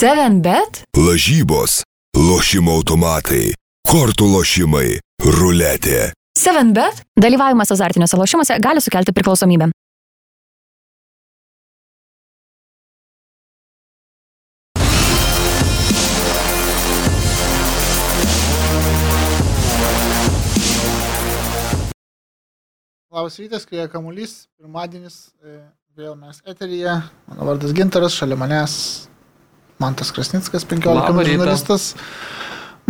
7bet? Lažybos, lošimo automatai, kortų lošimai, ruletė. 7bet? Dalyvavimas azartiniuose lošimuose gali sukelti priklausomybę. Labas rytas, kai kamuolys, pirmadienis, e, vėl mes eteryje. Mano vardas Gintaras, šalia manęs Mantas Krasnickas, 15 Labą min žurnalistas.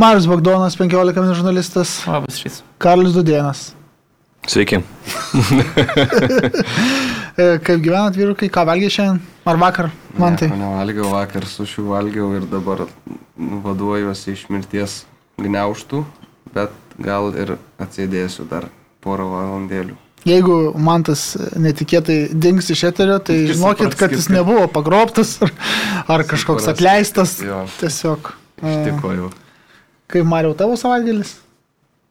Marius Bagdonas, 15 min žurnalistas. Labas rytas. Karlis Dudėnas. Sveiki. E, Kaip gyvenat vyrukai, ką valgė šiandien? Ar vakar? Man tai. Nieko Nevalgiau vakar, sušių valgiau ir dabar vaduojuosi iš mirties gniauštų, bet gal ir atsėdėsiu dar porą valandėlių. Jeigu Mantas netikėtai dings iš eterio, tai žinokit, kad jis nebuvo pagrobtas ar, ar kažkoks atleistas. Jo, Tiesiog. e, ištiko jau. Kaip Mariau tavo savaitgalis?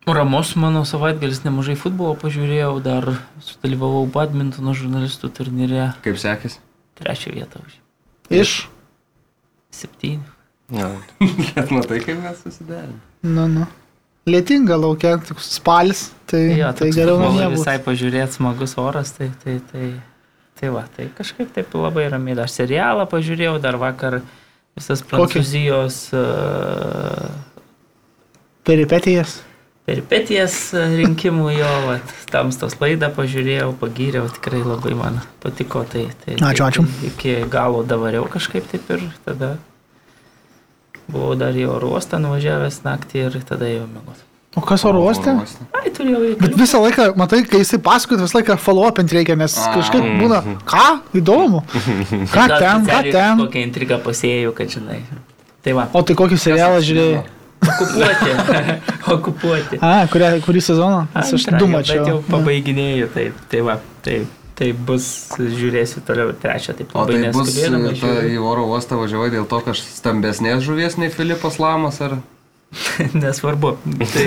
Ramus mano savaitgalis nemažai futbolo pažiūrėjau, dar sudalyvavau badmintono žurnalistų turnyre, Kaip sekėsi? trečią vietą už Iš? septynių. Ja. Bet matai, kaip mes susidarėme. Nu, nu. Lietinga laukia, spalis, tai, Jo, tai geriau namie visai pažiūrėti, smagus oras, tai, tai, tai, tai va, tai kažkaip taip labai ramiai. Dar serialą pažiūrėjau, dar vakar visas prancūzijos uh, Peripetijas. peripetijas e, rinkimų jo, va, tamstos laidą pažiūrėjau, pagyriau, tikrai labai man patiko. Tai, tai, Ačiū, ačiū. Tai, iki galo davariau kažkaip taip ir tada buvau dar į oro uostą nuvažiavęs naktį ir tada jau mėgoti. O kas oro uoste? Ai, turėjau Bet reikalų. visą laiką, matai, kai jisai pasakoja, visą laiką follow-upint reikia, nes A. kažkaip būna, ką, įdomu, ką ten, ką ten. Kokią intrigą pasėjau, kad žinai. Tai va, O tai kokį serialą žiūrėjai? okupuoti. okupuoti. A, kurią, kurį sezoną? Nes aš du mačiau. Bet jau pabaiginėjau, tai, tai va, tai, tai bus, žiūrėsiu toliau trečią, taip O labai tai bus ta, žiūriu. į oro uostą važiavai dėl to, kad stambesnės žuvies nei Filipas Lamas ar... Nesvarbu. Tai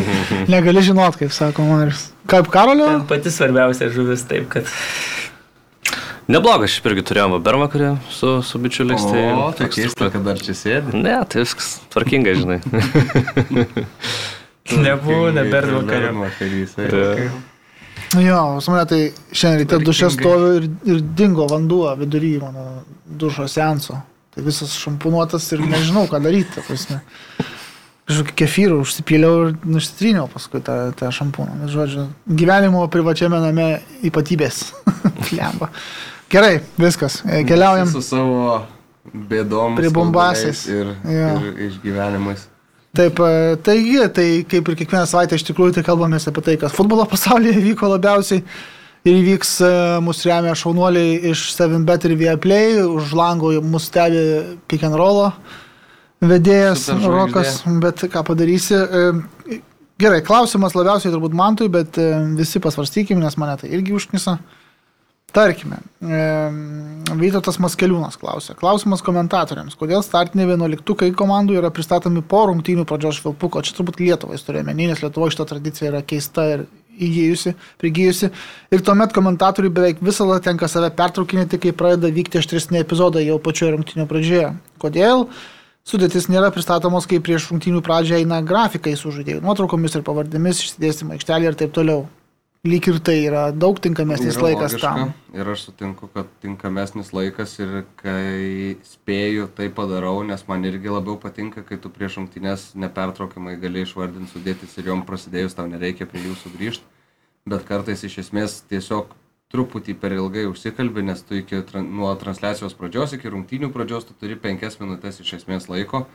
Negali žinot, kaip sako Marius. Kaip Karolio? ten pati svarbiausia žuvis, taip kad Neblogas, aš irgi turėjom bermakarį su, su bičiuliais. O, tai keista, kad dar čia sėdi. Ne, tai viskas tvarkingai, žinai. nebūna bervakario. Bervakarys. Ja. Nu Jo, pas mane tai šiandien ryte duše stoviu ir, ir dingo vanduo vidury mano dušo senso. Tai visas šampunuotas ir nežinau, ką daryti. Kažkokį kefyrą užsipyliau ir nuštryniau paskui tą, tą šampūną. Žodžiu, gyvenimo privačiame name ypatybės. Lemba. Gerai, viskas. E, Keliaujam. Su savo bėdom. Skauduliais Ir, Jo. ir išgyvenimais. Taip, e, taigi, tai kaip ir kiekvieną savaitę iš tikrųjų tai kalbamės apie tai, kas futbolo pasaulyje vyko labiausiai. Ir įvyks e, mūsų remia šaunuoliai iš 7bet ir Viaplay, už lango mus stebi pick and roll vedėjas. Rokas, bet ką padarysi. E, Gerai, klausimas labiausiai turbūt Mantui, bet e, visi pasvarstykime, nes mane tai irgi užknisa. Tarkime, Vytautas Maskeliūnas klausia. Klausimas komentatoriams. Kodėl startiniai vienuoliktukai komandų yra pristatomi po rungtynių pradžios švilpuko? Čia turbūt Lietuvai turėjome, nes Lietuvoje šita tradicija yra keista ir įgyjusi, prigijusi. Ir tuomet komentatoriui beveik laiką tenka save pertraukinėti, kai pradeda vykti aštresni epizodai jau pačioje rungtynių pradžioje. Kodėl? Sudėtis nėra pristatomos, kai prieš rungtynių pradžią eina grafikai su žaidėjų nuotraukomis ir pavardėmis, išsidėstymo aikštelė ir taip toliau. Lyg ir tai yra daug tinkamesnis Yra laikas logiška, tam. Ir aš sutinku, kad tinkamesnis laikas ir kai spėju, tai padarau, nes man irgi labiau patinka, kai tu prieš rungtynės nepertraukiamai gali išvardinti sudėtis ir jom prasidėjus tau nereikia prie jų sugrįžti. Bet kartais iš esmės tiesiog truputį per ilgai užsikalbi, nes tu iki, nuo transliacijos pradžios iki rungtynių pradžios tu turi penkias minutės iš esmės laiko,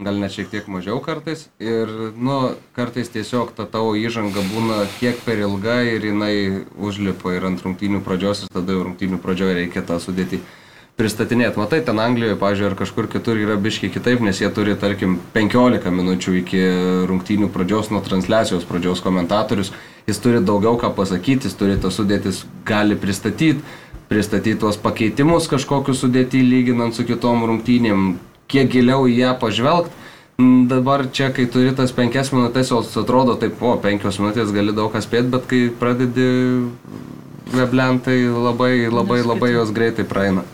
gal net šiek tiek mažiau kartais. Ir, nu, kartais tiesiog ta tavo įžanga būna kiek per ilga ir jinai užlipa ir ant rungtynių pradžios ir tada jau rungtynių pradžioje reikia tą sudėti pristatinėti. Matai, ten Anglijoje, pažiūrėjau, ar kažkur kitur yra biški kitaip, nes jie turi, tarkim, 15 minučių iki rungtynių pradžios, nuo transliacijos pradžios komentatorius. Jis turi daugiau ką pasakyti, jis turi tas sudėtis, gali pristatyti, pristatyti tuos pakeitimus kažkokius sudėti lyginant su kitom rungtynėm, kiek giliau į ją pažvelgti. Dabar čia, kai turi tas penkias minutės, jos atrodo taip, o penkios minutės gali daug ką spėti, bet kai pradedi weblentai labai, labai, labai jos greitai praeina.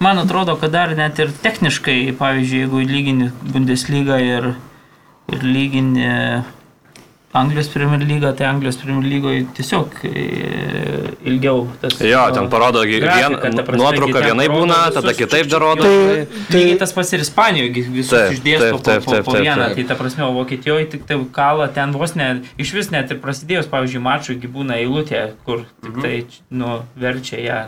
man atrodo, kad dar net ir techniškai, pavyzdžiui, jeigu lygini Bundesliga ir, ir lygini Anglijos Premier lyga, tai Anglijos Premier lygoje tiesiog e, ilgiau tas... Jo, ten parodo vien- nuotrauka vienai būna, tada kitaip dar rodo. Tai, Tai- tas pats ir Ispanijoje visus išdėsto po, po, po vieną. Tai ta prasme, o Vokietijoje tik tai kala ten vos ne, iš vis net ir prasidėjus, pavyzdžiui, mačui gi būna eilutė, kur tik tai, nu, verčia ją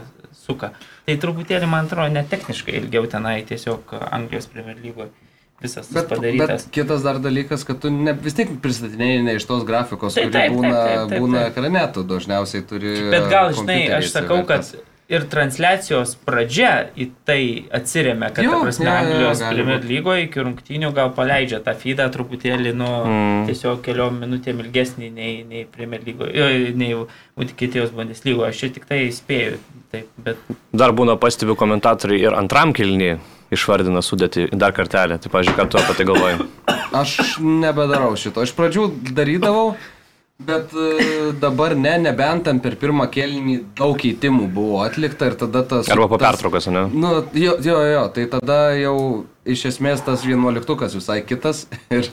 suka. Tai truputėlį, man atrodo, net techniškai ilgiau tenai tiesiog Anglijos Premier lygoje visas tas Bet, padarytas. bet kitas dar dalykas, kad tu ne, vis tiek pristatinėjai ne iš tos grafikos, Taip, kuri taip, būna, taip, taip, būna taip. ekrane, tu dažniausiai turi. Bet gal, žinai, kompiuterį aš sakau, kad ir transliacijos pradžia į tai atsiriamė, kad, Jo, prasme, jo, Anglijos Premier lygoje iki rungtynių gal paleidžia tą feedą truputėlį, nu, Mm. tiesiog keliom minutėm ilgesnį nei, nei Premier lygoje, nei Vokietijos Bundeslygoje. Aš čia tik tai spėju, taip, bet Dar būna pastebiu komentatoriai ir antram kilniui išvardina sudėti dar kartelį. Tai, pažiūrėk, ką tu apie tai galvoji. Aš nebedarau šito. Iš pradžių darydavau, bet e, dabar ne, nebent ten per pirmą kėlinį daug keitimų buvo atlikta ir tada tas... Arba po pertraukos, ne? Nu, jo, jo, jo, tai tada jau iš esmės tas vienuoliktukas visai kitas ir,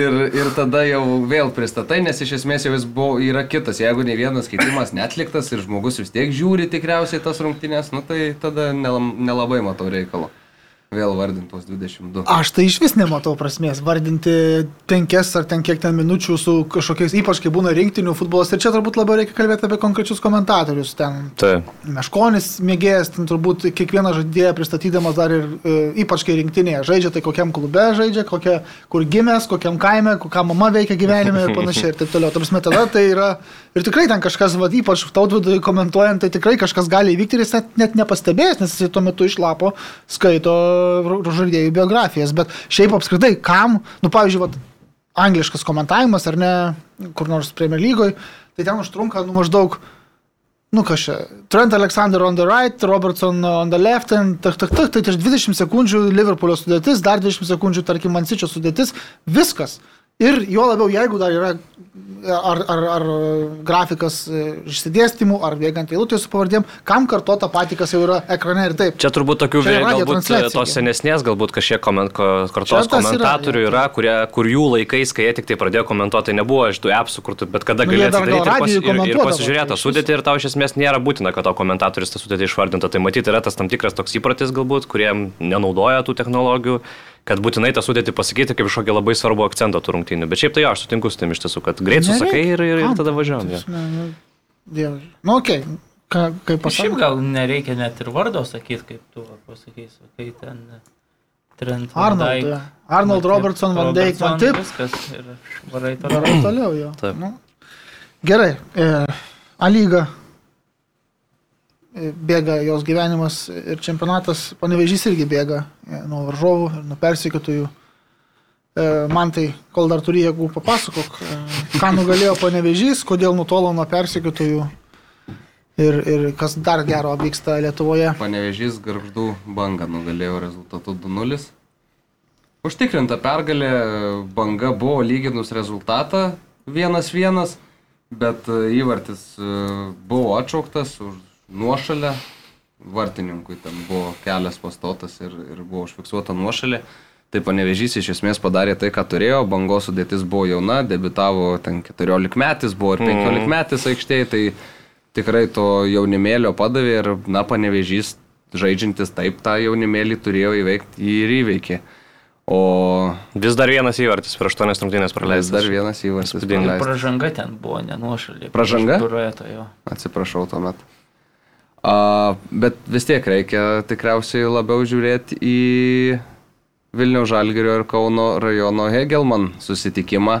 ir, ir tada jau vėl pristatai, nes iš esmės jau jis buvo, yra kitas. Jeigu ne vienas keitimas netliktas ir žmogus vis tiek žiūri tikriausiai tas rungtynės, nu, tai tada nelabai matau reikalo. Vėl vardintos 22. Aš tai iš vis nematau prasmės vardinti penkias ar ten kiek ten minučių su kažkokiais, ypač kai būna rinktinių futbolas. Ir čia turbūt labiau reikia kalbėti apie konkrečius komentatorius. Ten Tai. Meškonis mėgėjas, ten turbūt kiekvieną žaidėją pristatydamas dar ir e, ypač kai rinktinėje žaidžia, tai kokiam klube žaidžia, kokia, kur gimęs, kokiam kaime, kokia mama veikia gyvenime ir panašiai ir taip toliau. Tarsi tada tai yra ir tikrai ten kažkas, va, ypač tautvidui komentuojant, tai tikrai kažkas gali įvykti ir jis net, net nepastebės, nes jis tuo metu išlapo skaito žaidėjų biografijas. Bet šiaip apskritai, kam, nu pavyzdžiui, vat, angliškas komentavimas ar ne, kur nors Premier lygoje, tai ten užtrunka nu, maždaug Nu čia, Trent Alexander on the right, Robertson on the left, and tak, tak, tak, tai ties 20 sekundžių Liverpoolio sudėtis, dar 20 sekundžių, tarkim, Mansičio sudėtis, viskas. Ir jo labiau, jeigu dar yra ar, ar, ar grafikas e, išsidėstymų, ar bėgant eilutė su pavardėm, kam karto tą patį, kas jau yra ekrane ir taip. Čia turbūt tokių vėl galbūt transliacija. tos senesnės, galbūt kažkiek koment, kartos yra, komentatorių jo. yra, kurie, kur jų laikais, kai jie tik tai pradėjo komentuoti, tai nebuvo iš tų appsų, kur tu bet kada Nu, galėjai dar gal atsidaryti ir, pas, ir, ir pasižiūrėti tai iš sudėtį ir tau iš esmės nėra būtina, kad tau komentatorius tą sudėtį išvardintų. Tai matyti yra tas tam tikras toks įprotis galbūt, kurie nenaudoja tų technologijų kad būtinai tą sudėtį pasakyti kaip kažkokį labai svarbų akcentą tų rungtynių. Bet šiaip tai jo, aš sutinku su tim iš tiesų, kad greit susakai ir, ir, ir tada važiuojam. Jo. prasme, nu. Nu, okei. Okay. Ką, kaip Šiaip pasakyti? gal nereikia net ir vardo sakyti, kaip tu pasakysi, kai ten Trent Van Arnold, Dijk, jo. Arnold Robertson, Van Dijk, Van Tip. Viskas ir varai toliau. Gerai, toliau jo. Taip. Nu. Gerai. E, A lyga. Bėga jos gyvenimas ir čempionatas. Panevežys irgi bėga e, nuo varžovų ir nuo persikėtojų. E, man tai, kol dar turi jėgų, papasakok, e, ką nugalėjo panevežys, kodėl nutolo nuo persikėtojų ir, ir kas dar gero vyksta Lietuvoje. Panevežys garždų bangą nugalėjo rezultatu 2-0. Užtikrinta pergalė, banga buvo lyginus rezultatą 1-1, bet įvartis buvo atšauktas už nuošalę. Vartininkui ten buvo kelias pastotas ir, ir buvo užfiksuota nuošalė. Tai panevežys iš esmės padarė tai, ką turėjo. Bangos sudėtis buvo jauna, debitavo ten 14 metais, buvo ir 15 metais aikštėje. Tai tikrai to jaunimėlio padavė ir, na, panevežys žaidžiantis taip tą jaunimėlį turėjo įveikti ir įveikė. O Vis dar vienas įvartis prieš 8 rungtynės vis praleistas. dar vienas įvartis. Praleistas. Pražanga ten buvo nenuošalė. Pražanga? Atsiprašau tuomet. A, bet vis tiek reikia tikriausiai labiau žiūrėti į Vilniaus Žalgirio ir Kauno rajono Hegelman susitikimą.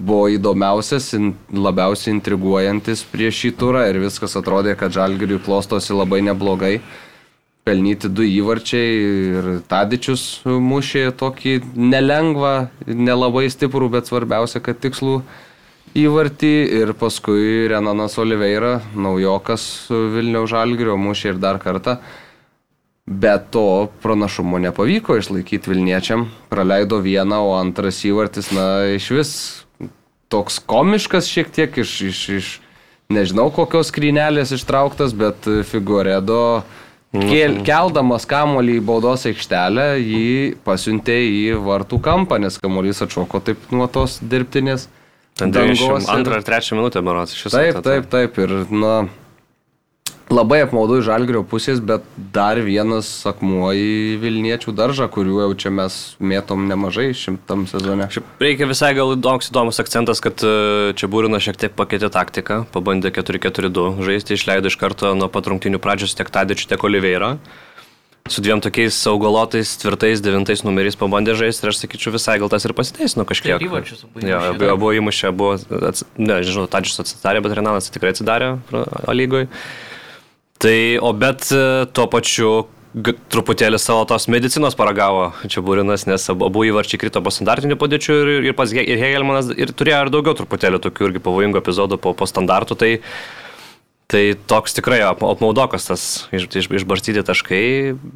Buvo įdomiausias, labiausiai intriguojantis prieš šį turą ir viskas atrodė, kad Žalgiriui klostosi labai neblogai. Pelnyti du įvarčiai ir Tadičius mušė tokį nelengvą, nelabai stiprų, bet svarbiausia, kad tikslų įvartį ir paskui Renanas Oliveira, naujokas Vilniaus Žalgirio, mušė ir dar kartą. Bet to pranašumo nepavyko išlaikyti Vilniečiam. Praleido vieną, o antras įvartis, na, iš vis toks komiškas šiek tiek iš, iš, iš nežinau kokios skrynelės ištrauktas, bet Figuredo Kel, keldamas kamolį į baudos aikštelę, jį pasiuntė į vartų kampą, nes kamolys atšoko taip nuo tos dirbtinės. Ten dangos 92 ir- ar 3 minutę, maros, iš viso. Taip, ta- ta- taip, taip. Ir, na, labai apmaudu iš žalgerio pusės, bet dar vienas akmuo į Vilniečių daržą, kuriuo jau čia mes mėtom nemažai šimtam sezone. Šiaip reikia visai gal įdomus, įdomus akcentas, kad e, čia Būrina šiek tiek pakeitė taktiką, pabandė 4-4-2 žaisti, išleido iš karto nuo pat rungtinių pradžios tiek Tadičių, tiek Oliveira. Su dviem tokiais augalotais, tvirtais, devintais numeriais pabandė žaisti ir aš sakyčiau visai gal tas ir pasiteisino kažkiek. Tai ir įvarčius abu Jo, da. abu įmušė, buvo, ats... ne, žinau, Tadžius atsidarė, bet Renalas tikrai atsidarė A lygoj. Tai, o bet e, tuo pačiu truputėlį savo tos medicinos paragavo čia Būrinas, nes abu įvarčiai krito po standartinių padėčių ir, ir pats Hegelmanas ir turėjo ir daugiau truputėlį tokių irgi pavojingų epizodų po, po standartų. Tai, tai toks tikrai ap- apmaudokas tas iš, iš, išbarstyti taškai,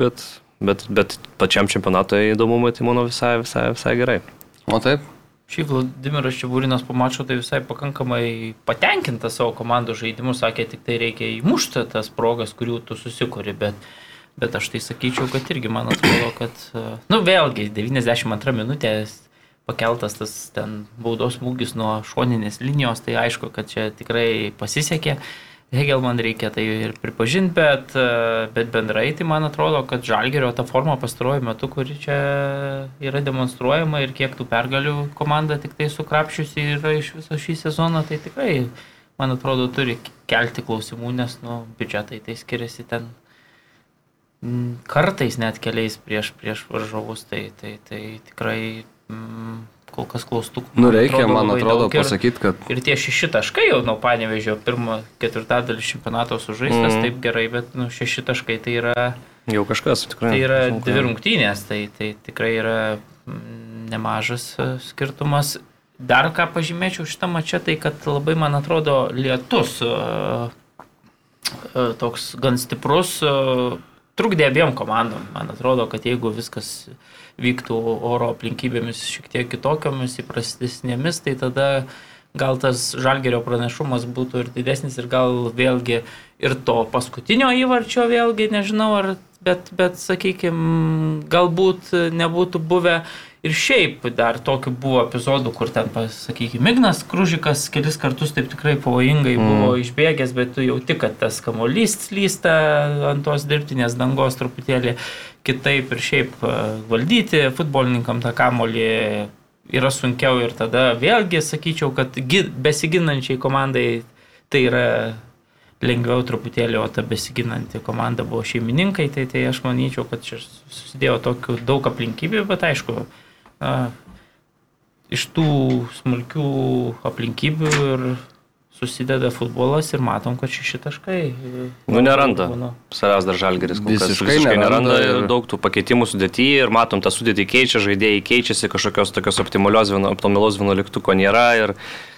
bet, bet, bet pačiam čempionatui įdomumui tai manau visai, visai, visai gerai. O taip, Šiaip Vladimiras Čiabūrinas po mačo tai visai pakankamai patenkintas savo komandų žaidimu, sakė, tik tai reikia įmušti tas progas, kurių tu susikuri, bet, bet aš tai sakyčiau, kad irgi man atrodo, kad, nu vėlgi, 92 minutė pakeltas tas ten baudos smūgis nuo šoninės linijos, tai aišku, kad čia tikrai pasisekė. Hegelman reikia tai ir pripažinti, bet, e, bet bendrai tai man atrodo, kad Žalgerio ta forma pastaruoju metu, kuri čia yra demonstruojama ir kiek tų pergalių komanda tik tai sukrapšiusi yra iš viso šį sezoną, tai tikrai, man atrodo, turi kelti klausimų, nes nu, biudžetai tai skiriasi ten mm, kartais net keliais prieš, prieš varžovus, tai, tai, tai tikrai mm, kol kas klaustukų. nu reikia, man atrodo, daug ir- pasakyti, kad Ir tie šeši taškai jau nuo panevežio pirmo ketvirtadalį čempionato sužaistas, mm. taip gerai, bet nu, šeši taškai tai yra, Jau kažkas tikrai. tai yra sunku. dvi rungtynės, tai, tai tikrai yra mm, nemažas e, skirtumas. Dar ką pažymėčiau šitą mačią, tai kad labai, man atrodo, lietus e, e, toks gan stiprus trukdė abiem komandom. Man atrodo, kad jeigu viskas vyktų oro aplinkybėmis šiek tiek kitokiomis, įprastesnėmis, tai tada gal tas žalgerio pranašumas būtų ir didesnis ir gal vėlgi ir to paskutinio įvarčio vėlgi, nežinau, ar, bet, bet sakykime, galbūt nebūtų buvę ir šiaip dar tokių buvo epizodų, kur ten, sakykime, Ignas Kružikas kelis kartus taip tikrai pavojingai mm. buvo išbėgęs, bet tu jauti, kad tas kamolys slysta ant tos dirbtinės dangos truputėlį kitaip ir šiaip e, valdyti futbolininkam tą kamolį yra sunkiau ir tada vėlgi sakyčiau, kad gi- besiginančiai komandai tai yra lengviau truputėlį, o ta besiginanti komanda buvo šeimininkai, tai, tai aš manyčiau, kad čia susidėjo tokių daug aplinkybių, bet aišku, a, iš tų smulkių aplinkybių ir susideda futbolas ir matom, kad šeši taškai. Nu, neranda. Savęs dar žalgeris Visiškai visiškai neranda neranda ir- daug tų pakeitimų sudėti ir matom, tą sudėtį keičia, žaidėjai keičiasi, kažkokios tokios optimalios, vienuoliktuko nėra ir,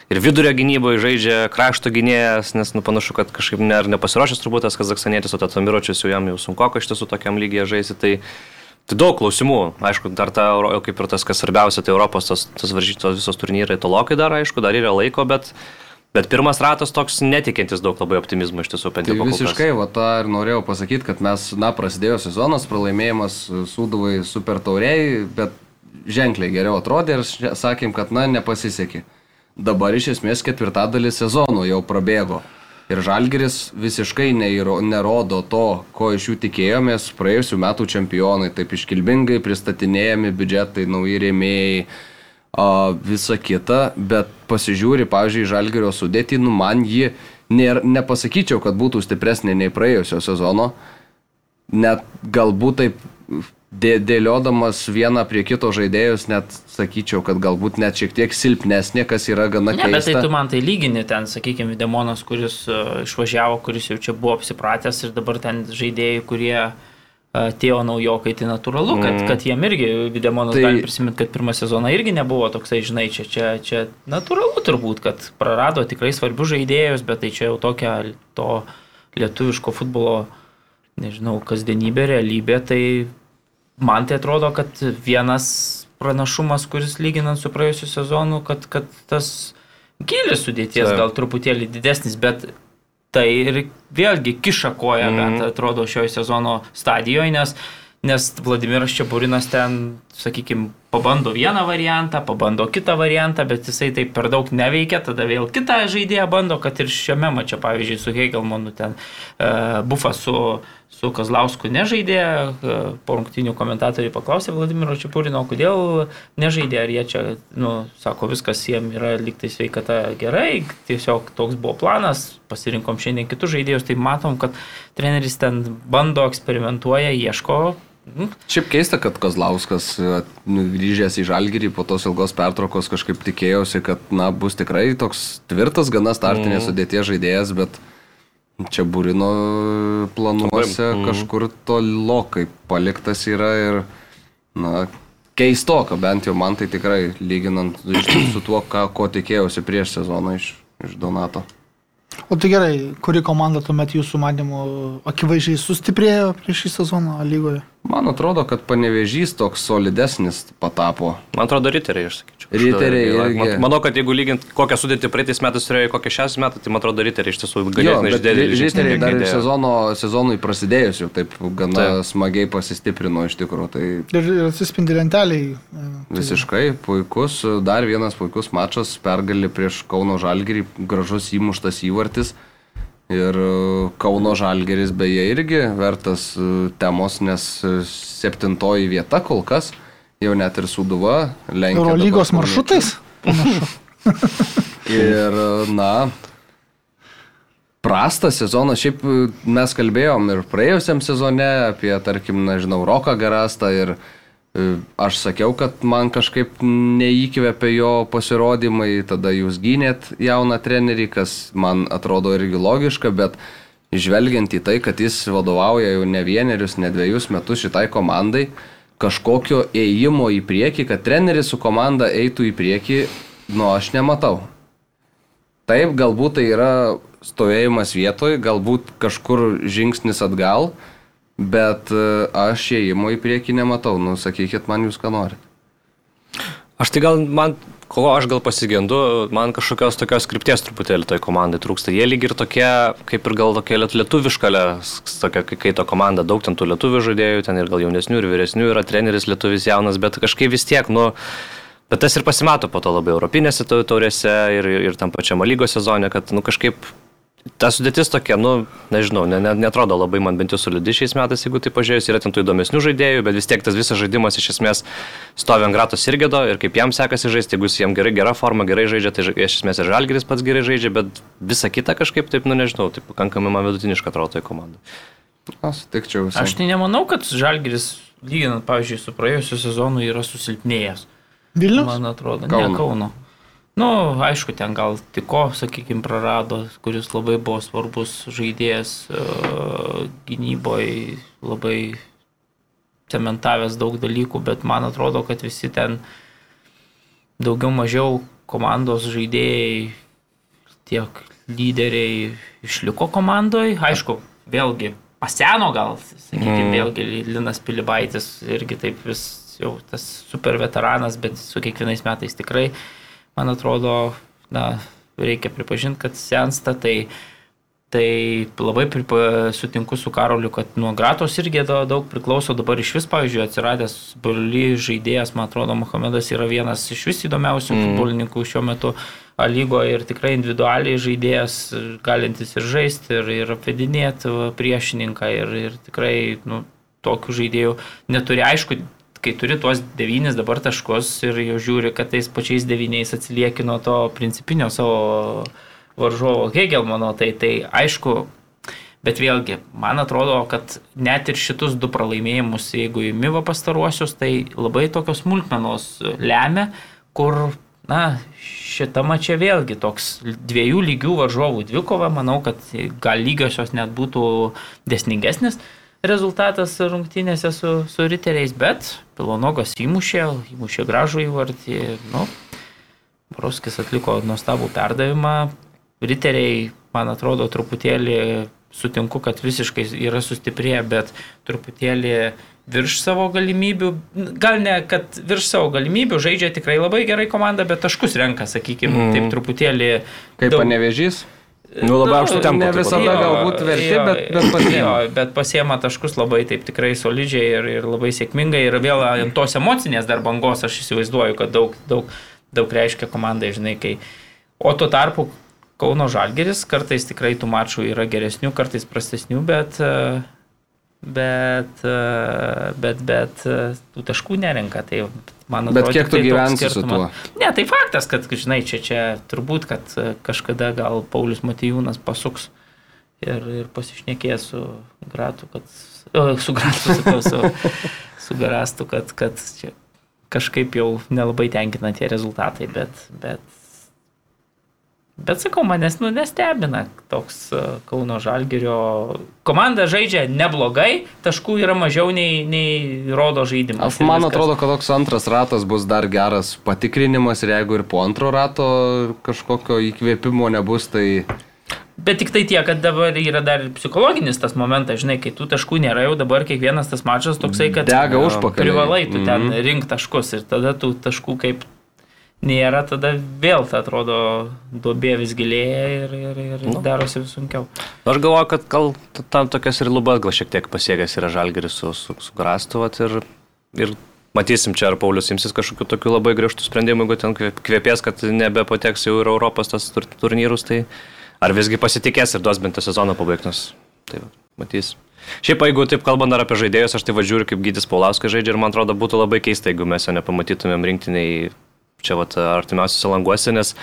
ir vidurio gynyboje žaidžia krašto gynėjas, nes nu, panašu, kad kažkaip ne, ar nepasiruošęs turbūt tas kazaksanietis, o Tamiročius jau jam jau sunku iš tiesų tokiam lygiai žaisti. Tai, Tai daug klausimų, aišku, dar ta, kaip ir tas, kas svarbiausia, tai Europos tos, tos varžytos visos turnyrai tolokai dar, aišku, dar yra laiko, bet, bet pirmas ratas toks netikintis daug labai optimizmo iš tiesų, bent Tai jau kas. visiškai, va tą ir norėjau pasakyti, kad mes, na, prasidėjo sezonas, pralaimėjimas Sūduvai super tauriai, bet ženkliai geriau atrodė ir sakėm, kad, na, nepasisekė. Dabar iš esmės ketvirtadalį sezono jau prabėgo. Ir Žalgeris visiškai neįro, nerodo to, ko iš jų tikėjomės. Praėjusių metų čempionai taip iškilmingai pristatinėjami biudžetai, nauji rėmėjai, visa kita, bet pasižiūri, pavyzdžiui, Žalgerio sudėtį, nu man ji nėra, nepasakyčiau, kad būtų stipresnė nei praėjusio sezono, net galbūt taip dėliodamas vieną prie kito žaidėjus, net sakyčiau, kad galbūt net šiek tiek silpnesnė, kas yra gana Ne, bet tai keista. tu man tai lygini ten, sakykime, Demonas, kuris uh, išvažiavo, kuris jau čia buvo apsipratęs ir dabar ten žaidėjai, kurie uh, atėjo naujokai, tai natūralu, kad, Mm. kad jiem irgi Demonas Tai- gali prisiminti, kad pirmą sezoną irgi nebuvo toksai, žinai, čia, čia, čia natūralu turbūt, kad prarado tikrai svarbius žaidėjus, bet tai čia jau tokia to lietuviško futbolo, nežinau, kasdienybė, realybė, tai man tai atrodo, kad vienas pranašumas, kuris lyginant su praėjusiu sezonu, kad, kad tas gilis sudėties gal truputėlį didesnis, bet tai ir vėlgi kiša koją, mm. bent atrodo šioje sezono stadijoje, nes, nes Vladimiras Čiaburinas ten, sakykime, pabando vieną variantą, pabando kitą variantą, bet jisai taip per daug neveikia, tada vėl kitą žaidėją bando, kad ir šiame mače, pavyzdžiui, su Hegelmanu ten uh, bufa su, su Kazlausku nežaidė, uh, po rungtinių komentatoriai paklausė Vladimiro Čiapurino, kodėl nežaidė, ar jie čia, nu, sako, viskas jiems yra liktai sveikata gerai, tiesiog toks buvo planas, pasirinkom šiandien kitus žaidėjus, tai matom, kad treneris ten bando, eksperimentuoja, ieško Mhm. Šiaip keista, kad Kozlauskas nu, grįžęs į Žalgirį po tos ilgos pertraukos kažkaip tikėjausi, kad na, bus tikrai toks tvirtas, gana startinės mm. sudėties žaidėjas, bet čia Būrino planuose mm. kažkur tolokai paliktas yra ir na, keistoka, bent jau man tai tikrai lyginant su tuo, ką, ko tikėjausi prieš sezoną iš, iš Donato. O tai gerai, kuri komanda tuomet jūsų manimu akivaizdžiai sustiprėjo prieš šį sezoną lygoje? Man atrodo, kad panevežys toks solidesnis patapo. Man atrodo, riteriai, aš sakyčiau. Riteriai. Irgi. Manau, kad jeigu lygint, kokią sudėtį praeitais metais turėjo, kokią šią metą, tai man atrodo, riteriai iš tiesų ganėtinai žaidėjai. Riteriai dar ir sezono, sezonui prasidėjus jau taip gana taip. smagiai pasistiprino iš tikrųjų. Tai... Ir, ir atsispindi lenteliai. E, Visiškai puikus, dar vienas puikus mačas, pergali prieš Kauno Žalgirį, gražus įmuštas įvartis. Ir e, Kauno Žalgeris beje irgi vertas e, temos, nes e, septintoji vieta kol kas, jau net ir Suduva lenkia. Eurolygos maršrutais? ir, na, prastas sezonas, šiaip mes kalbėjom ir praėjusiam sezone apie, tarkim, nežinau, Roką Garastą ir uh, Aš sakiau, kad man kažkaip neįkvėpė jo pasirodymai, tada jūs gynėt jauną trenerį, kas man atrodo irgi logiška, bet žvelgiant į tai, kad jis vadovauja jau ne vienerius, ne dviejus metus šitai komandai, kažkokio ėjimo į priekį, kad treneris su komanda eitų į priekį, nu aš nematau. Taip, galbūt tai yra stovėjimas vietoj, galbūt kažkur žingsnis atgal, bet e, aš ėjimo į priekį nematau. Nu, sakykit man jūs, ką norit. Aš tai gal man, ko aš gal pasigendu, man kažkokios tokios skripties truputėlį toj komandai trūksta. Jie lyg ir tokie, kaip ir gal tokia lietuviška, tokia kai to komanda, daug ten tų lietuvių žaidėjų, ten ir gal jaunesnių ir vyresnių, yra treneris lietuvis jaunas, bet kažkaip vis tiek, nu, bet tas ir pasimato po to labai europinėse taurėse ir, ir tam pačiam lygos sezone, kad, nu, kažkaip ta sudėtis tokia, nu, nežinau, ne, ne, netrodo labai man bent jau solidi šiais metais, jeigu tai pažiūrėjus, yra ten tų įdomesnių žaidėjų, bet vis tiek tas visas žaidimas iš esmės stovi ant gratos irgedo ir kaip jam sekasi žaisti, jeigu jis jam gerai, gera forma, gerai žaidžia, tai iš esmės ir žalgeris pats gerai žaidžia, bet visa kita kažkaip taip, nu nežinau, tai pakankamai man vidutiniška atrodo tai komanda. Aš tikčiau visai. Aš tai nemanau, kad žalgeris, lyginant, pavyzdžiui, su praėjusiu sezonu, yra susilpnėjęs. Vilnius? Man atrodo, Kauno. ne Kauno. Nu, aišku, ten gal tiko, sakykime, prarado, kuris labai buvo svarbus žaidėjas uh, gynyboje, labai cementavęs daug dalykų, bet man atrodo, kad visi ten daugiau mažiau komandos žaidėjai, tiek lyderiai išliko komandoje. Aišku, vėlgi paseno gal, sakykime, mm. vėlgi Linas Pilibaitis irgi taip vis jau tas super veteranas, bet su kiekvienais metais tikrai uh, man atrodo, na, reikia pripažinti, kad sensta, tai, tai labai pripa, sutinku su Karoliu, kad nuo Gratos irgi daug priklauso. Dabar iš vis, pavyzdžiui, atsiradęs Burly žaidėjas, man atrodo, Mohamedas yra vienas iš vis įdomiausių mm. futbolininkų šiuo metu lygoje ir tikrai individualiai žaidėjas, galintis ir žaisti, ir, ir apvedinėti priešininką, ir, ir tikrai nu, tokių žaidėjų neturi. Aišku, kai turi tuos devynis dabar taškus ir jau žiūri, kad tais pačiais devyniais atsilieki nuo to principinio savo varžovo Hegelmano, tai, tai aišku, bet vėlgi, man atrodo, kad net ir šitus du pralaimėjimus, jeigu įmyva pastaruosius, tai labai tokios smulkmenos lemia, kur, na, šitama čia vėlgi toks dviejų lygių varžovų dvikova, manau, kad gal lygiosios net būtų desningesnis rezultatas rungtynėse su, su riteriais, bet Pilonogas įmušė, įmušė gražų įvartį. Nu, Broskis atliko nuostabų perdavimą. Riteriai, man atrodo, truputėlį sutinku, kad visiškai yra sustiprėję, bet truputėlį virš savo galimybių, gal ne, kad virš savo galimybių žaidžia tikrai labai gerai komanda, bet taškus renka, sakykime, mm. taip truputėlį. Kaip daug... panevežys? Nu, labai aukštų tempų. ne visada atrodo. galbūt verti, bet- bet pasiema. Jo, bet pasiema taškus labai taip tikrai solidžiai ir, ir labai sėkmingai. Ir vėl ant tos emocinės dar bangos aš įsivaizduoju, kad daug, daug, daug reiškia komandai, žinai, kai. O tuo tarpu Kauno Žalgeris kartais tikrai tų mačų yra geresnių, kartais prastesnių, bet, e, bet, e, bet, bet e, tų taškų nerenka. Tai man Bet atrodo, kiek tik tu tai gyvensi su tuo? Ne, tai faktas, kad, žinai, čia, čia turbūt, kad e, kažkada gal Paulius Matijūnas pasuks ir, ir pasišnekės su Gratu, kad... O, su Gratu, sakau, su, su Garastu, kad, kad čia kažkaip jau nelabai tenkina tie rezultatai, bet... bet Bet sakau, manęs nu, nestebina toks e, Kauno Žalgerio. Komanda žaidžia neblogai, taškų yra mažiau nei, nei rodo žaidimas. Aš man atrodo, kad toks antras ratas bus dar geras patikrinimas ir jeigu ir po antro rato kažkokio įkvėpimo nebus, tai... Bet tik tai tiek, kad dabar yra dar psichologinis tas momentas, žinai, kai tų taškų nėra, jau dabar kiekvienas tas mačas toksai, kad Dega užpakaliai. privalai tu ten Mhm. rink taškus ir tada tų taškų kaip nėra, tada vėl ta atrodo duobė vis gilėja ir, ir, ir Nu. darosi vis sunkiau. Aš galvoju, kad gal tam tokias ir lubas gal šiek tiek pasiekęs yra žalgeris su, su, su Grastu vat, ir, ir matysim čia, ar Paulius imsis kažkokių tokių labai griežtų sprendimų, jeigu ten kvė- kvėpės, kad nebepateks jau ir Europos tas tur- turnyrus, tai ar visgi pasitikės ir duos bent tą sezoną pabaigtas. Tai va, matys. Šiaip, jeigu taip kalbant dar apie žaidėjus, aš tai vadžiūriu, kaip Gydis Paulauskas žaidžia ir man atrodo būtų labai keista, jeigu mes jo nepamatytumėm rinktiniai čia vat, artimiausiuose languose, nes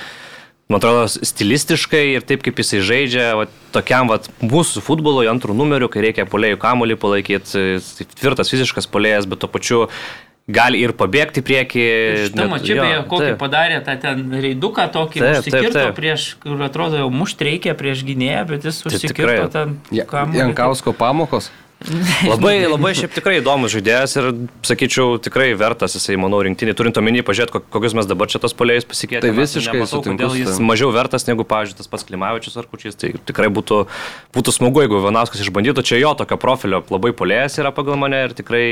man atrodo stilistiškai ir taip kaip jisai žaidžia, vat, tokiam vat, mūsų futbolo antrų numerių, kai reikia polėjų kamuolį palaikyti, tai tvirtas fiziškas polėjas, bet tuo pačiu gali ir pabėgti į priekį. Šitą net- mačią, jo, beje, kokį taip. padarė tą ten reiduką, tokį Taip, taip, užsikirto taip. prieš, kur atrodo jau mušt reikia prieš gynėją, bet jis Tai užsikirto ten Ja. Jankausko pamokos. Labai, labai šiaip tikrai įdomus žaidėjas ir, sakyčiau, tikrai vertas jisai, manau, rinktinį, turint omeny, pažiūrėti, ko- kokius mes dabar čia tos polėjus pasikeitėme. Tai visiškai sutinku kodėl jis mažiau vertas negu, pavyzdžiui, tas pats Klimavičius ar Kučys. Tai tikrai būtų, būtų smagu, jeigu Vanauskas išbandytų, čia jo tokio profilio labai polėjas yra pagal mane ir tikrai,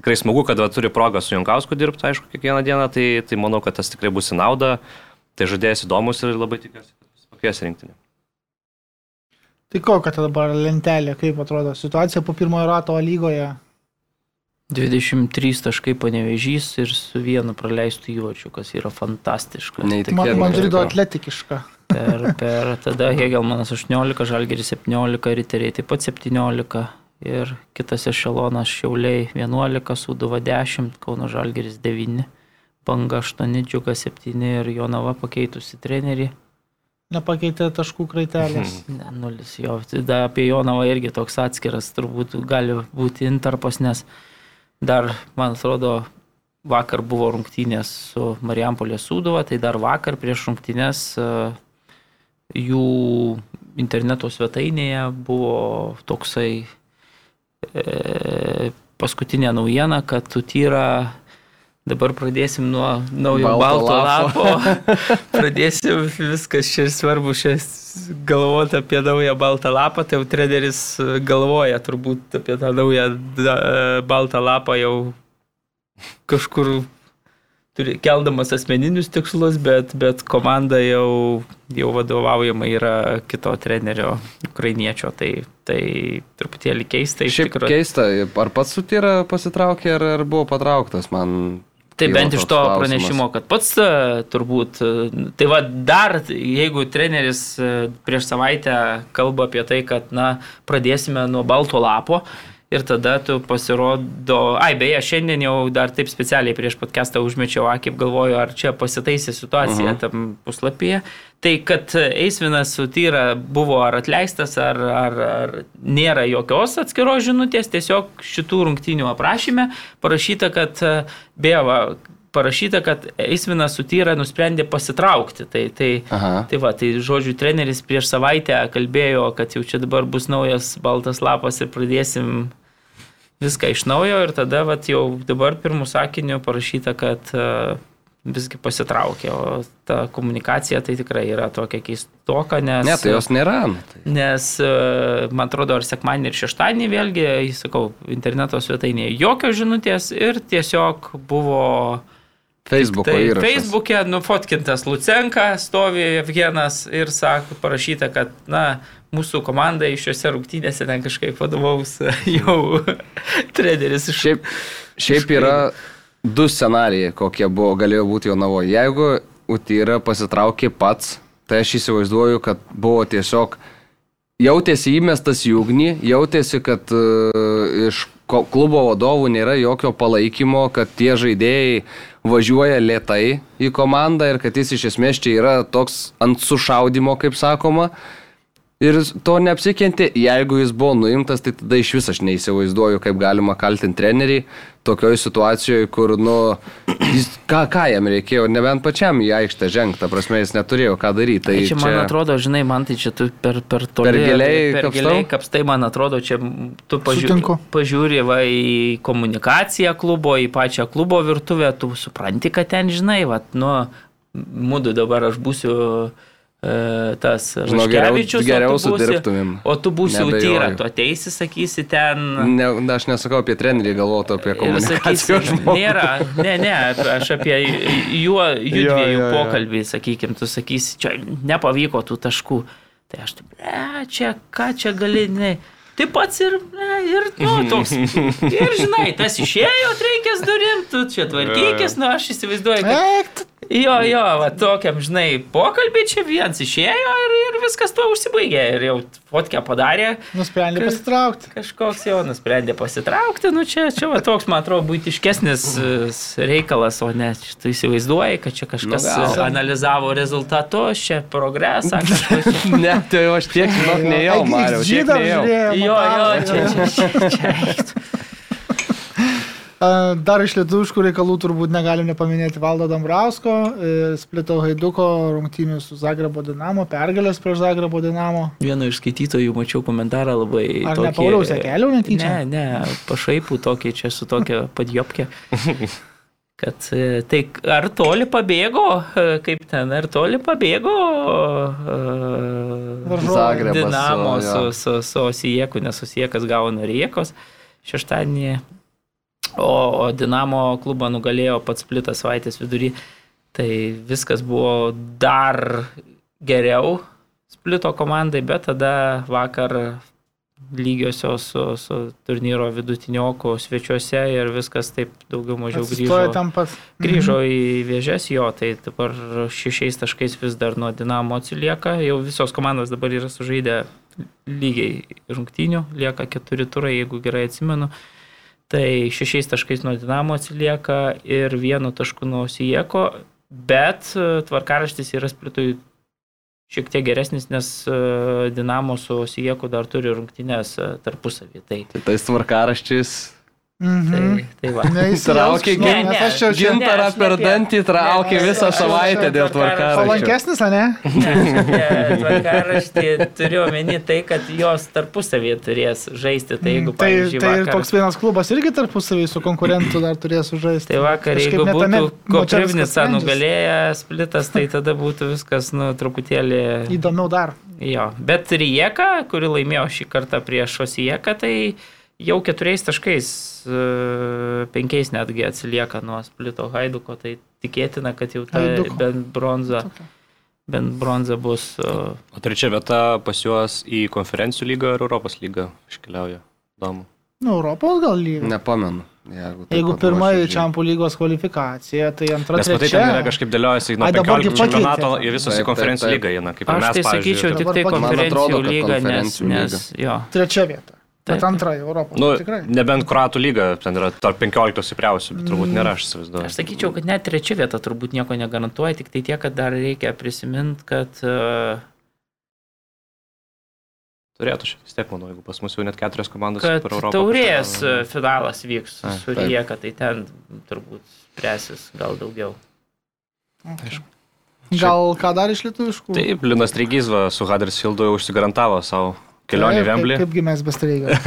tikrai smagu, kad va, turi progą su Jankausku dirbti, aišku, kiekvieną dieną, tai, tai manau, kad tas tikrai bus į naudą. Tai žaidėjas įdomus ir labai tikiuosi, kad pakvies rinktinį. Tai kokia tada dabar lentelė, kaip atrodo situacija po pirmojo rato A lygoje? 23 taškai panevežys ir su vienu praleistų įvačiu, kas yra fantastiška. Neįtikėtina. Tai Man, Madrido atletikiška. per, per tada Hegelmanas 18, Žalgeris 17, Riteriai taip pat 17 ir kitas ešelonas Šiauliai 11, Sūduva 10, Kauno Žalgeris 9, Banga 8, Džiugas 7 ir Jonava pakeitusi trenerį. Nepakeitė taškų kraitelės. Ne, nulis jo. Tada apie Jonavą irgi toks atskiras turbūt gali būti intarpas, nes dar, man atrodo, vakar buvo rungtynės su Marijampolės Sūduva, tai dar vakar prieš rungtynės e, jų interneto svetainėje buvo toksai e, paskutinė naujiena, kad Tutyra Dabar pradėsim nuo naujo Balto balto, lapo. lapo. pradėsim viskas čia svarbu, čia galvoti apie naują baltą lapą, tai jau treneris galvoja turbūt apie tą naują da, baltą lapą jau kažkur turi, keldamas asmeninius tikslus, bet, bet komanda jau, jau vadovaujama yra kito trenerio, ukrainiečio, tai, tai truputėlį keista Šiaip tikrųjų. keista, ar pats sutyra pasitraukė, ar, ar buvo patrauktas, man Tai bent iš to klausimas. pranešimo, kad pats e, turbūt, e, tai va dar, jeigu treneris e, prieš savaitę kalba apie tai, kad, na, pradėsime nuo balto lapo ir tada tu pasirodo, ai beje, šiandien jau dar taip specialiai prieš podcastą užmečiau akį, galvoju, ar čia pasitaisė situacija Mhm. tam puslapyje. Tai kad Eisvinas sutyra buvo ar atleistas, ar, ar, ar nėra jokios atskiros žinutės, tiesiog šitų rungtynių aprašyme parašyta, kad e, beje, va, parašyta, kad Eisvinas sutyra nusprendė pasitraukti. Tai, tai, Aha. tai va, tai žodžiu, treneris prieš savaitę kalbėjo, kad jau čia dabar bus naujas baltas lapas ir pradėsim viską iš naujo ir tada va, jau dabar pirmų sakinių parašyta, kad uh, visgi pasitraukė, o ta komunikacija tai tikrai yra tokia keistoka, nes... Ne, tai jos nėra. nu, Tai. Nes, e, man atrodo, ar sekmadienį ir šeštadienį vėlgi, sakau, interneto svetainėje jokios žinutės ir tiesiog buvo Facebook'o Tai įrašas. Facebook'e nufotkintas Lucenka, stovi Evgenas ir sako, parašyta, kad, na, mūsų komandai šiuose rungtynėse ten kažkaip vadovaus jau treneris iš... Šiaip, šiaip yra du scenarijai, kokie buvo, galėjo būti jo navo. Jeigu Utyra pasitraukė pats, tai aš įsivaizduoju, kad buvo tiesiog jautėsi įmestas į ugnį, jautėsi, kad uh, iš klubo vadovų nėra jokio palaikymo, kad tie žaidėjai važiuoja lietai į komandą ir kad jis iš esmės čia yra toks ant sušaudimo, kaip sakoma. Ir to neapsikentė, jeigu jis buvo nuimtas, tai tada iš vis aš neįsivaizduoju, kaip galima kaltinti trenerį tokioje situacijoje, kur, nu, jis, ką, ką jam reikėjo, nebent pačiam į aikštę žengti, ta prasme, jis neturėjo ką daryti. Tai Tai čia, man atrodo, žinai, man tai čia tu per, per toli. Per giliai per giliai kapstai, man atrodo, čia tu pažiūri, pažiūri va, į komunikaciją klubo, į pačią klubo virtuvę, tu supranti, kad ten, žinai, va, nu, mūdu dabar aš būsiu tas Žinau, geriau- Raškevičius, o tu geriau būsi- sudirbtumėm. O tu būsi Neabejoju. utyra, tu ateisi, sakysi ten. Ne, aš nesakau apie trenerį, galvoju apie Ir komunikacijos sakysi, nėra, ne, ne, aš apie juo, jų Jo, dviejų jo, jo. pokalbį, sakykim, tu sakysi, čia nepavyko tų taškų. Tai aš taip, ne, čia, ką čia gali, ne. Taip pats ir, ne, ir, nu, toks. Ir žinai, tas išėjo, reikės durim, tu čia tvarkykis, nu, aš įsivaizduoju, kad... Jo, jo, va tokiam, žinai, pokalbį čia viens išėjo ir, ir viskas tuo užsibaigė. Ir jau fotkę padarė, nusprendė Kas- pasitraukti. kažkoks jau nusprendė pasitraukti, nu čia, čia va toks, man atrodo, būtiškesnis e, reikalas, o ne, tu įsivaizduoji, kad čia kažkas Nu, gal. e, analizavo rezultatus, čia progresą, kažkas. čia- Ne, tai aš tiek, žinok, nejau, Mariau, žydam Jo, jo, čia, čia, čia, čia. A, Dar iš lietuviškų reikalų turbūt negalim nepaminėti Valdo Dambrausko, e, Splito Haiduko rungtynių su Zagrebo Dinamo, pergalės prieš Zagrebo Dinamo. Vieno iš skaitytojų mačiau komentarą labai... Ar ne Pauliaus Jekelio netyčia? Ne, ne, pašaipų tokį čia su tokia padjopkė. Kad e, tai ar toli pabėgo, e, kaip ten, ar toli pabėgo uh, Zagrebas, Dinamo su, jo. su, su Osieku, nes Osiekas gauna Riekos šeštadienį, o, o Dinamo klubą nugalėjo pats Plitas savaitės vidury. Tai viskas buvo dar geriau Splito komandai, bet tada vakar lygiosios su, su turnyro vidutinioku svečiuose ir viskas taip daugiau mažiau Atsistoja grįžo. tam pat. Grįžo į vėžes jo, tai dabar šešiais taškais vis dar nuo Dinamo atsilieka. Jau visos komandos dabar yra sužaidę lygiai rungtynių, lieka keturi turai, jeigu gerai atsimenu. Tai šešiais taškais nuo Dinamo atsilieka ir vienu tašku nuo Osijeko, bet e, tvarkaraštis yra splitui šiek tiek geresnis, nes e, Dinamo su Osijeku dar turi rungtynės e, tarpusavį. Tai, Tai tais tvarkaraščiais Mhm. tai, tai va. Traukė Neįsijausk, Ne, nes ne, aš čia čia gintarą ne per dantį, traukė ne, ne, visą savaitę dėl aš- tvarkaraščių. Palankesnis, ar ne? Tvarkaraštį turiu omeny tai, kad jos tarpusavėje turės žaisti. Tai jeigu, tai, pavyzdžiui, tai ir vakar, toks vienas klubas irgi tarpusavį su konkurentu dar turės sužaisti. Tai vakar, Kažkaip jeigu ne būtų Koprivnica nugalėjęs splitas, tai tada būtų viskas, nu, truputėlį... Įdomiau dar. Jo, bet Rijeka, kuri laimėjo šį kartą prieš Osijeką, tai jau keturiais taškais, e, penkiais netgi atsilieka nuo Splito Haiduko, tai tikėtina, kad jau ta Haiduko. bent bronza, bent bronza bus... e, O trečia vieta pas juos į konferencijų lygą ar Europos lygą iškeliauja. Įdomu. Nu, Europos gal lygiai. Nepamenu. Jeigu, taip Jeigu pirmoji nuoširdžiai. Čempų lygos kvalifikacija, tai antra Nes matai, trečia. ten yra kažkaip dėliojasi nuo Ai, dabar gi 15 čempionato į visus Taip, į konferencijų taip, taip. lygą eina. Kaip ir Aš mes, tai sakyčiau tik tai konferencijų lyga, nes, konferencijų nes jo. Trečia vieta. Bet Taip. antra į Europą. Nu, Tikrai. nebent Kroatų lyga, ten yra tarp 15 stipriausių, bet turbūt nėra, aš įsivaizduoju. Aš sakyčiau, kad net trečia vieta turbūt nieko negarantuoja, tik tai tiek, kad dar reikia prisiminti, kad uh, Turėtų šiek tiek, manau, jeigu pas mus jau net keturios komandos per Europą. taurės e, pakeliavo. finalas vyks A, su taip. Rijeka, tai ten turbūt spręsis gal daugiau. Gal ką dar iš lietuviškų? Taip, Linas Trygys va, su Huddersfieldu jau užsigarantavo savo kelionį į Taip, Vemblį. kaip- Kaipgi mes bestreigai.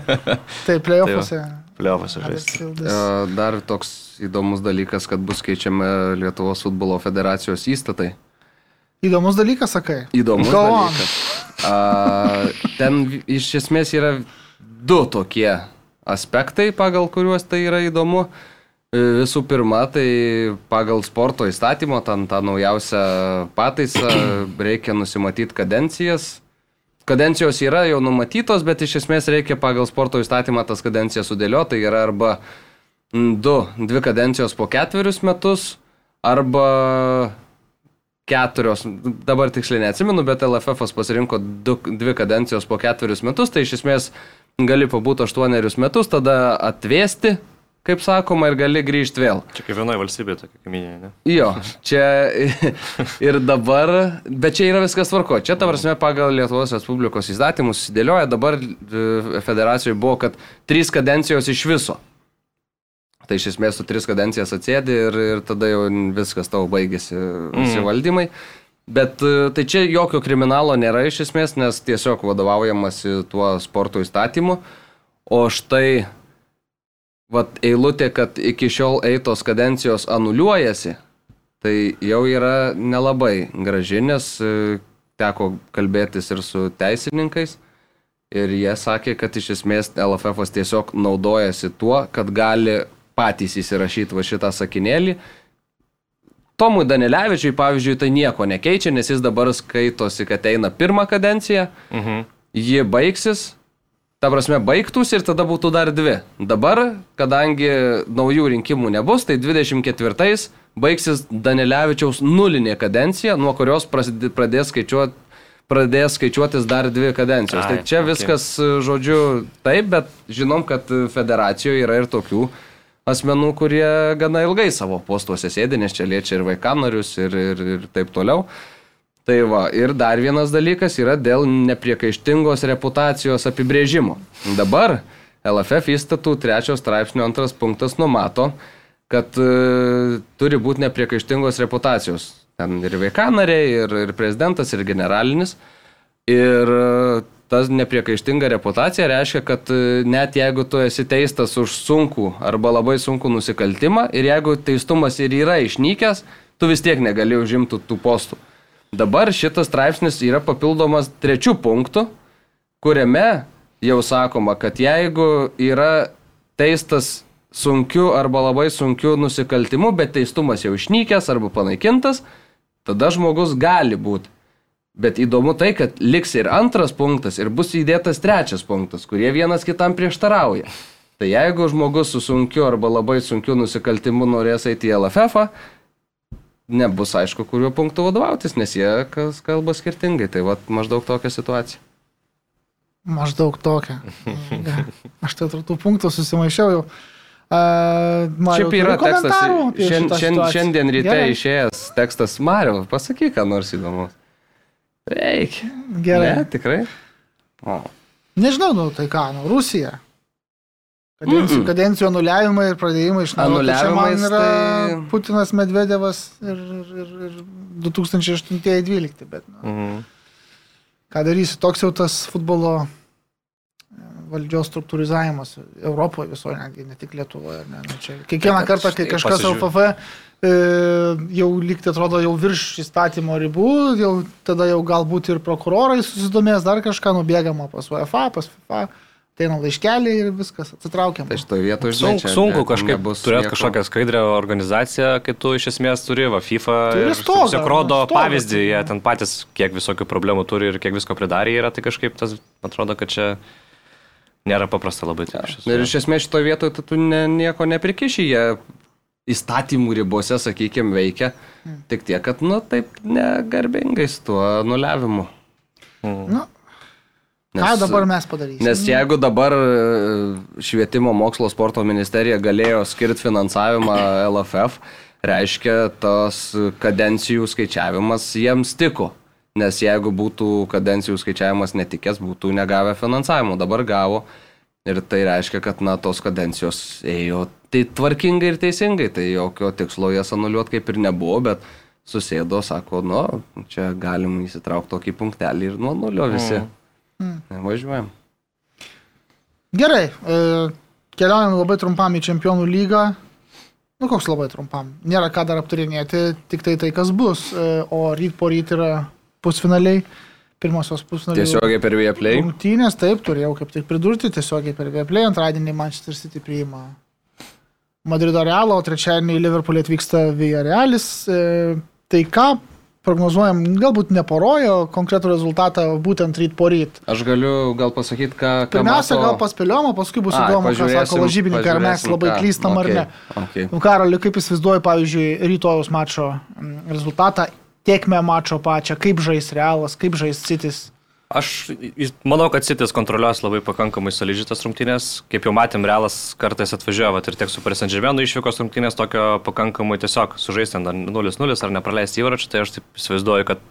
Taip, playoffuose. Pliovas žaisti. E, Dar toks įdomus dalykas, kad bus keičiama Lietuvos futbolo federacijos įstatai. Įdomus dalykas, sakai. Įdomus Go dalykas. A, ten iš esmės yra du tokie aspektai, pagal kuriuos tai yra įdomu. Visų pirma, tai pagal sporto įstatymo, ten tą naujausią pataisą, reikia nusimatyti kadencijas. Kadencijos yra jau numatytos, bet iš esmės reikia pagal sporto įstatymą tas kadencijas sudėlioti. Tai yra arba mm, du, dvi kadencijos po ketverius metus, arba keturios, dabar tiksliai neatsimenu, bet LFF pasirinko du, dvi kadencijos po ketverius metus, tai iš esmės gali pabūti aštuonerius metus, tada atvėsti, kaip sakoma, ir gali grįžti vėl. Čia kaip vienoje valstybėje tokia kaminė, ne? Jo, čia ir dabar, bet čia yra viskas tvarko. Čia, ta prasme, pagal Lietuvos Respublikos įstatymus susidėlioja, dabar e, federacijoje buvo, kad trys kadencijos iš viso. Tai iš esmės tu tris kadencijas atsėdi ir, ir tada jau viskas tau baigėsi visi mm. valdymai. Bet e, tai čia jokio kriminalo nėra iš esmės, nes tiesiog vadovaujamasi tuo sporto įstatymu. O štai, vat, eilutė, kad iki šiol eitos kadencijos anuliuojasi, tai jau yra nelabai graži, nes e, teko kalbėtis ir su teisininkais. Ir jie sakė, kad iš esmės LFF tiesiog naudojasi tuo, kad gali patys įsirašyti va šitą sakinėlį. Tomui Danilevičiui, pavyzdžiui, tai nieko nekeičia, nes jis dabar skaitosi, kad eina pirmą kadenciją, mhm. ji baigsis, ta prasme baigtųsi ir tada būtų dar dvi. Dabar, kadangi naujų rinkimų nebus, tai 24-ais baigsis Danilevičiaus nulinė kadencija, nuo kurios pradės skaičiuoti pradės skaičiuotis dar dvi kadencijos. Tai Ai, tai čia okay. viskas, žodžiu, taip, bet žinom, kad federacijoje yra ir tokių, asmenų, kurie gana ilgai savo postuose sėdi, nes čia liečia ir vaikanarius ir, ir, ir taip toliau. Tai va, ir dar vienas dalykas yra dėl nepriekaištingos reputacijos apibrėžimo. Dabar LFF įstatų trečios straipsnio antras punktas numato, kad e, turi būti nepriekaištingos reputacijos. Ten ir vaikanariai, ir, ir prezidentas, ir generalinis. Ir e, ta nepriekaištinga reputacija reiškia, kad e, net jeigu tu esi teistas už sunkų arba labai sunkų nusikaltimą ir jeigu teistumas ir yra išnykęs, tu vis tiek negali užimti tų postų. Dabar šitas straipsnis yra papildomas trečių punktų, kuriame jau sakoma, kad jeigu yra teistas sunkiu arba labai sunkiu nusikaltimu, bet teistumas jau išnykęs arba panaikintas, tada žmogus gali būti Bet įdomu tai, kad liks ir antras punktas, ir bus įdėtas trečias punktas, kurie vienas kitam prieštarauja. Tai jeigu žmogus su sunkiu arba labai sunkiu nusikaltimu norės eiti į LFF, nebus aišku, kuriuo punktu vadovautis, nes jie kalba skirtingai. Tai va maždaug tokia situacija. Maždaug tokia. Aš tai tų punktų susimaišiau jau. Uh, Mariau, Šiaip yra tekstas. Šiandien, šiandien, šiandien ryte Gerai. išėjęs tekstas Mariu, pasakyk, ką nors įdomus. Reikia. Gerai. Ne, tikrai. O. Nežinau, nu tai ką, nu Rusija. Kadencijų, mm -mm. kadencijų anuliavimai ir pradėjimai iš naujo. Tai čia man yra tai... Putinas Medvedevas ir, ir, ir 2008-2012, bet nu, mm -hmm. ką darysi, toks jau tas futbolo valdžios struktūrizavimas Europoje visoje, netgi ne tik Lietuvoje. Ne, nu, čia, kiekvieną kartą, kai kažkas LFF e, jau likti atrodo jau virš įstatymo ribų, jau tada jau galbūt ir prokurorai susidomės dar kažką, nubėgama pas UEFA, pas FIFA. Ateina laiškeliai ir viskas atsitraukiam. Tai šitoje vietoje žinai, sunku, sunku kažkaip turėti kažkokią skaidrę organizaciją, kai tu iš esmės turi, va, FIFA tiesiog rodo stogą, pavyzdį, jie ten patys kiek visokių problemų turi ir kiek visko pridarė yra, tai kažkaip tas, atrodo, kad čia nėra paprasta labai. Tai ja. Ir iš esmės šitoje vietoje tu, tu ne, nieko neprikiši, jie įstatymų ribose, sakykime, veikia. Mm. Tik tiek, kad, nu, taip negarbingai su tuo nulevimu. Mm. Nu, Nes, ką dabar mes padarysime? Nes jeigu dabar e, švietimo mokslo sporto ministerija galėjo skirti finansavimą LFF, reiškia, tos kadencijų skaičiavimas jiems tiko. Nes jeigu būtų kadencijų skaičiavimas netikės, būtų negavę finansavimo. Dabar gavo ir tai reiškia, kad na, tos kadencijos ėjo tai tvarkingai ir teisingai. Tai jokio tikslo jas anuliuoti kaip ir nebuvo, bet susėdo, sako, nu, čia galim įsitraukti tokį punktelį ir nuo nulio visi. Mm. Mm. Važiuojam. Gerai, e, keliaujam labai trumpam į čempionų lygą. Nu, koks labai trumpam. Nėra ką dar aptarinėti, tik tai tai, kas bus. E, o ryt po ryt yra pusfinaliai, pirmosios pusfinaliai. Tiesiogiai per Vieplay. Rungtynės, taip, turėjau kaip tik pridurti, tiesiogiai per Vieplay, antradienį Manchester City priima Madrido Realo, o trečiadienį į Liverpoolį atvyksta Villarealis. E, tai ką prognozuojam, galbūt neporojo konkretų rezultatą būtent ryt po ryt. Aš galiu gal pasakyti, ką... ką Pirmiausia, mato... gal paspėliom, o paskui bus įdomu, ką sako lažybininkai, ar mes labai ką. klystam ar Okay, ne. okay. Nu, Karoli, kaip įsivaizduoji, pavyzdžiui, rytojus mačo mm, rezultatą, tiekme mačo pačią, kaip žais Realas, kaip žais Citis. Aš manau, kad Citis kontroliuos labai pakankamai solidžitas rungtynės. Kaip jau matėm, Realas kartais atvažiuoja ir tiek su Saint-Germainu išvykos rungtynės tokio pakankamai tiesiog sužaisti ar 0-0 ar nepraleisti įvarčių, tai aš taip įsivaizduoju, kad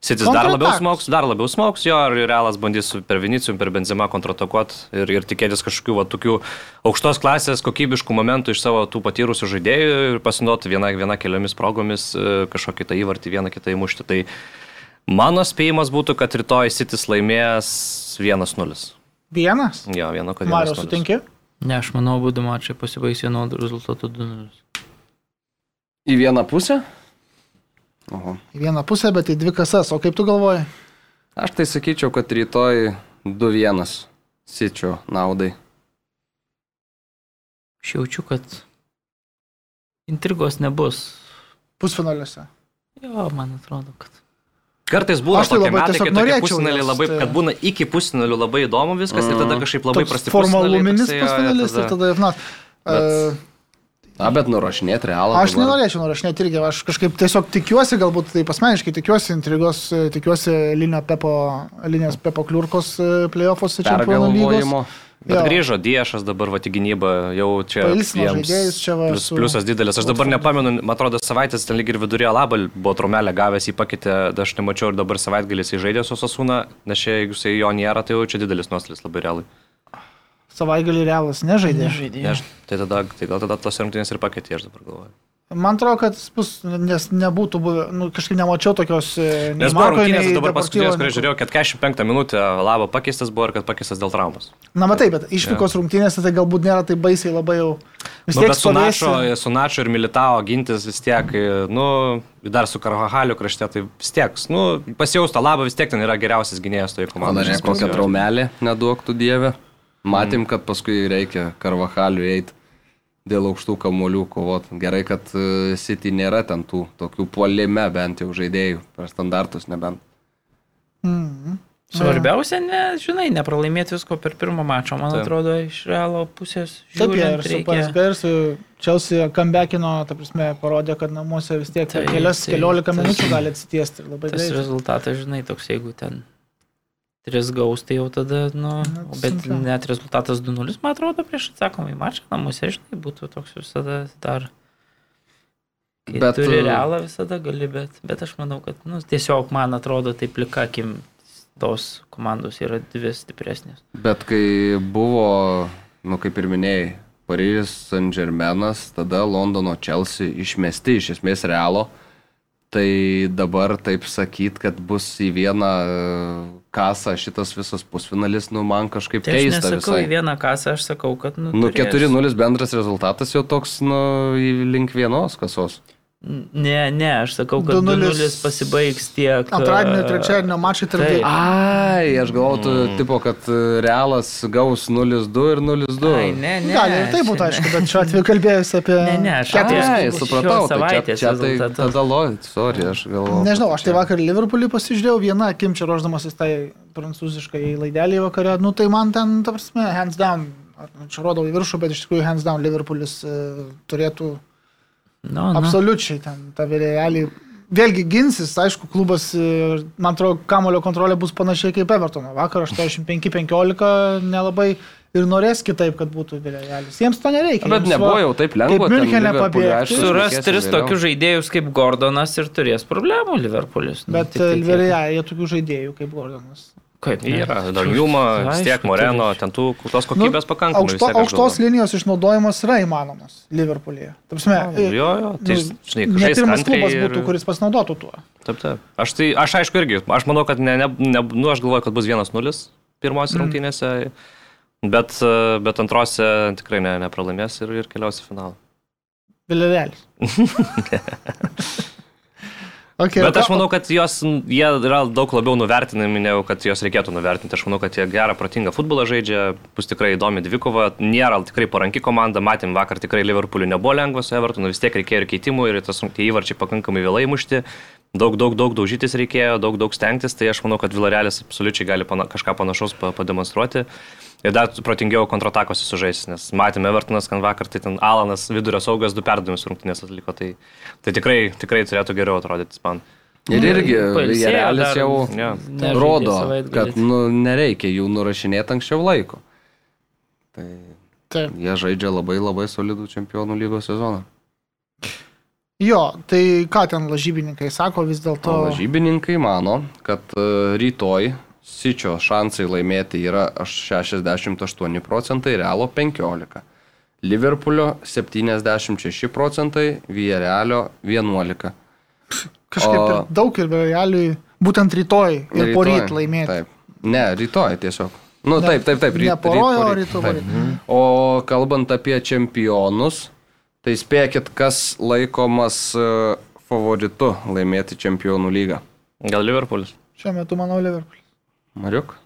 Citis dar labiau smoks, dar labiau smoks jo ir Realas bandys su- per Vinicijum, per Benzema kontratakuoti ir, ir tikėtis kažkokių va, tokių aukštos klasės kokybiškų momentų iš savo tų patyrusių žaidėjų ir pasinaudoti viena, viena keliomis progomis e, kažkokį tą įvartį, vieną kitą įmušti. Tai Mano spėjimas būtų, kad rytoj Citis laimės 1-0. Vienas? Jo, vieno, kad Mario, 1-0. sutinki? Ne, aš manau, būdu mačai pasibaigs vienodu rezultatu 2-0. Į vieną pusę? Oho. Į vieną pusę, bet į dvi kasas. O kaip tu galvoji? Aš tai sakyčiau, kad rytoj 2-1 sičio naudai. Aš jaučiu, kad intrigos nebus. Pusfinaliuose. Jo, man atrodo, kad. Kartais būna Aš tai labai metai, tiesiog norėčiau jos, labai, tai- kad būna iki pusfinalių labai įdomu viskas ir tada kažkaip labai Toks prasti Formaluminis pusfinalis ir tada FNAF. Bet- Na, bet nurašinėti realą. Aš nenorėčiau nurašinėti irgi, aš kažkaip tiesiog tikiuosi, galbūt taip asmeniškai tikiuosi intrigos, e, tikiuosi linio Pepo, linijos Pepo Kliurkos e, playoffuose čempionų lygos. Bet Jo. grįžo Diešas dabar va į gynybą, jau čia žaidėjus čia va plius, su- pliusas didelis. Aš dabar nepamenu, man atrodo, savaitės ten lyg ir vidurėje labą buvo trumelę gavęs, jį pakeitė, aš nemačiau ir dabar savaitgalis įžaidė su Sasūna, nes čia jeigu jisai jo nėra, tai jau čia didelis nuostolis labai realai. Savaitgalį realas nežaidė. Nežaidė. Ne, aš, tai, tada, tai gal tada tos rungtynės ir pakeitė, aš dabar galvoju. Man atrodo, kad bus, nes nebūtų buvę, nu, kažkaip nemačiau tokios... e, Nes buvo Marko, rungtynės, dabar paskutinės, nei kurias kur. žiūrėjau, kad 45 minutę labo pakeistas buvo ir kad pakeistas dėl traumos. Na, matai, bet išvykos rungtynėse tai galbūt nėra taip baisiai labai jau... Vis Nu, tiek bet su Načo, su Načo ir Militao gintis vis tiek, nu, dar su Karvahaliu krašte, tai vis tiek, nu, pasijausta labą, vis tiek ten yra geriausias gynėjas toje komandoje. kokią traumelį neduoktų dievę. Matėm, kad paskui reikia karvahalių eiti dėl aukštų kamolių kovot. Gerai, kad e, City nėra ten tų tokių puolime bent jau žaidėjų, per standartus nebent. Mhm. Svarbiausia, ne, žinai, nepralaimėti visko per pirmą mačą, man Taip. atrodo, iš realo pusės. Taip, jie ir žiūrint, su PSG ir su Chelsea comebackino, ta prasme, parodė, kad namuose vis tiek Taip, kelias, taip, keliolika minučių gali atsitiesti Tas greitai. rezultatas, žinai, toks, jeigu ten 3 gaus, tai jau tada, nu, bet sunkiau. net rezultatas 2-0, man atrodo, prieš atsakomą į mačą namuose, žinai, būtų toks visada dar. Kai Bet, turi e, realą visada gali, bet, bet aš manau, kad, nu, tiesiog man atrodo, tai plikakim, tos komandos yra dvi stipresnės. Bet kai buvo, nu kaip ir minėjai, Paryžius Saint Germainas, tada Londono Chelsea išmesti iš esmės realo. Tai dabar taip sakyt, kad bus į vieną e, kasą šitas visas pusfinalis, nu man kažkaip Tai aš keista nesakau visai. į vieną kasą, aš sakau, kad, nu, Nu, turės. 4-0 bendras rezultatas jau toks, nu, link vienos kasos. Ne, ne, aš sakau, kad 2:0 2-0 pasibaigs tiek. Antradienio, e, trečiadienio mačai tarp. Ai, aš galvoju, mm. tipo, kad e, realas gaus 0-2 ir 0-2. Ai, ne, ne. Gali ir tai būtų, aišku, bet šiuo atveju kalbėjus apie... Ne, ne, aš apie- Ai, supratau, tai čia, čia tai tada loit, sorry, aš galvoju. Nežinau, aš tai vakar Liverpoolį pasižiūrėjau vieną akim čia ruoždamasis tai prancūziškai laidelį vakare, nu tai man ten, ta prasme, hands down, čia rodau į viršų, bet iš tikrųjų hands down Liverpoolis e, turėtų Nu, nu. absoliučiai ten tą vėliavėlį. Vėlgi ginsis, aišku, klubas, e, man atrodo, kamulio kontrolė bus panašiai kaip Evertono. Vakar 85-15 nelabai ir norės kitaip, kad būtų vėliavėlis. Jiems to nereikia. Bet jiems nebuvo jau taip lengva. kaip Liverpooliui, pabėgti. Suras tris tokius žaidėjus kaip Gordonas ir turės problemų Liverpoolis. Nu, Bet tai tiek. Vilija, jie tokių žaidėjų kaip Gordonas. Kaip ne? Yra, Danjuma, vis tiek Moreno, ten tų tos kokybės pakankamai. Nu, Aukšto, tiek, aš aukštos galvoju. linijos išnaudojimas yra įmanomas Liverpoolyje. Prasme, Jo, jo, tai, nu, žinai, žais pirmas klubas ir- būtų, kuris pasinaudotų tuo. Taip, taip. Aš, tai, aš aišku irgi, aš manau, kad ne, ne, ne, nu, aš galvoju, kad bus 1-0 pirmose mm. rungtynėse, bet, e, bet antrose tikrai ne, nepralaimės ir, ir keliaus į finalą. Vilėrelis. Okay, Bet aš manau, kad jos, jie yra daug labiau nuvertinami, negu kad jos reikėtų nuvertinti. Aš manau, kad jie gerą, protingą futbolą žaidžia, bus tikrai įdomi dvikova, nėra tikrai paranki komanda, matėm vakar tikrai Liverpooliu nebuvo lengvas su Evertonu, vis tiek reikėjo ir keitimų ir tas tie įvarčiai pakankamai vėlai mušti, daug, daug, daug daužytis reikėjo, daug, daug stengtis, tai aš manau, kad Vilarelis absoliučiai gali pana, kažką panašaus pa, pademonstruoti. Ir dar protingiau kontratakosi sužais, nes matėme Evertonas, kad vakar tai ten Alanas vidurio saugas du perdavimus rungtynės atliko, tai, tai tikrai, tikrai turėtų geriau atrodyti man. Ir irgi pailsėjo Jarelis jau Ja. Rodo, kad nu, nereikia jų nurašinėti anksčiau laiko. Tai Taip. jie žaidžia labai labai solidų čempionų lygos sezoną. Jo, tai ką ten lažybininkai sako vis dėlto. lažybininkai mano, kad e, rytoj Sičio šansai laimėti yra aš 68 procentai, Realo 15. Liverpoolio 76 procentai, Vierealio 11. Kažkaip o- ir daug ir realiai, būtent rytoj ir poryt laimėti. Taip. Ne, rytoj tiesiog. Nu, Ne- taip, taip, taip. ne ryt- poroj, o poryt, rytoj taip. poryt. O kalbant apie čempionus, tai spėkit, kas laikomas e, favoritu laimėti čempionų lygą. Gal Liverpoolis? Šiuo metu manau Liverpool. Mariuk?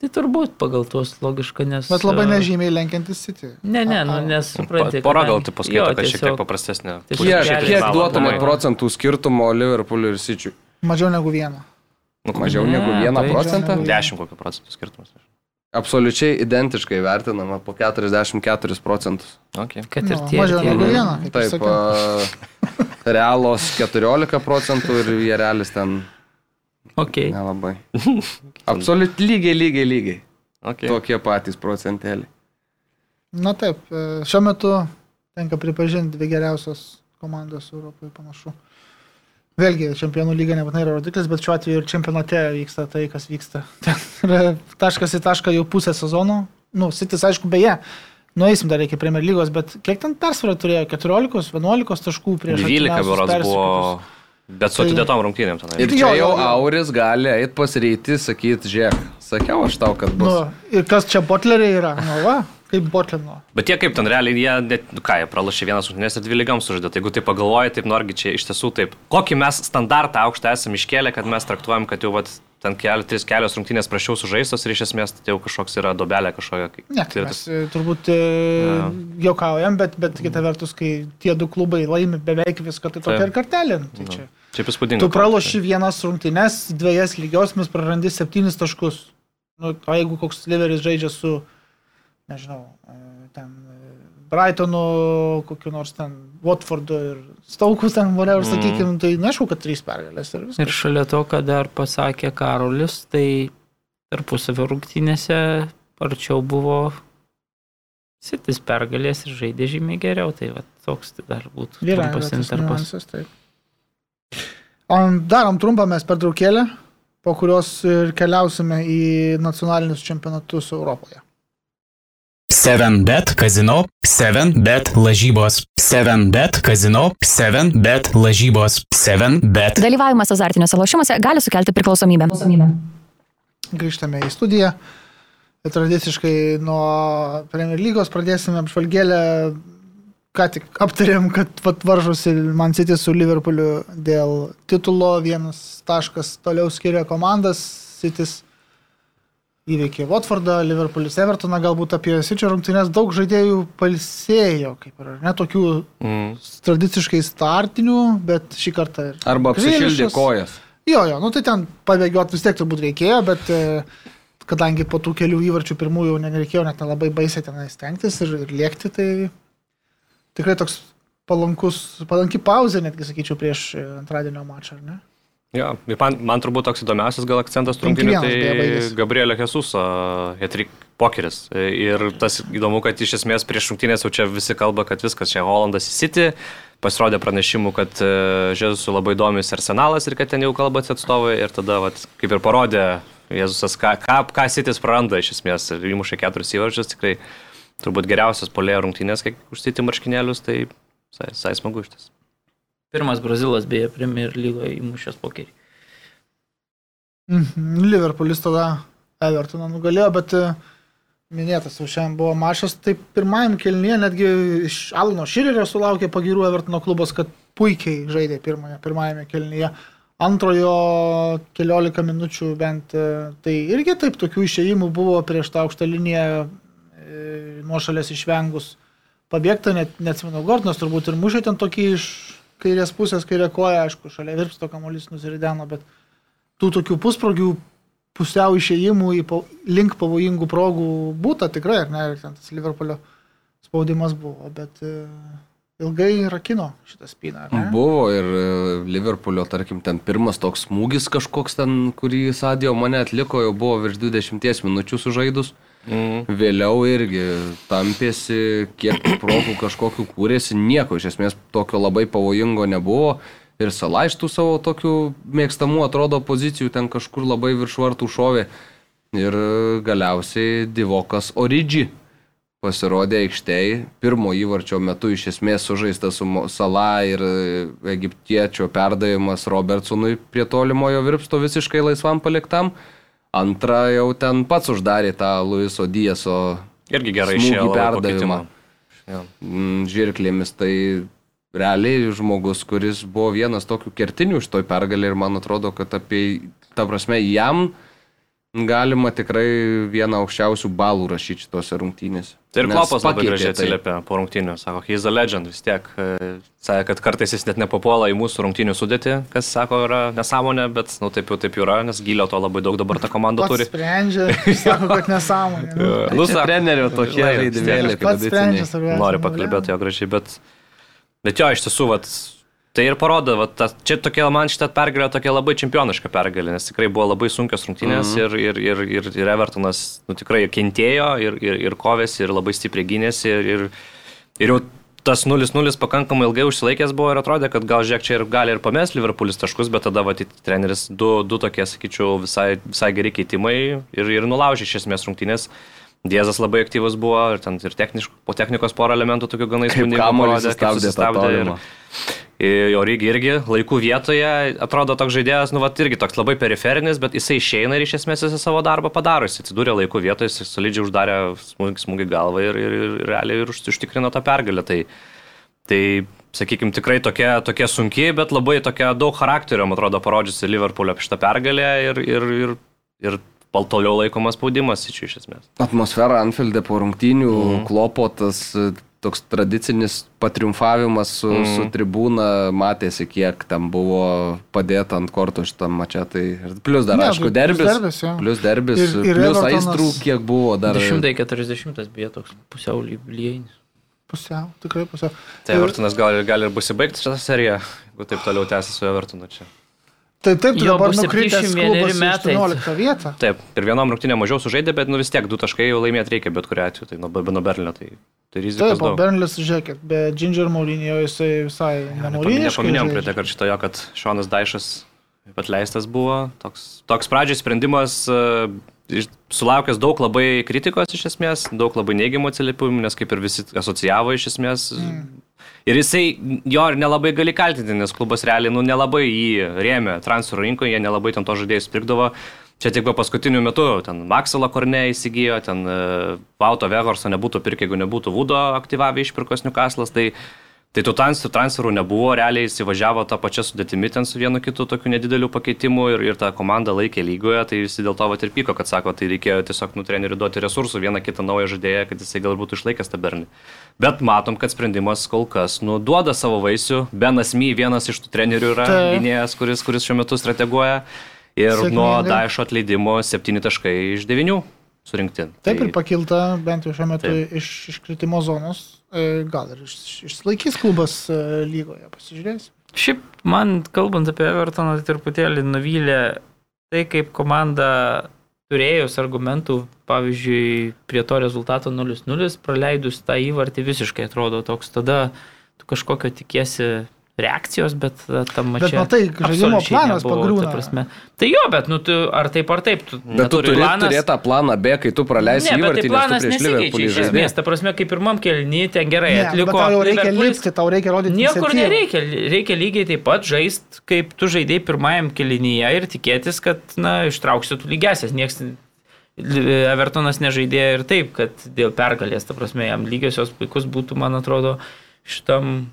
Tai turbūt pagal tuos logiška, nes... Bet labai e, nežymiai lenkiantis City. Ne, ne, nu, nes suprantate. Pora gal tai paskaito, kad šiek tiek paprastesnė. Kiek, kiek aplamai. procentų skirtumo Liverpooliui ir Sičiui? Mažiau negu vieną. Mažiau Ne, negu 1 tai- procentą? Mažiau 10 kokių procentų skirtumas. Absoliučiai identiškai vertinama po 44 procentus. Okay. Kad ir Nu, tie. mažiau ir tie. negu vieną. Taip, a, Realos 14 procentų ir Vierelis ten Okay. nelabai. Absoliučiai lygiai, lygiai, lygiai. Okay. Tokie patys procentėliai. Na taip, e, šiuo metu tenka pripažinti dvi geriausios komandos Europoje panašu. Vėlgi, čempionų lyga nebūtinai yra rodiklis, bet šiuo atveju ir čempionate vyksta tai, kas vyksta. Ten yra taškas į tašką jau pusę sezono. Nu, Sitis, aišku, beje, nueisim dar iki Premier lygos, bet kiek ten persvarą turėjo? 14-11 taškų prieš 12 artimiausius berods buvo. Bet su Tai- atidėtom rungtynėm ten. Ir čia jo, jau. Auris gali eit pas rytį, sakyti, žiūrėk, sakiau aš tau, kad bus. Nu, ir kas čia botleriai yra? Nu, va, kaip botlino. Bet jie kaip ten realiai, jie, net, nu ką, jie pralašė vienas rungtynės ir dvi lygiams sužaidė. Tai jeigu tai pagalvoji, taip norgi čia iš tiesų taip. Kokį mes standartą aukštą esame iškėlę, kad mes traktuojam, kad jau vat, ten keli, tris kelios rungtynės prašiau sužaistos ir iš esmės tai jau kažkoks yra dobelė kažkokia. Ne, Tai mes e, turbūt e, juokaujam, bet, bet kita vertus, kai tie du klubai laimi beveik viską, tai tokia ir kartelė. nu, Tai čia. Šiaip įspūdinga. Tu praloši vienas rungtynes, dviejas lygios, mes prarandi septynis taškus. Nu, o jeigu koks Liveris žaidžia su, nežinau, e, ten e, Brightonu, kokiu nors ten Watfordu ir Staukus ten, whatever, Mhm. sakykime, tai neaišku, kad trys pergalės ir viskas. Ir šalia to, ką dar pasakė Karolis, tai tarpusavio rungtynėse arčiau buvo Sitis pergalės ir žaidė žymiai geriau, tai va, toks tai dar būtų Yra, trumpas interpas. darom trumpą mes per traukėlę, po kurios ir keliausime į nacionalinius čempionatus Europoje. 7bet kazino, 7bet lažybos, 7bet kazino, 7bet lažybos, 7bet. Dalyvavimas azartiniuose lošimuose gali sukelti priklausomybę. Grįžtame į studiją. Tradiciškai nuo Premier lygos pradėsime apžvalgėlę. Ką tik aptarėm, kad varžosi Man City su Liverpooliu dėl titulo. Vienas taškas toliau skiria komandas. Citys įveikė Watfordą, Liverpoolis Evertoną. Galbūt apie City rungtynės daug žaidėjų palsėjo, kaip ir ne tokių Mm. tradiciškai startinių, bet šį kartą ir. Arba apsišildė kojas. Jo, jo, nu tai ten pabėgioti vis tiek turbūt reikėjo, bet e, kadangi po tų kelių įvarčių pirmųjų nereikėjo net labai baisiai ten stengtis ir, ir lėkti, tai tikrai toks palankus, palanki pauzė, netgi sakyčiau, prieš e, antradienio mačą, ar ne? Jo, man, man turbūt toks įdomiausias gal akcentas beje tai. Gabrielio Jesuso hetrik pokeris. Ir tas įdomu, kad iš esmės prieš rungtynės jau čia visi kalba, kad viskas čia Holandas į City, pasirodė pranešimų, kad Jesusų labai domisi arsenalas ir kad ten jau kalbasi atstovai ir tada, vat, kaip ir parodė Jėzusas, ką, ką, ką Citys praranda iš esmės ir įmušė keturis įvarčius, tikrai turbūt geriausias polėjo rungtynės, kiek užsiti marškinėlius, tai visai, smagu iš ties. Pirmas Brazilas beje Premier lygoje įmušęs pokerį. Mhm, Liverpoolis tada Evertoną nugalėjo, bet e, minėtas jau šiandien buvo mačas, tai pirmajam kelnyje netgi iš Alno Širerio sulaukė pagirų Evertono klubas, kad puikiai žaidė pirmąją, pirmajame kelnyje. antrojo keliolika minučių bent. e, Tai irgi taip tokių išėjimų buvo prieš tą aukštą liniją e, nuošalės išvengus. Pabėgta, net neatsimenu, Gordonas turbūt ir mušė ten tokį iš kairės pusės, kairė koja, aišku, šalia virpsto kamuolys nusirideno, bet tų tokių pusprogių pusiau išėjimų į link pavojingų progų būta tikrai, ar ne, ir ten tas Liverpoolio spaudimas buvo, bet e, ilgai rakino šitą spyną. Buvo ir e, Liverpoolio, tarkim, ten pirmas toks smūgis kažkoks ten, kurį Sadio mane atliko, jau buvo virš 20 minučių sužaidus. Mm. Vėliau irgi tampėsi, kiek progų kažkokiu kūrėsi, nieko iš esmės tokio labai pavojingo nebuvo. Ir salaištų savo tokių mėgstamų atrodo pozicijų ten kažkur labai virš vartų šovė. Ir galiausiai Divokas Origi pasirodė aikštėje. Pirmo įvarčio metu iš esmės sužaistas su Sala ir egiptiečio perdavimas Robertsonui prie tolimojo virpsto visiškai laisvam paliktam. Antra jau ten pats uždarė tą Luiso Dieso Irgi gerai išėjo. perdavimą. Jo. mm, žirklėmis. Tai realiai žmogus, kuris buvo vienas tokių kertinių iš toj pergalė ir man atrodo, kad apie, ta prasme, jam galima tikrai vieną aukščiausių balų rašyti šitose rungtynėse. Tai ir Klopas labai gražiai tai. atsiliepė po rungtynių. Sako, he's a legend vis tiek. E, Sakė, kad kartais jis net nepapuola į mūsų rungtynių sudėtį, kas sako yra nesąmonė, bet nu, taip jau taip yra, nes gilio to labai daug dabar ta komanda Pats turi. sprendžia, sako, kad nesąmonė. Nu, Nu, sako, trenerio tokie žaidimėliai. Noriu pakalbėti jo gražiai, bet, bet jo, iš tiesų, vat, tai ir parodo, vat, ta, čia tokia, man šitą pergalę tokia labai čempioniška pergalė, nes tikrai buvo labai sunkios rungtynės mm -hmm. ir, ir, ir, ir, ir Evertonas nu, tikrai kentėjo ir, ir, ir kovėsi ir labai stipriai gynėsi ir, ir, ir jau tas 0-0 pakankamai ilgai užsilaikęs buvo ir atrodė, kad gal žiūrėk čia ir gali ir pamės Liverpoolis taškus, bet tada vat, treneris du, du tokie, sakyčiau, visai, visai geri keitimai ir, ir nulaužė iš esmės rungtynės. Diezas labai aktyvus buvo ir ten ir techniš, po technikos porą elementų tokių ganai Kaip įspūdingų kamuolį sustabdė tą susistabdė ir, jo irgi, irgi laikų vietoje atrodo toks žaidėjas, nu, vat, irgi toks labai periferinis, bet jisai išeina ir iš esmės jisai savo darbą padaro, jis atsidūrė laikų vietoje, jis solidžiai uždarė smūgį, smūgį galvą ir, ir, ir realiai ir už- užtikrino tą pergalę. Tai, tai sakykime, tikrai tokia, tokia sunki, bet labai tokia daug charakterio, man atrodo, parodžiusi Liverpoolio šitą pergalę ir, ir, ir, ir pal toliau laikomas spaudimas iš esmės. Atmosfera Anfieldė po rungtynių, mm. klopo tas e, toks tradicinis patriumfavimas su, mm. su tribūna, matėsi, kiek tam buvo padėta ant kortų šitam mačia. Tai ir plus dar, Ne, aišku, plius derbis. derbis, jo. Plus derbis, Ir- ir plus Evertonas- aistrų, kiek buvo dar. 240 bija toks pusiau lygienis. Pusiau, tikrai pusiau. Tai Evertonas gali, gali ir bus įbaigti šitą seriją, jeigu taip toliau tęsis su Evertonu čia. Tai taip, tu Jo, dabar nukritęs 71 klubas metai. 18 vietą. Taip, ir vienom rungtynėm mažiau sužaidė, bet nu vis tiek du taškai jau laimėti reikia, bet kuriu atveju, tai nuo, nuo Berlinio, tai, tai rizikos Taip, o. Bernlis, žiūrėkit, be Ginger Maurinio jisai visai Nepaminėjom nemaurinio. prie tai, kad šitojo, kad Šonas Daišas atleistas buvo. Toks, toks pradžioj sprendimas uh, sulaukęs daug labai kritikos iš esmės, daug labai neigiamų atsiliepimų, nes kaip ir visi asocijavo iš esmės. Mm. Ir jisai jo ir nelabai gali kaltinti, nes klubas realiai nu, nelabai jį rėmė transferų rinkoje, jie nelabai ten to žaidėjus pirkdavo. Čia tik buvo paskutiniu metu, ten Maxwell Korne įsigijo, ten uh, Vauto Vegorso nebūtų pirkę, jeigu nebūtų Vudo aktyvavę išpirkos Newcastle'as. Tai, tai tų transferų, transferų nebuvo, realiai įsivažiavo tą pačią sudėtimi ten su vienu kitu tokiu nedideliu pakeitimu ir, ir tą komandą laikė lygoje, tai visi dėl to vat ir pyko, kad sako, tai reikėjo tiesiog nu treneriui duoti resursų, vieną kitą naują žaidėją, kad jisai galbūt išlaikęs tą bernį. Bet matom, kad sprendimas kol kas nu, duoda savo vaisių. Benas My, vienas iš tų trenerių yra gynėjas, kuris, kuris šiuo metu strateguoja. Ir Sėkmingai. nuo Daešo atleidimo 7 taškai iš 9 surinkti. Taip Tai- ir pakilta bent jau šiuo metu Taip. iš iškritimo zonos. E, Gal ir iš- išsilaikys klubas e, lygoje, pasižiūrės. Šiaip man, kalbant apie Evertoną, tai truputėlį nuvylė tai, kaip komanda turėjus argumentų, pavyzdžiui, prie to rezultato 0-0, praleidus tą įvartį visiškai atrodo toks, tada tu kažkokio tikėsi reakcijos, bet tada tam Bet mačiau. matai, žaidimo planas pagriūna. Tai jo, bet nu, tu, ar taip ar taip, tu, Bet tu turi turėti tą planą B, kai tu praleisi Ne, bet įvartį, tai tu planas prieš nesikeičia iš esmės. Ta prasme, kaip pirmam kelny, ten gerai Ne, bet atliko. tau reikia lipti, tau reikia rodyti. Niekur iniciatyvą. nereikia, reikia lygiai taip pat žaisti, kaip tu žaidėjai pirmajam kelinyje ir tikėtis, kad, na, ištrauksiu tų lygesias. Niekas, Evertonas nežaidė ir taip, kad dėl pergalės, ta prasme, jam lygiosios puikus būtų, man atrodo, šitam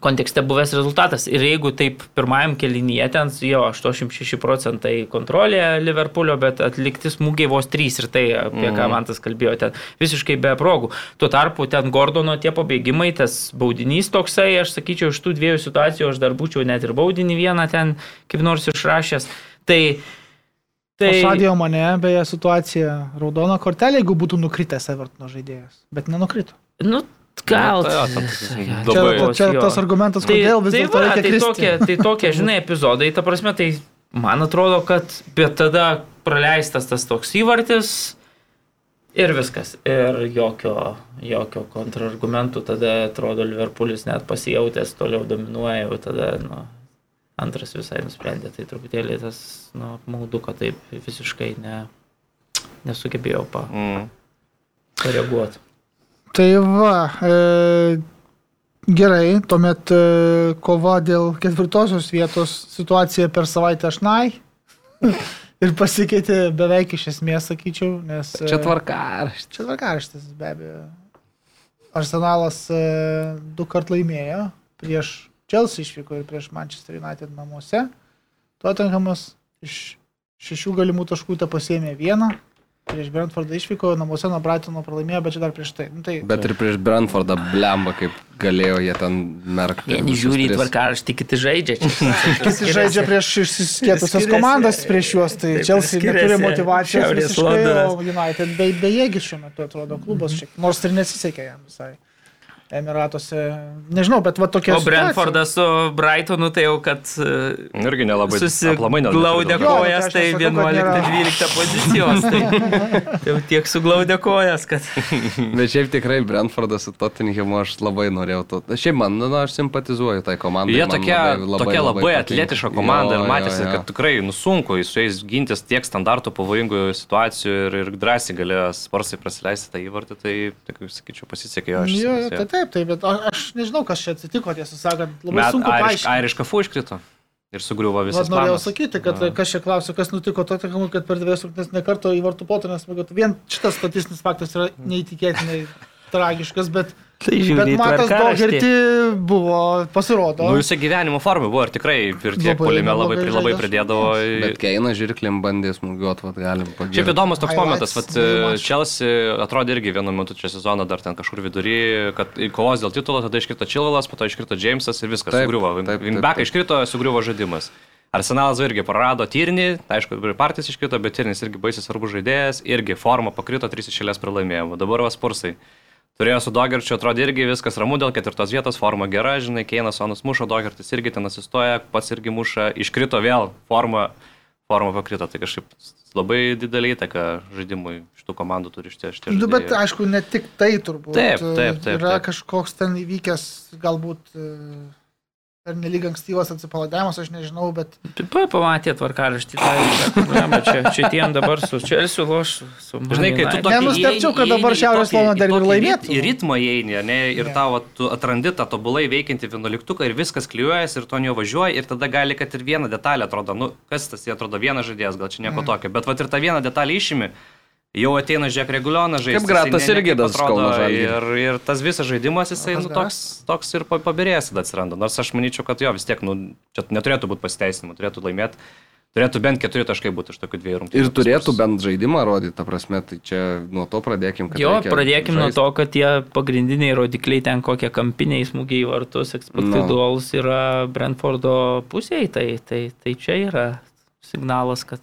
kontekste buvęs rezultatas. Ir jeigu taip pirmajam kelinyje ten jo 86 procentai kontrolė Liverpoolio, bet atlikti smūgiai vos 3 ir tai, apie mm. ką man tas kalbėjo, ten visiškai be progų. Tuo tarpu ten Gordono tie pabėgimai, tas baudinys toksai, aš sakyčiau, iš tų dviejų situacijų aš dar būčiau net ir baudinį vieną ten kaip nors išrašęs. Tai Tai Sadio mane, beje, situacija raudona kortelė, jeigu būtų nukritęs Evertono žaidėjas, bet nenukrito. Nu, gal. Na, tai, Čia, Labai. čia tas argumentas, kodėl vis tai, dėlto va, reikia tai kristi. tokie, tai tokie, žinai, epizodai, ta prasme, tai man atrodo, kad bet tada praleistas tas toks įvartis ir viskas. Ir jokio, jokio kontrargumentų, tada atrodo, Liverpoolis net pasijautęs toliau dominuoja, jau tada, nu, antras visai nusprendė, tai truputėlį tas, nu, apmaudu, kad taip visiškai ne, nesugebėjau pa, Mm. pareaguoti. Tai va, e, gerai, tuomet e, kova dėl ketvirtosios vietos situacija per savaitę ašnai. Ir pasikeitė beveik iš esmės, sakyčiau, nes... e, Čia tvarkaraštis. Čia tvarkaraštis, be abejo. Arsenalas e, du kart laimėjo prieš Chelsea išvyko ir prieš Manchester United namuose. Tottenhamas iš šešių galimų taškų te pasėmė vieną. Prieš Brentfordą išvyko, namuose nuo Brightono pralaimėjo, bet čia dar prieš tai. Nu, tai Bet ir prieš Brentfordą blemba, kaip galėjo jie ten merkti. Vieni žiūri į tvarkaraštį, kiti žaidžia. Kiti žaidžia prieš Skiriasi. komandas prieš juos, tai Chelsea neturi motivacijos. Visiškai. O United be, bejėgis šiuo metu atrodo klubas, šiek, nors ir nesisekė jam visai. Emiratuose, nežinau, bet va tokia. O Brentfordas su Brightonu tai jau, kad Irgi nelabai aplamai susiglaudę neturi Jo, kojas, tai tai aš nesakau, kad 11-12 pozicijos. Tai tai jau tiek suglaudę kojas, kad... Bet šiaip tikrai Brentfordas su Tottenhamu aš labai norėjau to. Šiaip man, nu, aš simpatizuoju tai komandai. Jie tokia labai, tokia labai, labai atletiška komanda Jo, ir matėsi, jo, jo. kad tikrai nusunku su jais gintis tiek standartų pavojingų situacijų ir, ir drąsiai galėjo sparsai prasileisti tą įvartį, tai, tai kaip sakyčiau, pasisekė jo. aš Jo, jo, įsivaizduoju. tai taip, taip, bet aš nežinau, kas čia atsitiko, tiesą sakant, labai Met sunku airiška, paaiškinti. airiška fu iškrito ir sugriuvo visas norėjau planas. sakyti, kad Jo. kas čia klausė, kas nutiko Tottenhamui, kad per dvies rungtynes nekarto į vartų potą nesmėgotų. Vien šitas statistinis faktas yra neįtikėtinai tragiškas, bet, Tai bet Matas Doherty buvo, pasirodo. Nu, visą gyvenimo formą buvo ir tikrai ir tiek Labai polime labai, labai žaidė. pridėdavo. Bet Keina žirklim bandė smūgiuoti, vad galim pagėti. Šiaip įdomus toks momentas, mačų. Chelsea atrodė irgi vienu metu čia sezono dar ten kažkur vidury, kad kovos dėl titulo tada iškrito Chilvelas, po to iškrito Jamesas ir viskas Taip, sugriuvo. taip. iškrito, sugriuvo žaidimas. Arsenalas irgi prarado Tyrnį, aišku, partijas iškrito, bet Tyrnis irgi baisiai svarbus žaidėjas, irgi forma pakrito, trys išėlės pralaimėjimų. Dabar Vaspursai. Turėjo su Dogerčiu, atrodė irgi viskas ramu dėl ketvirtos vietos, forma gera, žinai, Keinas Sonus muša, Dogertis irgi ten asistuoja, pats irgi muša, iškrito vėl, forma, forma pakrito, tai kažkaip labai didelį įtaką žaidimui šitų komandų turi šitie šitie Nu, bet aišku, ne tik tai turbūt. Taip, taip, taip, Yra taip. kažkoks ten įvykęs, galbūt e, per nelyg ankstyvas atsipalaidavimas, aš nežinau, bet Pa, pamatė tvarkaraštį, tai problema čia, čia tiem dabar su Čelsiu loš, su... Man Žinai, kai tu United. tokį Nenustebčiau, kad dabar Šiaurės į derby tokį laimėtų. Į ritmą įeini, ne, ir Ne. tavo, tu atrandi tą tobulai veikiantį vienuoliktuką ir viskas klijuojas ir tu ant jo važiuoji ir tada gali, kad ir viena detalė atrodo, nu, kas tas, jie atrodo vienas žaidėjas, gal čia Mm. nieko tokio, bet va ir tą vieną detalę išimi. Jau ateina Žiek Regulionas žaisti. Kaip Gratas Irgidas Kauno Žalgiry. Ir, ir tas visas žaidimas, jisai nu, toks, toks ir pa- pabirėjęs tada atsiranda. Nors aš manyčiau, kad jo vis tiek, nu, čia neturėtų būti pasiteisinimų, turėtų laimėti. Turėtų bent keturi taškai būti iš tokių dviejų rungtynių. Ir turėtų bent žaidimą rodyti, ta prasme, tai čia nuo to pradėkim. kad Jo, pradėkim nuo žaist. to, kad tie pagrindiniai rodikliai ten kokie kampiniai smūgiai į vartus, expected Nu. goals yra Brentfordo pusėje, tai, tai, tai čia yra signalas, kad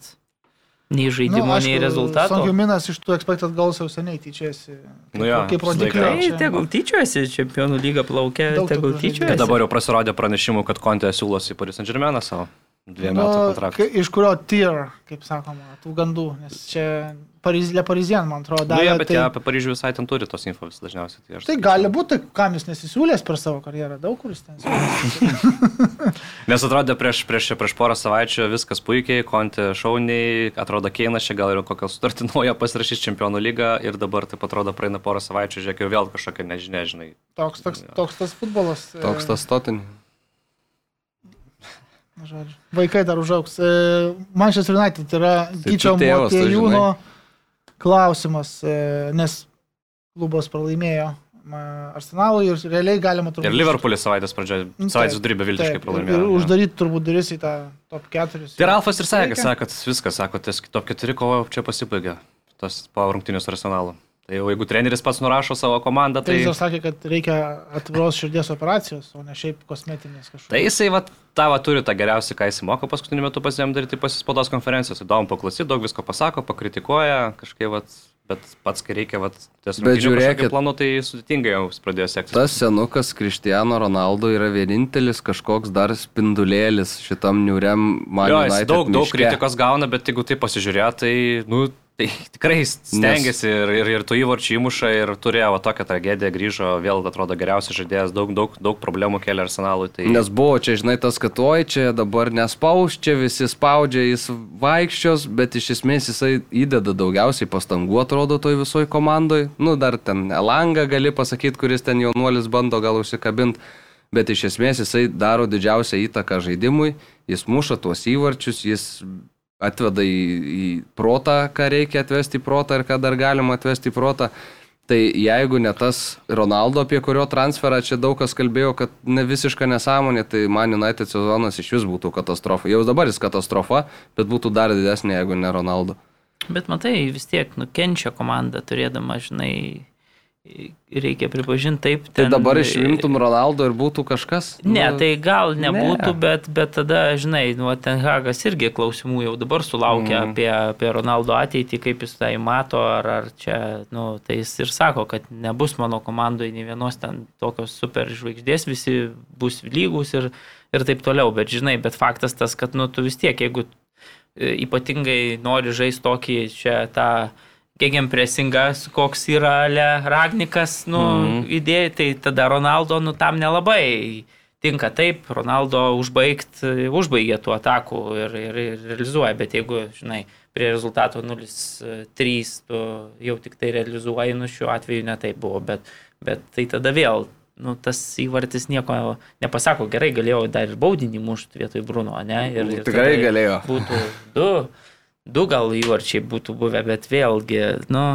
nei žaidimo, Nu, nei rezultato. Sangiuminas iš tų expected goals jau seniai tyčiasi. Nu jo, kaip rodikliai. Tai tegul tyčiuojasi, čempionų lyga plaukia, Daug tegul. Ir tyčiuojasi. dabar jau pasirodė pranešimų, kad Kontė siūlosi į Paris Saint Germainą savo dviejų Nu, metų kontraktą. kai- iš kurio tier, kaip sakoma, tų gandų, nes čia Paris, Le Parisien, man atrodo, Na, davė. ja, bet tai, jie apie Paryžių visai ten turi tos infos dažniausiai. Tai, tai gali būti, tai kam jis nesisiūlės per savo karjerą, daug kuris ten. Nes atrodė prieš, prieš, prieš porą savaičių viskas puikiai, Kontė šauniai, atrodo Keinas čia gal ir kokią sutartį naują pasirašys čempionų lygą ir dabar taip atrodo praeina porą savaičių, žiūrėk, jau vėl kažkokia nežinia, žinai. Toks, toks, toks tas futbolas. e, Toks tas stotin. Žodžiu. Vaikai dar užauks. E, Manchester United yra Tai Gyčio tu Motiejūno klausimas, e, nes klubas pralaimėjo ma, Arsenalui ir realiai galima turbūt... Ir Liverpoolis savaitės pradžioje, Nu, savaitės vidury beviltiškai pralaimėjo. Ir uždaryti turbūt duris į tą top 4. Tai Ralfas ir sakė, kad viskas, sako, ties top 4 kovo čia pasibaigė, tas po rungtinius arsenalų. Tai jau jeigu treneris pats nurašo savo komandą, Tai tai... jis sakė, kad reikia atviros širdies operacijos, o ne šiaip kosmetinės kažkokios. Tai jisai va, tą va turi tą geriausią, ką jis moko paskutiniu metu pasiem daryti pasispaudos konferencijos. Įdomu paklausyti, daug visko pasako, pakritikuoja, kažkaip, va, bet pats, kai reikia, va, ties Bet žiūrėkit- planu, tai sudėtingai jau jis pradėjo sekti. Tas senukas Cristiano Ronaldo yra vienintelis kažkoks dar spindulėlis šitam niuriam man. Jo, jis daug, daug miške. kritikos gauna, bet jeigu tai pasižiūrėjo, tai, nu, tai tikrai stengiasi ir, ir, ir tų įvarčių įmuša ir turėjo va, tokią tragediją, grįžo, vėl atrodo geriausias žaidėjas, daug, daug, daug problemų kelia arsenalui. Tai... Nes buvo čia, žinai, tas, kad oi čia dabar nespaus, čia visi spaudžia, jis vaikščios, bet iš esmės jisai įdeda daugiausiai pastangų, atrodo, toj visoj komandai. Nu, dar ten Elanga gali pasakyti, kuris ten jaunuolis bando gal užsikabinti, bet iš esmės jisai daro didžiausią įtaką žaidimui, jis muša tuos įvarčius, jis atveda į, į protą, ką reikia atvesti į protą ir ką dar galima atvesti į protą. Tai jeigu ne tas Ronaldo, apie kurio transferą čia daug kas kalbėjo, kad ne visiška nesąmonė, tai man United sezonas iš vis būtų katastrofa. Jau dabar jis katastrofa, bet būtų dar didesnė, jeigu ne Ronaldo. Bet matai, vis tiek nukenčia komanda turėdama, žinai, reikia pripažinti taip. Tai ten- dabar išrimtum Ronaldo ir būtų kažkas? Ne, Nu, tai gal nebūtų, ne. bet, bet tada, žinai, nu, ten Hagas irgi klausimų jau dabar sulaukia mm. apie, apie Ronaldo ateitį, kaip jis tai mato, ar, ar čia, nu, tai jis ir sako, kad nebus mano komandoje nei vienos ten tokios super žvaigždės, visi bus lygus ir, ir taip toliau, bet žinai, bet faktas tas, kad, nu, tu vis tiek, jeigu e, ypatingai nori žaisti tokį čia tą gegenpressingas, koks yra Le Ragnikas, nu, mm. idėja, tai tada Ronaldo, nu, tam nelabai tinka taip, Ronaldo užbaigt, užbaigė tų atakų ir, ir, ir realizuoja, bet jeigu, žinai, prie rezultato 0-3 tu jau tik tai realizuoji, nu, šiuo atveju netaip buvo, bet, bet tai tada vėl, nu, tas įvartis nieko nepasako, gerai galėjau dar ir baudinį mušti vietoj Bruno, ne? Ir, ir Tikrai galėjo. Būtų du, du gal įvarčiai būtų buvę, bet vėlgi, nu,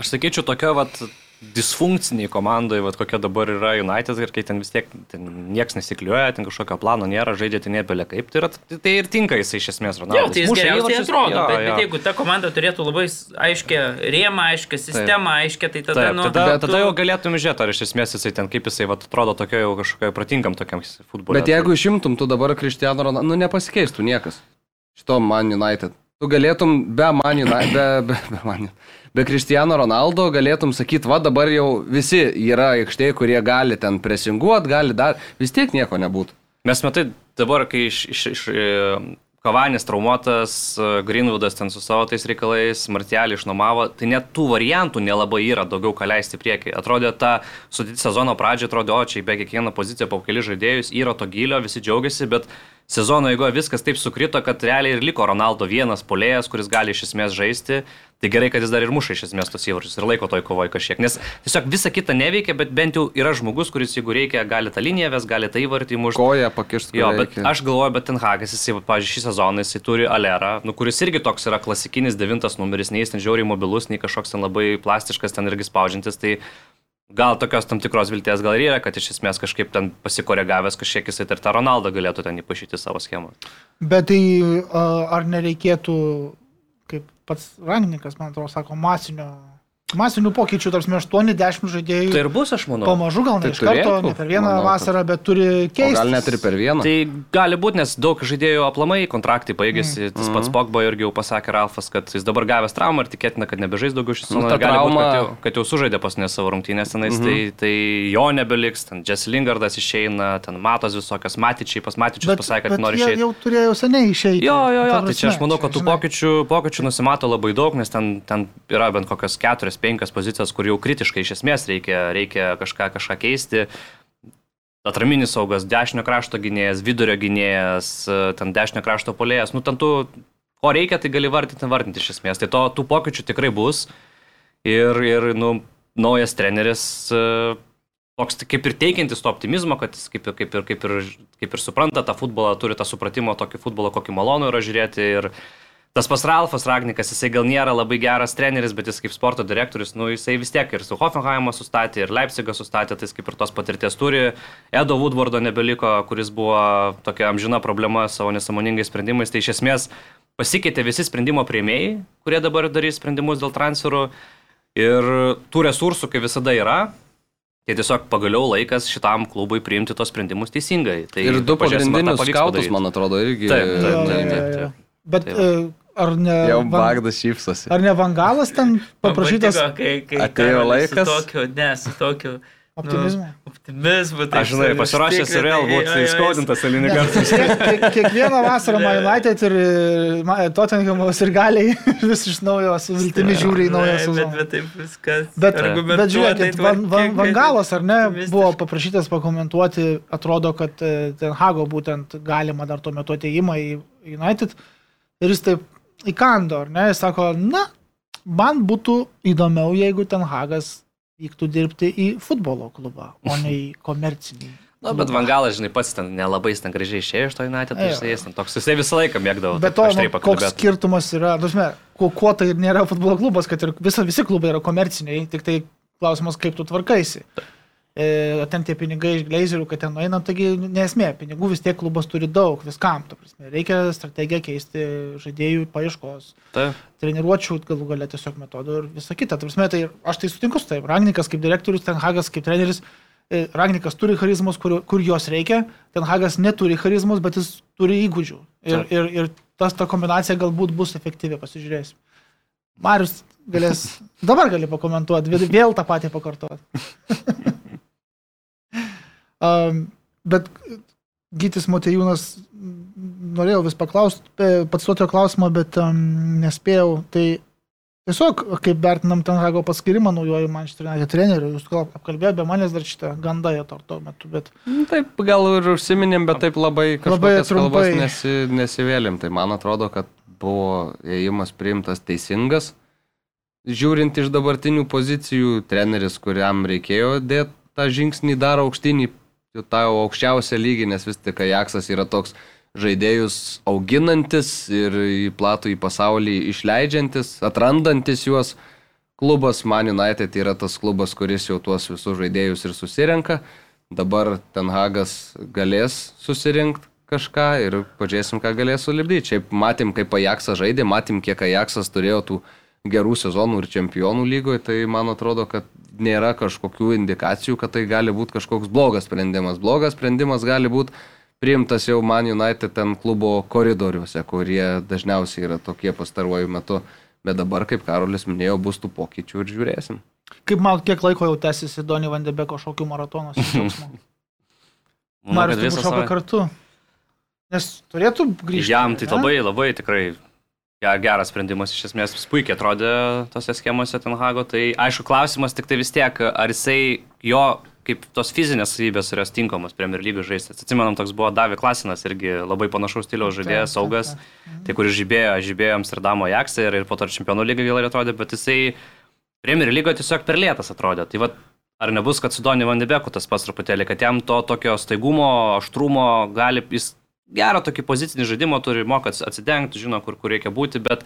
Aš sakyčiau, tokia vat disfunkciniai komandai, vat, kokia dabar yra United ir kai ten vis tiek ten niekas nesikliuoja, ten kažkokio plano nėra, žaidžia ten nebelė kaip, tai, yra, tai ir tinka jisai iš esmės Ronaldas. tai jis geriausiai atrodo, jo, bet, jo. bet jeigu ta komanda turėtų labai aiškę rėmą, aiškę sistemą, aiškę, tai tada, Taip, nu, tada, tu- tada jau galėtum žiūrėti, ar iš esmės jisai ten kaip jisai vat, atrodo tokio jau kažkokio pratingam tokiam futbolui. Bet jeigu išimtum, tu dabar Cristiano Ronaldo, nu nepasikeistų niekas. Šito Man United. Tu galėtum be Man United, be, be, be, man, be Cristiano Ronaldo galėtum sakyti, va dabar jau visi yra aikštėje, kurie gali ten presinguoti, gali dar, vis tiek nieko nebūtų. Mes matai, dabar, kai iš, iš, iš Kavanis traumuotas, e, Greenwoodas ten su savo tais reikalais, Martialį išnuomavo, tai net tų variantų nelabai yra daugiau ką leisti priekį. Atrodė, ta sudėti sezono pradžia atrodė, o čia be kiekvieną poziciją po keli žaidėjus yra to gilio, visi džiaugiasi, bet sezono eigoje viskas taip sukrito, kad realiai ir liko Ronaldo vienas polėjas, kuris gali iš esmės žaisti. Tai gerai, kad jis dar ir muša iš esmės tos įvarčius ir laiko toj kovoje kažkiek. Nes tiesiog visa kita neveikia, bet bent jau yra žmogus, kuris jeigu reikia, gali tą liniją ves, gali tą įvartį mušti. Koja pakišti. Jo, bet aš galvoju, bet Ten Hagas, jisai, pavyzdžiui, šį sezoną jisai turi Alerą, nu, kuris irgi toks yra klasikinis devintas numeris, nei jis ten žiauriai mobilus, nei kažkoks ten labai plastiškas, ten irgi spaudžiantis. Tai gal tokios tam tikros vilties gal ir yra, kad iš esmės kažkaip ten pasikoregavęs kažkiek jisai ir tą Ronaldą galėtų ten įpašyti savo schemą. Bet tai ar nereikėtų, pats Rangnikas, man atrodo, sako, masinio, masinių pokyčių, tarp 8-10 žaidėjų. Tai ir bus, aš manau. Pamažu gal ne Tai iš karto, turėtų, ne per vieną manau, vasarą, bet turi O keisti. gal net ir per vieną. Tai gali būti, nes daug žaidėjų aplamai kontraktai baigėsi. Mm. Tas pats Pogba irgi jau pasakė Ralfas, kad jis dabar gavęs traumą ir tikėtina, kad nebežais daugiau sezoną. ta Ir Gali būt, trauma- kad, jau, kad jau sužaidė pasnės savo rungtynės tenais, mm -hmm. tai, tai jo nebeliks, ten Jesse Lingardas išeina, ten matos visokios matyčiai, pas matyčius pasakė, kad bet nori išeiti. jau turėjo seniai išeiti. Jo, jo, jo, Ta tai čia aš manau, kad tų pokyčių, pokyčių nusimato labai daug, nes ten, ten yra bent kokios keturios, penkios pozicijos, kur jau kritiškai iš esmės reikia, reikia kažką, kažką keisti. Atraminis saugas, dešinio krašto gynėjas, vidurio gynėjas, ten dešinio krašto polėjas, nu ten tu, ko reikia, tai gali vardinti, vardinti iš esmės. Tai to, tų pokyčių tikrai bus. Ir, ir nu, naujas treneris toks kaip ir teikiantis to optimizmo, kad jis kaip, kaip, ir, kaip, ir, kaip ir supranta tą futbolą, turi tą supratimą tokį futbolą, kokį malonu yra žiūrėti. Ir Tas pas Ralfas Ragnikas, jisai gal nėra labai geras treneris, bet jis kaip sporto direktorius, nu, jisai vis tiek ir su Hoffenheimo sustatė, ir Leipzigą sustatė, tai jis kaip ir tos patirties turi. Edo Woodwardo nebeliko, kuris buvo tokia amžina problema savo nesamoningais sprendimais. Tai iš esmės pasikeitė visi sprendimo prieimėjai, kurie dabar darys sprendimus dėl transferų. Ir tų resursų, kaip visada, yra. Tai tiesiog pagaliau laikas šitam klubui priimti tos sprendimus teisingai. Tai Ir du pagrindinius skautus, man atrodo, irgi. Taip, taip, taip, taip, taip. Bet Tai e, ar ne... Jau Bagdas šypsosi. Ar ne Vangalas ten paprašytas patiko, kai, kai Atėjo laikas. Su tokiu, ne, su tokiu optimizmu? Nu, optimizmu. taip Aš žinai, pasirašęs ir vėl būtų įskaudintas eilinį Ne, kartą. kiek- kiek- Kiekvieną vasarą Man United ir Ma- Tottenhamas ir galiai vis iš naujo su viltimi žiūri į naują Bet, sezoną. bet taip viskas. Bet, bet žiūrėkit, Van, Van, Vangalas ar ne buvo paprašytas pakomentuoti, atrodo, kad e, Ten Hago būtent galima dar tuo metu ateimą į United ir jis taip įkando, ar ne, jis sako, na, man būtų įdomiau, jeigu Ten Hagas vyktų dirbti į futbolo klubą, o ne į komercinį. Na, bet Vangalas, žinai, pats ten nelabai ten gražiai išėjo iš to United, tai jisai jis ten toks, jisai visą laiką mėgdavo. Bet taip to, nu, koks pakalbėt. skirtumas yra, duosme, kuo, kuo tai nėra futbolo klubas, kad ir visa, visi klubai yra komerciniai, tik tai klausimas, kaip tu tvarkaisi. O ten tie pinigai iš glazerių, kad ten eina, taigi nesmė, pinigų vis tiek klubas turi daug, viskam, ta prasme. Reikia strategiją keisti, žaidėjų paieškos, Taip. treniruočių galų galę tiesiog metodų ir visa kita. Ta prasme, tai aš tai sutinku su tai. Ragnikas kaip direktorius, Ten Hagas kaip treneris. e, Ragnikas turi charizmus, kur, kur jos reikia, Ten Hagas neturi charizmus, bet jis turi įgūdžių. Ir, Taip. ir, ir tas ta kombinacija galbūt bus efektyvi, pasižiūrėsim. Marius galės, dabar gali pakomentuoti, vėl tą patį pakartoti. bet Gytis Motejūnas, norėjau vis paklausti, e, pats duotojo klausimą, bet nespėjau. Tai tiesiog, kaip vertinam ten Hago paskirimą naujojo Manchester United treneriu, jūs apkalbėjote be manęs dar šitą gandą jie tuo metu, bet Nu, Taip, gal ir užsiminėm, bet taip labai Labai kažkokias trumpai. kalbas nesi, nesivėlim. Tai man atrodo, kad buvo ėjimas priimtas teisingas. Žiūrint iš dabartinių pozicijų, treneris, kuriam reikėjo dėti tą žingsnį dar aukštinį, jau tą jau aukščiausią lygį, nes vis tik Ajaxas yra toks žaidėjus auginantis ir į platų į pasaulį išleidžiantis, atrandantis juos. Klubas Man United yra tas klubas, kuris jau tuos visus žaidėjus ir susirenka. Dabar Ten Hagas galės susirinkti kažką ir pažiūrėsim, ką galės sulibdyti. Šiaip matėm, kaip Ajaxas žaidė, matėm, kiek Ajaxas turėjo tų gerų sezonų ir čempionų lygoje, tai man atrodo, kad nėra kažkokių indikacijų, kad tai gali būti kažkoks blogas sprendimas. Blogas sprendimas gali būti priimtas jau Man United ten klubo koridoriuose, kurie dažniausiai yra tokie pastaruoju metu. Bet dabar, kaip Karolis minėjo, bus tų pokyčių ir žiūrėsim. kaip man, kiek laiko jau tęsiasi Donny Vandebeko šokių maratonas. Marius kad turbūt visą savaitę. kartu. Nes turėtų grįžti. Jam tai ne? labai, labai tikrai ge- geras sprendimas, iš esmės puikiai atrodė tose schemose Ten Hago. Tai aišku, klausimas tik tai vis tiek, ar jisai jo kaip tos fizinės savybės yra tinkamos Premier lygos žaisti. Atsimenam, toks buvo Davi Klasinas, irgi labai panašaus stiliaus žaidėjas, saugas, taip. tai kuris žibėjo, žibėjo Amsterdamo Ajaxą ir, ir po to čempionų gal ir atrodė, bet jisai Premier lygoje tiesiog per lėtas atrodė. Tai va, ar nebus, kad su Doni Vandebeku tas pats truputėlį, kad jam to tokio staigumo, aštrumo gali, jis gerą tokį pozicinį žaidimą turi, moka ats- atsidengti, žino, kur, kur reikia būti, bet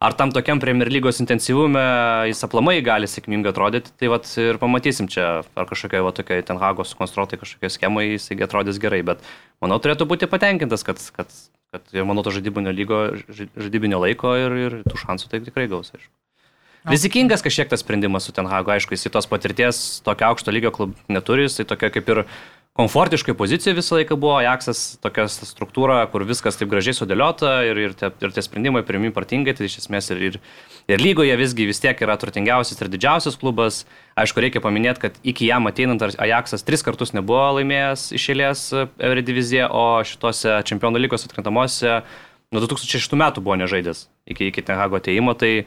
ar tam tokiam Premier lygos intensyvume jis aplamai gali sėkmingai atrodyti, tai vat ir pamatysim čia, ar kažkokia va tokia Ten Hago sukonstruotai kažkokia schema jis atrodys gerai, bet manau turėtų būti patenkintas, kad, kad, kad ir manau to žaidybinio, lygo, ža- žaidybinio laiko ir, ir tų šansų tai tikrai gaus, aišku. Rizikingas kažkiek tas sprendimas su Ten Hago, aišku, jis tos patirties tokio aukšto lygio klub neturi, jis tokia kaip ir komfortiškai pozicija visą laiką buvo, Ajaxas tokia struktūra, kur viskas taip gražiai sudėliota ir, ir, tie, ir tie sprendimai priimi partingai, tai iš esmės ir, ir, ir lygoje visgi vis tiek yra turtingiausias ir didžiausias klubas. Aišku, reikia paminėti, kad iki jam ateinant Ajaxas tris kartus nebuvo laimėjęs iš eilės Eurodiviziją, o šitose čempionų lygos atkrintamosiose nuo 2006 metų buvo nežaidęs iki, iki Ten Hago ateimo, tai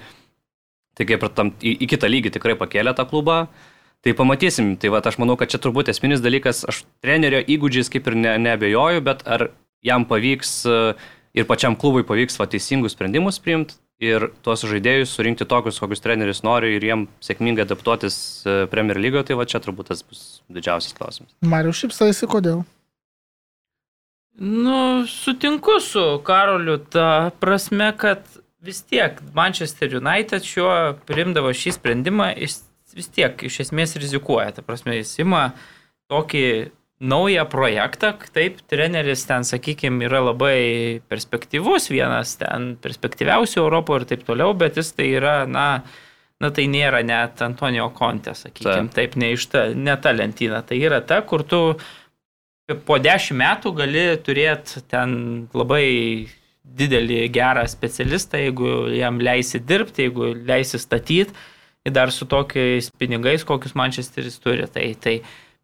Tai kaip ir tam, į, į kitą lygį tikrai pakėlė tą klubą. Tai pamatysim. Tai va, aš manau, kad čia turbūt esminis dalykas, aš trenerio įgūdžiais kaip ir ne, nebejoju, bet ar jam pavyks e, ir pačiam klubui pavyks va, teisingus sprendimus priimti ir tuos žaidėjus surinkti tokius, kokius treneris nori ir jiem sėkmingai adaptuotis e, Premier lygoje, tai va čia turbūt tas bus didžiausias klausimas. Marius šipsaisi, kodėl? Nu, sutinku su Karoliu, ta prasme, kad vis tiek Manchester United šiuo priimdavo šį sprendimą, jis vis tiek iš esmės rizikuoja. Ta prasme, jis ima tokį naują projektą, taip, treneris ten, sakykime, yra labai perspektyvus, vienas ten perspektyviausių Europoje ir taip toliau, bet jis tai yra, na, na tai nėra net Antonijo Kontė, sakykime, taip, taip ne ta, ne ta lentyna, tai yra ta, kur tu po dešimt metų gali turėti ten labai didelį gerą specialistą, jeigu jam leisi dirbti, jeigu leisi statyti, dar su tokiais pinigais, kokius Manchesteris turi. Tai, tai,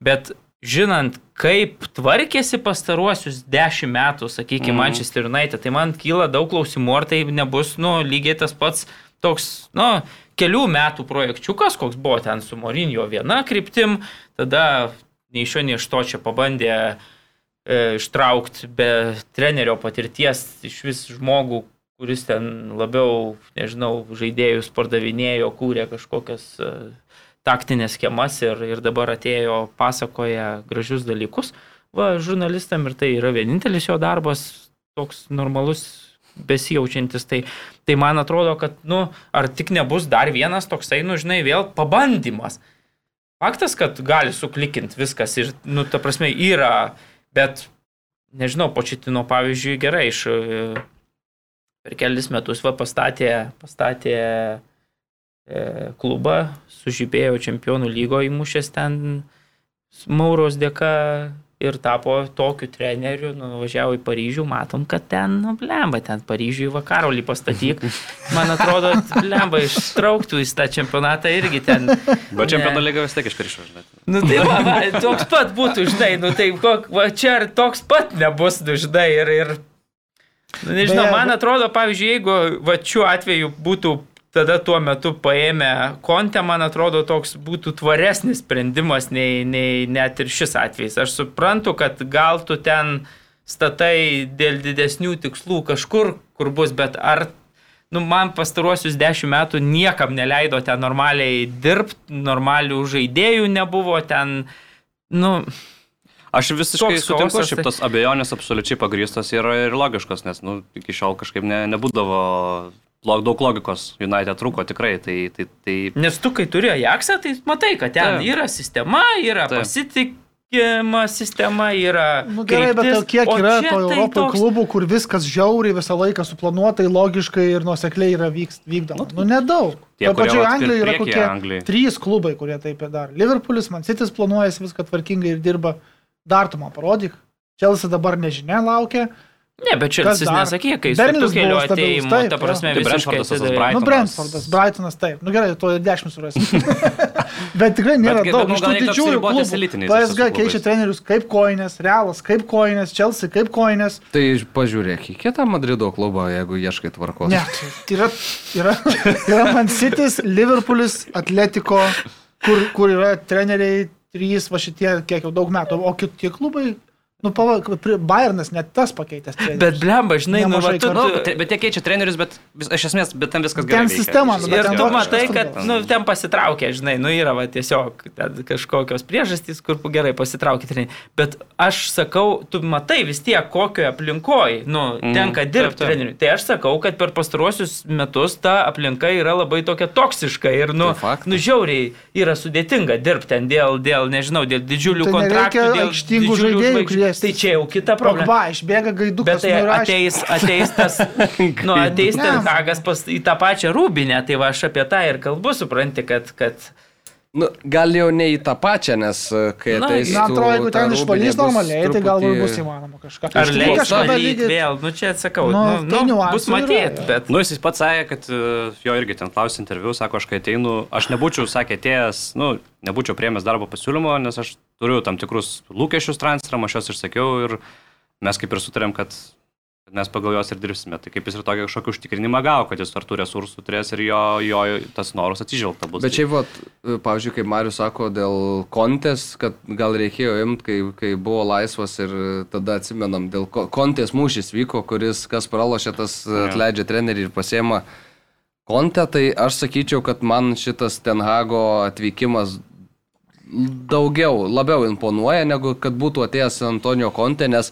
bet žinant, kaip tvarkėsi pastaruosius dešimt metų, sakykime, mm. Manchester United, tai man kyla daug klausimų, ar tai nebus, nu, lygiai tas pats toks, nu, kelių metų projekčiukas, koks buvo ten su Morinio viena kryptim, tada nei iš jo, nei iš to čia pabandė e, ištraukti be trenerio patirties iš vis žmogų, kuris ten labiau, nežinau, žaidėjus pardavinėjo, kūrė kažkokias e, taktinės schemas ir, ir dabar atėjo, pasakoja gražius dalykus. Va, žurnalistam ir tai yra vienintelis jo darbas, toks normalus, besijaučiantis. Tai, tai man atrodo, kad, nu, ar tik nebus dar vienas toksai, nu, žinai, vėl pabandymas. Faktas, kad gali suklikinti viskas ir, nu, ta prasme, yra, bet, nežinau, počitino pavyzdžiui gerai iš per kelis metus va pastatė, pastatė E, klubą, sužibėjo čempionų lygo įmušęs ten Mauros dėka ir tapo tokiu treneriu, nuvažiavo į Paryžių, matom, kad ten, nu, blemba, ten Paryžiui vakarolį pastatyk. Man atrodo, blemba, ištrauktų į tą čempionatą irgi ten. Bet čempionų lyga vis tiek iškrišo, žinai. Nu tai va, va, toks pat būtų, žinai, nu tai kok, va, čia ir toks pat nebus, nu, žinai, ir, ir nežinau, man atrodo, pavyzdžiui, jeigu va šiuo atveju būtų tada tuo metu paėmę kontę, man atrodo, toks būtų tvaresnis sprendimas nei, nei net ir šis atvejis. Aš suprantu, kad gal tu ten statai dėl didesnių tikslų kažkur, kur bus, bet ar nu, man pastaruosius dešimt metų niekam neleido ten normaliai dirbti, normalių žaidėjų nebuvo ten, nu... Aš visiškai sutinku, šiaip tos abejonės absoliučiai pagrįstos yra ir logiškos, nes nu, iki šiol kažkaip ne, nebūdavo daug logikos United trūko tikrai. Tai, tai, tai... Nes tu, kai turi Ajaxą, tai matai, kad ten Taip. yra sistema, yra pasitikėjimas sistema yra. Nu, gerai, bet kiek yra to tai Europoje toks... klubų, kur viskas žiauriai visą laiką suplanuotai, logiškai ir nuosekliai yra vyks, vykdoma. Nu, nedaug. Taip pačiai Anglijoje yra kokie Anglijai. trys klubai, kurie taip daro. Liverpoolis, Man City planuojasi viską tvarkingai ir dirba. Dar tu man parodyk. Chelsea dabar nežinia laukia. Ne, bet čia jis nesakė, kai su keliu atėjimu, taip, ta prasme, tai Brentfordas, Brightonas. Nu, Brentfordas, Brightonas, taip. Nu gerai, to 10 surasim. bet tikrai nėra bet, daug. Iš tų didžiųjų klubų. PSG keičia trenerius kaip koinės, Realas kaip koinės, Chelsea kaip koinės. Tai pažiūrėk į kitą Madrido klubą, jeigu ieškai tvarkos. Ne, tai yra, yra, yra Man City's, Liverpoolis, Atletico, kur, kur yra treneriai trys va šitie, kiek jau daug metų, o kiti klubai Nu, pava, Bayernas net tas pakeitęs. Trenerius. Bet blemba, žinai, nu, va, tu, nu, bet jie keičia trenerius, bet vis, iš esmės, bet ten viskas gerai. Ten sistema, nu, ir tu matai, kad nu, ten pasitraukė, žinai, nu yra va, tiesiog kažkokios priežastys, kur gerai pasitraukė treneriai. Bet aš sakau, tu matai vis tiek, kokioje aplinkoje, nu, mm, tenka dirbti treneriui. Tai aš sakau, kad per pastaruosius metus ta aplinka yra labai tokia toksiška ir, nu, tai nu žiauriai yra sudėtinga dirbti ten dėl, dėl, nežinau, dėl didžiulių tai kontraktų, dėl didžiulių žvaigždžių žaidėjas. Tai čia jau kita problema. Va, išbėga gaidukas. Bet tai ateis, ateis tas, nu, ateis ten Hagas pas, į tą pačią rūbinę, tai va aš apie tą ir kalbu, supranti, kad, kad Nu, gal jau ne į tą pačią, nes e, kai na, ateis... Na, atrodo, jeigu ten išvalys normaliai, truputį... tai galbūt bus įmanoma kažką. Ar leis kažkada lygiai vėl, nu čia atsakau, nu, nu, tai nu, bus matyti, bet... Nu, jis pats sakė, kad e, jo irgi ten klausė interviu, sako, aš kai ateinu, aš nebūčiau, sakė, atėjęs, nu, nebūčiau priemęs darbo pasiūlymo, nes aš turiu tam tikrus lūkesčius transferam, aš juos išsakiau ir mes kaip ir sutarėm, kad mes pagal juos ir dirbsime. Tai kaip jis ir tokį kažkokį užtikrinimą gavo, kad jis ar tų resursų turės ir jo, jo tas noras atsižvelgta bus. Bet šiaip, vat, pavyzdžiui, kaip Marius sako, dėl kontės, kad gal reikėjo imti, kai, kai buvo laisvas ir tada atsimenam, dėl kontės mūšis vyko, kuris kas pralošė, tas atleidžia trenerį ir pasiema kontę, tai aš sakyčiau, kad man šitas Tenhago atvykimas daugiau, labiau imponuoja, negu kad būtų atėjęs Antonijo Kontė, nes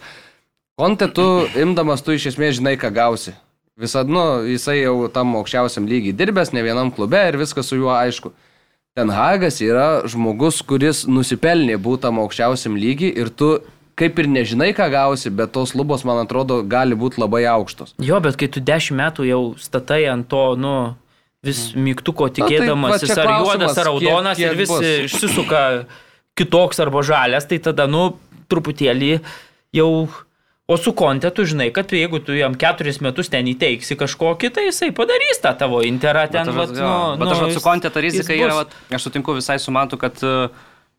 Konte tu imdamas, tu iš esmės žinai, ką gausi. Visad, nu, jisai jau tam aukščiausiam lygiai dirbęs, ne vienam klube ir viskas su juo aišku. Ten Hagas yra žmogus, kuris nusipelnė būti tam aukščiausiam lygiai ir tu kaip ir nežinai, ką gausi, bet tos lubos, man atrodo, gali būti labai aukštos. Jo, bet kai tu dešimt metų jau statai ant to, nu, vis mygtuko tikėdamas, va, jis čia ar juodas, ar kiek- raudonas kiek ir vis bus. išsisuka kitoks arba žalias, tai tada, nu, truputėlį jau... O su konte tu žinai, kad tu, jeigu tu jam keturis metus ten įteiksi kažko kitą, jisai padarys tą tavo interą ten. Bet, vat, jo, nu, bet aš vat su kontė ta rizika yra, vat, aš sutinku visai su mantu, kad, e,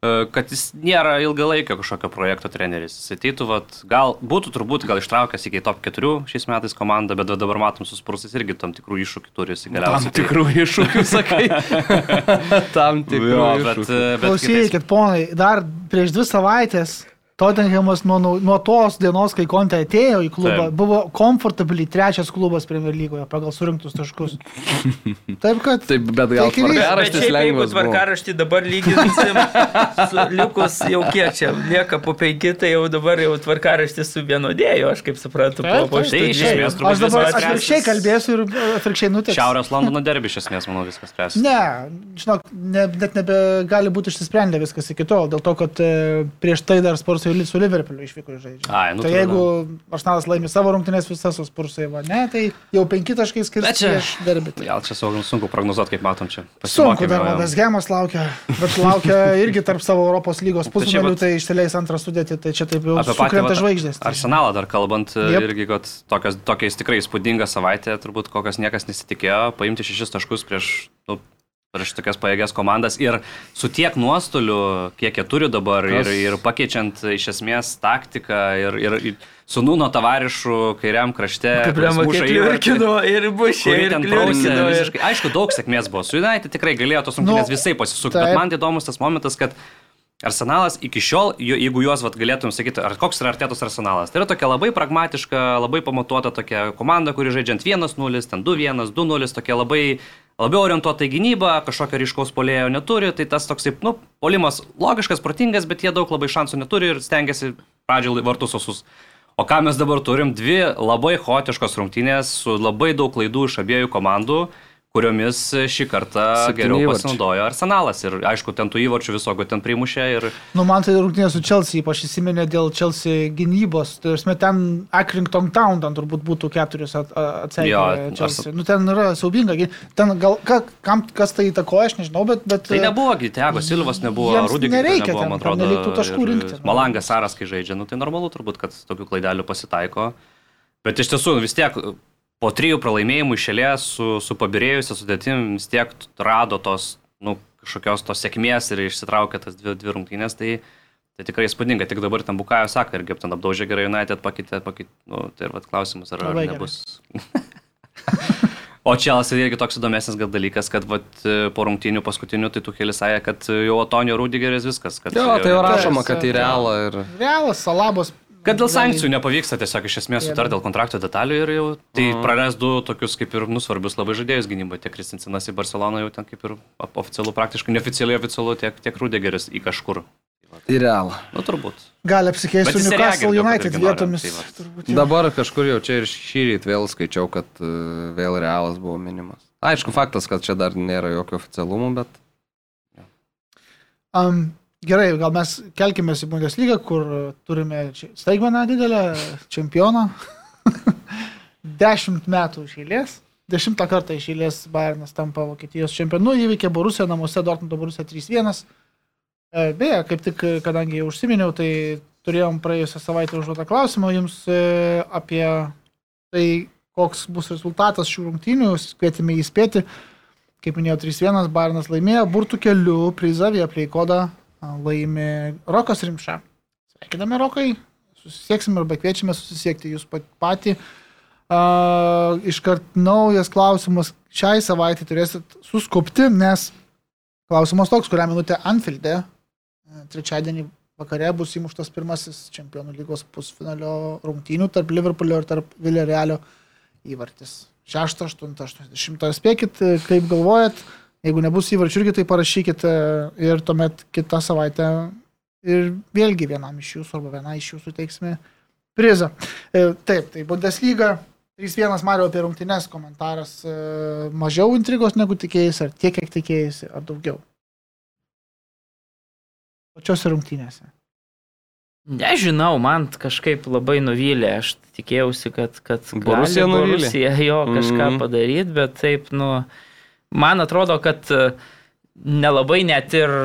e, kad jis nėra ilgalaikio kažkokio projekto treneris. Jis ateitų, vat, gal būtų turbūt gal ištraukęs iki top 4 šiais metais komandą, bet dabar matom su Spursais irgi tam tikrų iššūkių turi jis galiausiai. Tam tikrų iššūkių, sakai. tam tikrų Jo, bet, e, bet kitais- Klausykit, ponai, dar prieš dvi savaitės Tottenhamas nuo, nuo, nuo tos dienos, kai Konte atėjo į klubą, Taip. Buvo komfortably trečias klubas Premier lygoje pagal surinktus taškus. Taip kad... Taip, bet gal tvarkaraštis jeigu lengvas. buvo. tvarkaraštį dabar lyginsim su likus jau kiek čia, lieka po penki, tai jau dabar jau tvarkaraštis suvienodėjo, aš kaip suprantu, po, Taip, po taip, šitai tai iš esmės Aš dabar atvirkščiai kalbėsiu ir e, atvirkščiai nutiks. Šiaurės Londono derbi iš esmės, manau, viskas spręs. Ne, žinok, ne, net nebegali būti išsisprendę viskas iki tol, dėl to, kad e, prieš tai dar Spursai su Liverpooliu išvyko žaidžiant. Ai, nu tai tada- jeigu Arsenalas laimi savo rungtynės visas, o Spursai va, ne, tai jau penki taškai čia- prieš derbį. Gal čia sunku, prognozuoti, kaip matom čia. Sunku dar. Vadas Gemas laukia, bet laukia irgi tarp savo Europos lygos Tai vat- tai išsileis antrą sudėtį, tai čia taip jau sukrenta žvaigždės. tai- Arsenalą dar kalbant, yep. irgi, kad tokios, tokiais tikrai įspūdinga savaitė, turbūt kokios niekas nesitikėjo, paimti šešis taškus prieš, nu, prieš tokias pajėgias komandas ir su tiek nuostoliu, kiek jie turi dabar ir, Kas? ir pakeičiant iš esmės taktiką ir, ir, ir su Nuno tavarišu kairiam krašte. Kaip muša kiek įvartį, liurkino ir bušė, ir ten prausė. Ir... Aišku, daug sėkmės buvo. Su United tikrai galėjo tos rungtynės Nu, nu, visai pasisukti, bet man įdomus tas momentas, kad Arsenalas iki šiol, jeigu juos vat, galėtum sakyti, ar koks yra artėtos arsenalas, tai yra tokia labai pragmatiška, labai pamatuota tokia komanda, kuri žaidžiant 1-0, ten 2-1, 2-0, tokia labai labiau orientuota į gynybą, kažkokio ryškaus polėjo neturi, tai tas toksai, nu, polimas logiškas, protingas, bet jie daug labai šansų neturi ir stengiasi pradžioj vartus osus. O ką mes dabar turim? Dvi labai chaotiškos rungtynės su labai daug klaidų iš abiejų komandų, kuriomis šį kartą Septyni geriau įvarčiai. pasinaudojo Arsenalas. Ir aišku, ten tų įvarčių visokių ten primušė ir Nu, man tai rungtynė su Chelsea, ypač įsiminė dėl Chelsea gynybos. Tai esmė, ten Accrington Town, ten turbūt būtų keturis atsakymai. Arse- Nu, ten yra siaubinga. gi- Ten gal, ka, kam, kas tai įtakoja, aš nežinau, bet... bet tai nebuvo, Tiago Silvas nebuvo, Rudikas nereikia nebuvo, ten, man atrodo. nereiktų taškų rinkti. Malangas Saras, kai žaidžia, nu tai normalu turbūt, kad tokių klaidelių pasitaiko. Bet iš tiesų, vis tiek po trijų pralaimėjimų išėlės su, su pabirėjusia sudėtim vis tiek rado tos, nu, kažkokios tos sėkmės ir išsitraukė tas dvi, dvi rungtynės. Tai, Tai tikrai įspūdinga, tik dabar ten Bukajo sako, irgi ten apdaužė gerai United, pakeitė, pakeitė, nu, tai ir vat klausimas, ar, ar nebus. O Čelsi irgi toks įdomesnis gal dalykas, kad vat, po rungtynių paskutinių tai tu kelis sąja, kad jau Otonio Rudigeris viskas. Kad, Jo, tai jau rašoma, kad į realą ir... Realas, Salabos. Kad dėl sankcijų nepavyksta tiesiog iš esmės sutarti dėl kontrakto detalių ir jau tai Mhm. praras du tokius kaip ir nusvarbius labai žaidėjus gynyboje. Tiek Kristinsinas į Barceloną jau ten kaip ir oficialu, praktiškai neoficialiai oficialu, tiek, tiek Rudigeris į kažkur. Į realą. Nu, turbūt. Gali apsikeisti su Newcastle United vietomis. tai va. turbūt, jo. Dabar kažkur jau čia ir šį rytą vėl skaičiau, kad e, vėl realas buvo minimas. Aišku, faktas, kad čia dar nėra jokio oficialumo, bet... Um, gerai, gal mes kelkime į Bundesliga, kur turime staigmeną didelę čempioną. Dešimt metų iš eilės. Dešimtą kartą iš eilės Bayernas tampa Vokietijos čempionu, įveikė Borusiją namuose, Dortmundo Borusija 3-1. E, Beje, kaip tik, kadangi jau užsiminiau, tai turėjom praėjusią savaitę užduotą klausimą jums e, apie tai, koks bus rezultatas šių rungtynių, kvietėme įspėti. Kaip minėjau, 3-1 Bayernas laimėjo, burtų keliu prizą Vieplay kodą a, laimi Rokas Rimša. Sveikiname Rokai, susisieksime arba kviečiame susisiekti jūs pat- patį. Uh, iškart naujas klausimas šiai savaitė turėsit suskupti, nes klausimas toks, kurią minutę Anfield'e e, trečiadienį vakare bus įmuštas pirmasis čempionų lygos pusfinalio rungtynių tarp Liverpoolio ir tarp Villarrealio įvartis. 6, 8, 80. Spėkit, e, kaip galvojat, jeigu nebus įvarčių irgi tai parašykit e, ir tuomet kitą savaitę ir vėlgi vienam iš jūsų arba vienai iš jūsų teiksime prizą. E, Taip, tai Bundesliga 3-1 Mario apie rungtynes komentaras. e, Mažiau intrigos negu tikėjai, ar tiek, kiek tikėjai, ar daugiau? Pačiose rungtynėse. Nežinau, man kažkaip labai nuvylė, aš tikėjausi, kad, kad Borussia gali nuvylė? Borussia jo kažką mm. padaryti, bet taip, nu, man atrodo, kad e, nelabai net ir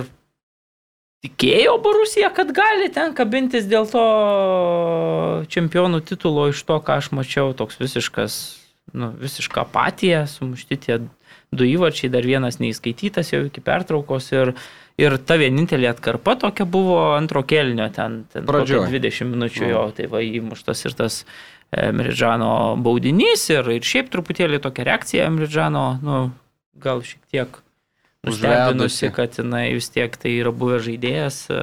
tikėjo Borusija, kad gali ten kabintis dėl to čempionų titulo iš to, ką aš mačiau, toks visiškas, nu, visiška apatija, sumušti tie du įvarčiai, dar vienas neįskaitytas jau iki pertraukos ir, ir ta vienintelė atkarpa tokia buvo antro kelnio, ten, ten Pradžioj. kokie 20 minučių jo, tai va įmuštas ir tas e, Miridžano baudinys ir, ir šiaip truputėlį tokia reakcija Miridžano, nu, gal šiek tiek nustebinusi, kad jinai vis tiek tai yra buvęs žaidėjas e,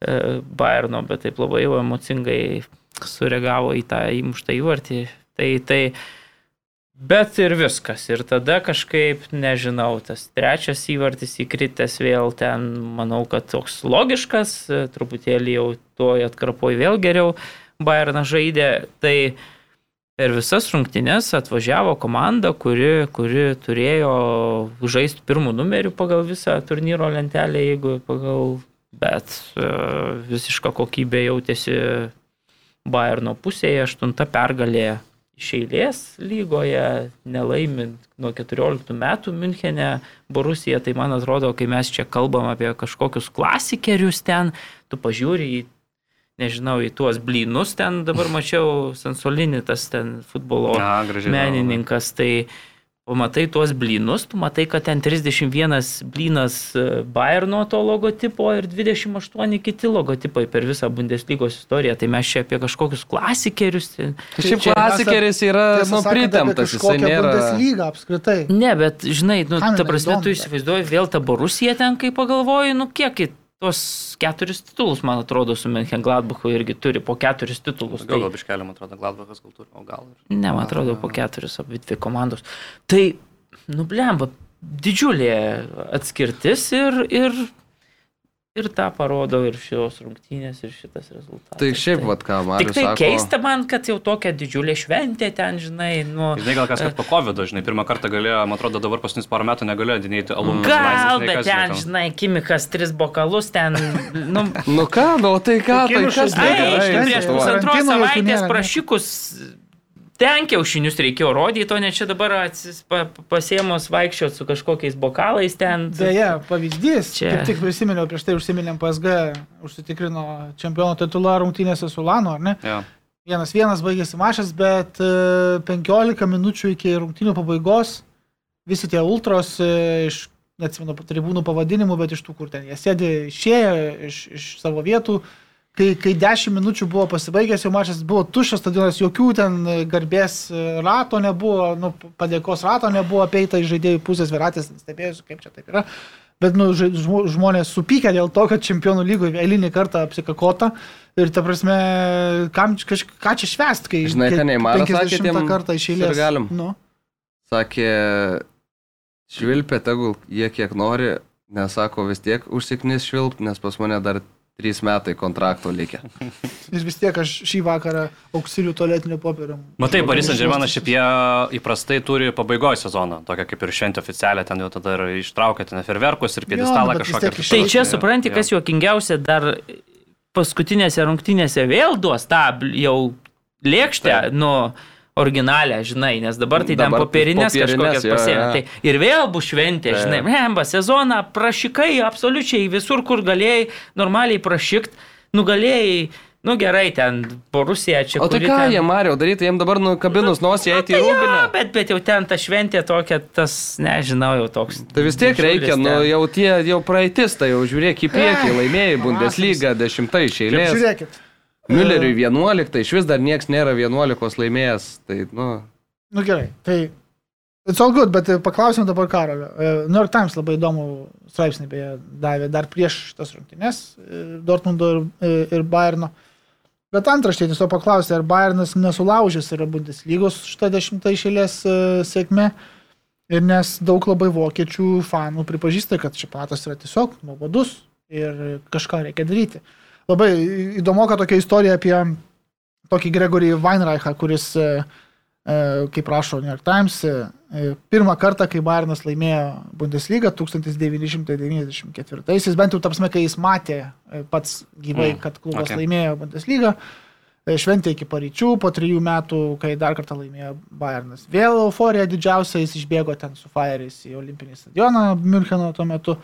e, Bayerno, bet taip labai jau emocingai sureagavo į tą įmuštą įvartį. Tai, tai, bet ir viskas. Ir tada kažkaip, nežinau, tas trečias įvartis įkritęs vėl ten, manau, kad toks logiškas, truputėlį jau tuo atkarpoj vėl geriau Bayernas žaidė. Tai per visas rungtynes atvažiavo komanda, kuri, kuri turėjo žaisti pirmų numerių pagal visą turnyro lentelę, jeigu pagal, bet e, visiška kokybė jautėsi Bayerno pusėje, aštunta pergalė iš eilės lygoje, nelaimint nuo 14 metų Münchene Borusija, tai man atrodo, kai mes čia kalbam apie kažkokius klasikerius ten, tu pažiūri į nežinau, į tuos blynus ten dabar mačiau Sansolinį, tas ten futbolo gražiai. menininkas, tai pamatai tuos blynus, tu matai, kad ten 31 blynas e, Bayerno to logotipo ir 28 kiti logotipai per visą Bundeslygos istoriją, tai mes čia apie kažkokius klasikerius. Tai šiaip Čia klasikeris yra nu, pritemptas, jisai nėra. Bundesligą apskritai. Ne, bet žinai, nu, Kam ta prasme, įdomi tu įsivaizduoji vėl tą Borusiją ten, kai pagalvoji, nu kiek į tuos keturis titulus, man atrodo, su Menchen Gladbachu irgi turi po keturis titulus. Gal Tai, gal biškelė, man atrodo, Gladbachas gal turi, o gal ir. ne, man atrodo, po keturis abi dvi komandos. Tai, nu, blemba, didžiulė atskirtis ir, ir, ir tą parodo ir šios rungtynės, ir šitas rezultatas. Tai šiaip, vad ką, man. Tik tai sako, keista man, kad jau tokia didžiulė šventė ten, žinai, nu... Žinai, gal kas, kad po COVID, žinai, pirmą kartą galėjo, man atrodo, dabar paskutinius porą metų negalėjo dinėti alumnus. Gal, bet ten, žinai, Kimikas tris bokalus ten, nu, Nu ką, nu tai ką, tai kas ai, prieš Lietuvoj. pusantros savaitės nėra, ne? prašykus ten kiaušinius reikėjo rodyti, o ne čia dabar atsis, pa, pasėmus vaikščioti su kažkokiais bokalais ten. Beje, pavyzdys, Čia- kaip tik prisiminiau, prieš tai užsiminėm PSG, užsitikrino čempiono titulą rungtynėse su Lanu, ar ne? Ja. Vienas vienas baigėsi mašas, bet e, 15 minučių iki rungtynių pabaigos visi tie ultros e, iš, neatsimenu tribūnų pavadinimų, bet iš tų, kur ten jie sėdi, išėjo iš, iš savo vietų. Kai, kai 10 minučių buvo pasibaigęs, jau mačas buvo tuščias stadionas, jokių ten garbės e, rato nebuvo, nu, padėkos rato nebuvo, apeita iš žaidėjų pusės viratės, stebėjusi, kaip čia taip yra. Bet nu, žmonės supykę dėl to, kad čempionų lygoje eilinį kartą apsikakota ir ta prasme, kam, kaž, ką čia švest, kai Žinai, Neimaras sakė 50 tiem kartą iš eilės. sirgaliam? Nu. Sakė, švilpė tegul jie kiek nori, nesako vis tiek užsiknis švilpt, nes pas mane dar 3 metai kontrakto likę. Ir vis tiek aš šį vakarą auksilių tualetinio popierių. Matai, Paris Saint-Germain šiaip jie įprastai turi pabaigoje sezoną, tokia kaip ir šventė oficialią, ten jau tada ir ištraukia ten ferverkus ir piedestalą nu, kažkokią. Tai čia supranti, kas juokingiausia, dar paskutinėse rungtynėse vėl duos tą jau lėkštę, nu, originalę, žinai, nes dabar tai ten Dabar popierinės popierinės, kažkokias jo, jo. Tai ir vėl bus šventė, žinai, remba sezoną, prašykai absoliučiai visur, kur galėjai normaliai prašykt, nugalėjai, nu gerai, ten po Rusiją čia. O tai ką ten- jie Mario daryti, jiems dabar nukabinus nosį eiti į Tai jo, rūbinę? bet, bet jau ten ta šventė tokia, tas, nežinau, jau toks. Tai vis tiek reikia, nu ten. jau tie, jau praeitis, tai jau žiūrėk į priekį, laimėjai Bundesliga dešimtai iš eilės. Žiūrėkit. Mülleriui 11, iš vis dar nieks nėra 11 laimėjęs. Tai, nu, Nu gerai, tai It's all good, bet e, paklausim dabar Karolio. E, New York Times labai įdomų straipsnį beje davė dar prieš šitas rungtynes e, Dortmundo ir, ir Bayerno. Bet antraštė tiesiog paklausė, ar Bayernas nesulaužęs yra Bundeslygos šitą dešimtą išėlės sėkmę. Ir nes daug labai vokiečių fanų pripažįsta, kad čempionatas yra tiesiog nuobodus ir kažką reikia daryti. Labai įdomu, kad tokia istorija apie tokį Gregorį Weinreichą, kuris e, e, kaip rašo New York Times, e, pirmą kartą, kai Bayernas laimėjo Bundesliga 1994, bent jau tapsme, kai jis matė pats gyvai, Mm, kad klubas okay. laimėjo Bundesliga, šventė iki paryčių, po trijų metų, kai dar kartą laimėjo Bayernas. Vėl euforija didžiausia, jis išbėgo ten su Fire'ais į Olimpinį stadioną Müncheno tuo metu.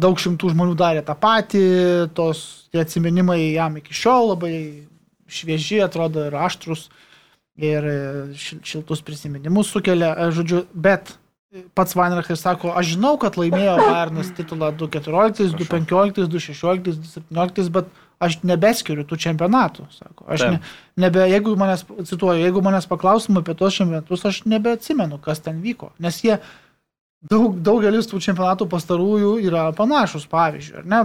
Daug šimtų žmonių darė tą patį, tos tie atsiminimai jam iki šiol labai švieži, atrodo ir aštrus ir e, šil- šiltus prisiminimus sukelia, e, žodžiu, bet pats Weinreichas sako, aš žinau, kad laimėjo Bayernas titulą 2014, 2015, 2016, 2017, bet aš nebeskiriu tų čempionatų, sako. Aš ne, nebe, jeigu manęs, cituoju, jeigu manęs paklausim apie tos čempionatus, aš nebeatsimenu, kas ten vyko, nes jie daug, daugelis tų čempionatų pastarųjų yra panašus, pavyzdžiui, ar ne?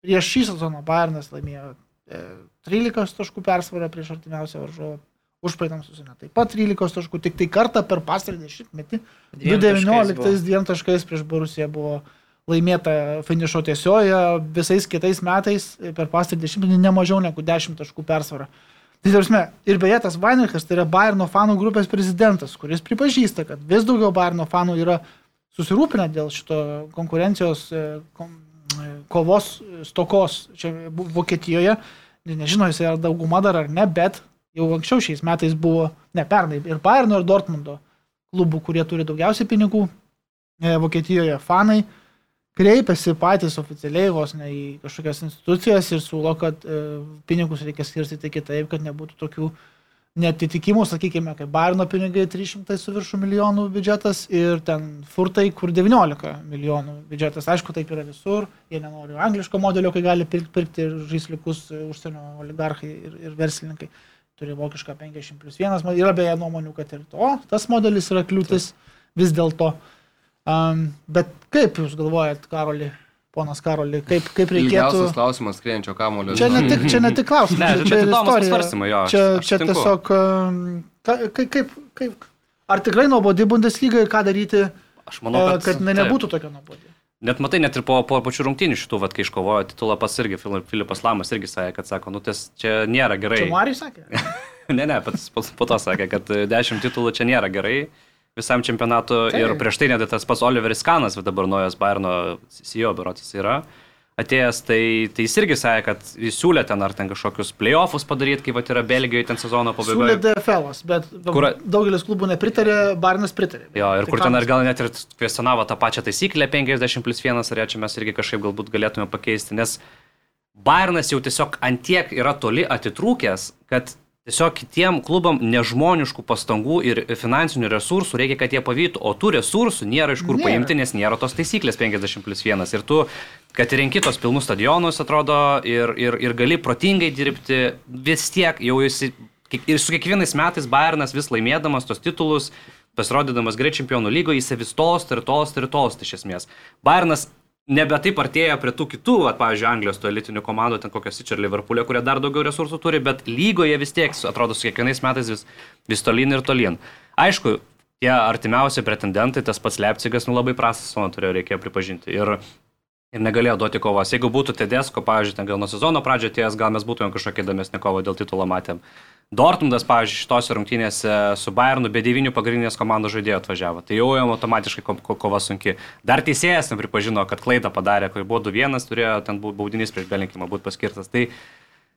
Prieš šį sezoną Bayernas laimėjo e, 13 taškų persvarą prieš artimiausią varžovą, už praeitam sezoną taip pat 13 taškų, tik tai kartą per pastarį dešimtmetį, Dviem taškais 2019 buvo. dviem taškais prieš Borusiją buvo laimėta finišo tiesioje, visais kitais metais e, per pastarį dešimtmetį ne mažiau negu 10 taškų persvarą. Tai tarsi, ir beje, tas Vainrichas, tai yra Bayerno fanų grupės prezidentas, kuris pripažįsta, kad vis daugiau Bayerno fanų yra susirūpinę dėl šito konkurencijos e, e, kovos e, stokos čia Vokietijoje. Ne- Nežinau, jis yra dauguma dar ar ne, bet jau anksčiau šiais metais buvo, ne pernai, ir Bayerno, ir Dortmundo klubų, kurie turi daugiausiai pinigų Vokietijoje, fanai kreipiasi patys oficialiai vos ne į kažkokias institucijas ir siūlo, kad pinigus reikia skirstyti kitaip, kad nebūtų tokių netitikimų, sakykime, kaip Bairno pinigai 300 su viršų milijonų biudžetas ir ten furtai, kur 19 milijonų biudžetas. Aišku, taip yra visur, jie nenori angliško modelio, kai gali pirkti, pirkti žaisliukus e, užsienio oligarchai ir, ir verslininkai. Turi vokišką 50 plus 1, yra beje nuomonių, kad ir to, tas modelis yra kliūtis vis dėlto. Um, bet kaip Jūs galvojat, Karoli, ponas Karoli, kaip, kaip reikėtų... Ilgiausias klausimas skrienčio kamulio. Čia ne tik, čia ne tik klausimas, Ne, čia įdomus istorija. pasvarstymai, jo, aš- Čia, aš čia sutinku. tiesiog, ka- kaip, kaip, kaip, ar tikrai nuobodi Bundeslyga ir ką daryti, Aš manau, e, kad, kad ne, taip. nebūtų tokia nuobodi. Net matai, net ir po, po pačių rungtynių šitų, vat, kai iškovojo titulą pas irgi, Fili- Filipas Lamas irgi sakė, kad sako, nu tas čia nėra gerai. Čia Marius sakė. ne, ne, pats po, to sakė, kad 10 titulų čia nėra gerai visam čempionatu. Taip. Ir prieš tai net tas pats Oliveris Kanas, va dabar naujas Bayerno CEO biurotis yra. Atėjęs, tai, tai jis irgi sakė, kad jis siūlė ten ar ten kažkokius playoffus padaryti, kai va yra Belgijoje ten sezono Siūlė pabaigoje. DFL, bet Kur- daugelis klubų nepritarė, Barnas pritarė. Jo, ir Tai kur ten ar gal net ir kvestionavo tą pačią taisyklę 50 plus 1, ar čia mes irgi kažkaip galbūt galėtume pakeisti, nes Bayernas jau tiesiog antiek yra toli atitrūkęs, kad tiesiog kitiem klubam nežmoniškų pastangų ir finansinių resursų reikia, kad jie pavytų, o tų resursų nėra iš kur Nėra. paimti, nes nėra tos taisyklės 50 plus 1. Ir tu, kad renki tos pilnus stadionus, atrodo, ir, ir, ir gali protingai dirbti, vis tiek jau esi, ir su kiekvienais metais Bayernas vis laimėdamas tos titulus, pasirodydamas greit čempionų lygoje, jis vis tolsta ir tolsta ir tolsta iš esmės. Bayernas nebe taip artėja prie tų kitų, at, pavyzdžiui, Anglijos tų elitinių komandų, ten kokios čia ir Liverpoolė, kurie dar daugiau resursų turi, bet lygoje vis tiek, atrodo, su kiekvienais metais vis, vis tolyn ir tolyn. Aišku, tie artimiausi pretendentai, tas pats Leipzigas, nu labai prastas sezoną turėjo, reikėjo pripažinti. Ir, ir negalėjo duoti kovos. Jeigu būtų Tedesko, pavyzdžiui, ten gal nuo sezono pradžio atėjęs, gal mes būtumėm kažkokie įdomesnį kovą dėl titulo matėm. Dortmundas, pavyzdžiui, šitose rungtynėse su Bayernu be devynių pagrindinės komandos žaidėjų atvažiavo. Tai jau jam automatiškai ko- ko- kova sunki. Dar teisėjas nepripažino, kad klaidą padarė, kai buvo 2-1, turėjo ten baudinys prieš belinkimą būti paskirtas. Tai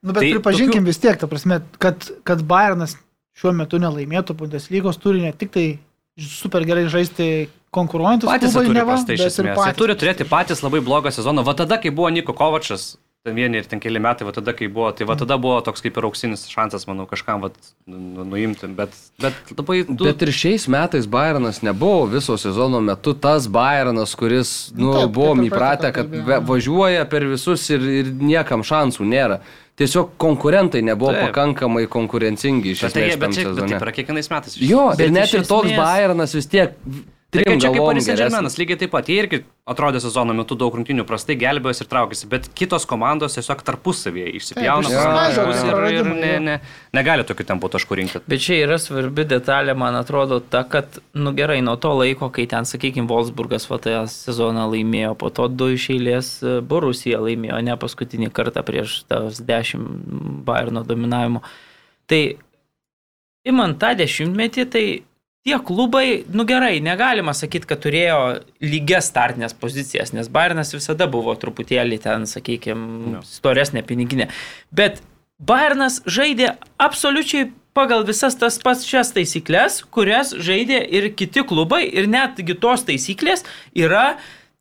Nu, bet tai pripažinkim tokių- vis tiek, ta prasme, kad, kad Bayernas šiuo metu nelaimėtų Bundeslygos, turi ne tik tai super gerai žaisti konkuruojantis patys jie klubai, neva, iš esmės. Jie patys. turi turėti patys labai blogą sezoną. Va tada, kai buvo Niko Kovačas, ten vieni ir ten keli metai, va tada, kai buvo, tai va tada buvo toks kaip ir auksinis šansas, manau, kažkam va, nu, nu, nuimti. Bet, bet labai... Du... Bet ir šiais metais Bayernas nebuvo viso sezono metu tas Bayernas, kuris, nu, Taip, buvom praeitą įpratę, kad kalbėjom. ve- važiuoja per visus ir, ir niekam šansų nėra. Tiesiog konkurentai nebuvo Taip. Pakankamai konkurencingi iš Bet, tai, esmės bet, čia, bet taip yra kiekvienais metais. Jo, Bet net ir toks esmės- Bayernas vis tiek Tai čia kaip Paris. Saint-Germainas, lygiai taip pat. Jie irgi atrodė sezono metu daug rungtynių prastai gelbėjosi ir traukėsi, bet kitos komandos tiesiog tarpusavėje išsipjauna praranda išsiskaido, taškus ir, ir ne, ne, negali tokių tempų taškų rinkti. Bet čia yra svarbi detalė, man atrodo, ta, kad, nu gerai, nuo to laiko, kai ten, sakykime, Wolfsburgas va tą sezoną laimėjo, po to du iš eilės e, Borusija laimėjo, ne paskutinį kartą prieš tas dešimt Bayerno dominavimo. Tai imant tą dešimtmetį, tai tie klubai, nu gerai, negalima sakyti, kad turėjo lygias startinės pozicijas, nes Bayernas visada buvo truputėlį ten, sakykime, storesnė piniginė. Bet Bayernas žaidė absoliučiai pagal visas tas pats šias taisyklės, kurias žaidė ir kiti klubai ir netgi tos taisyklės yra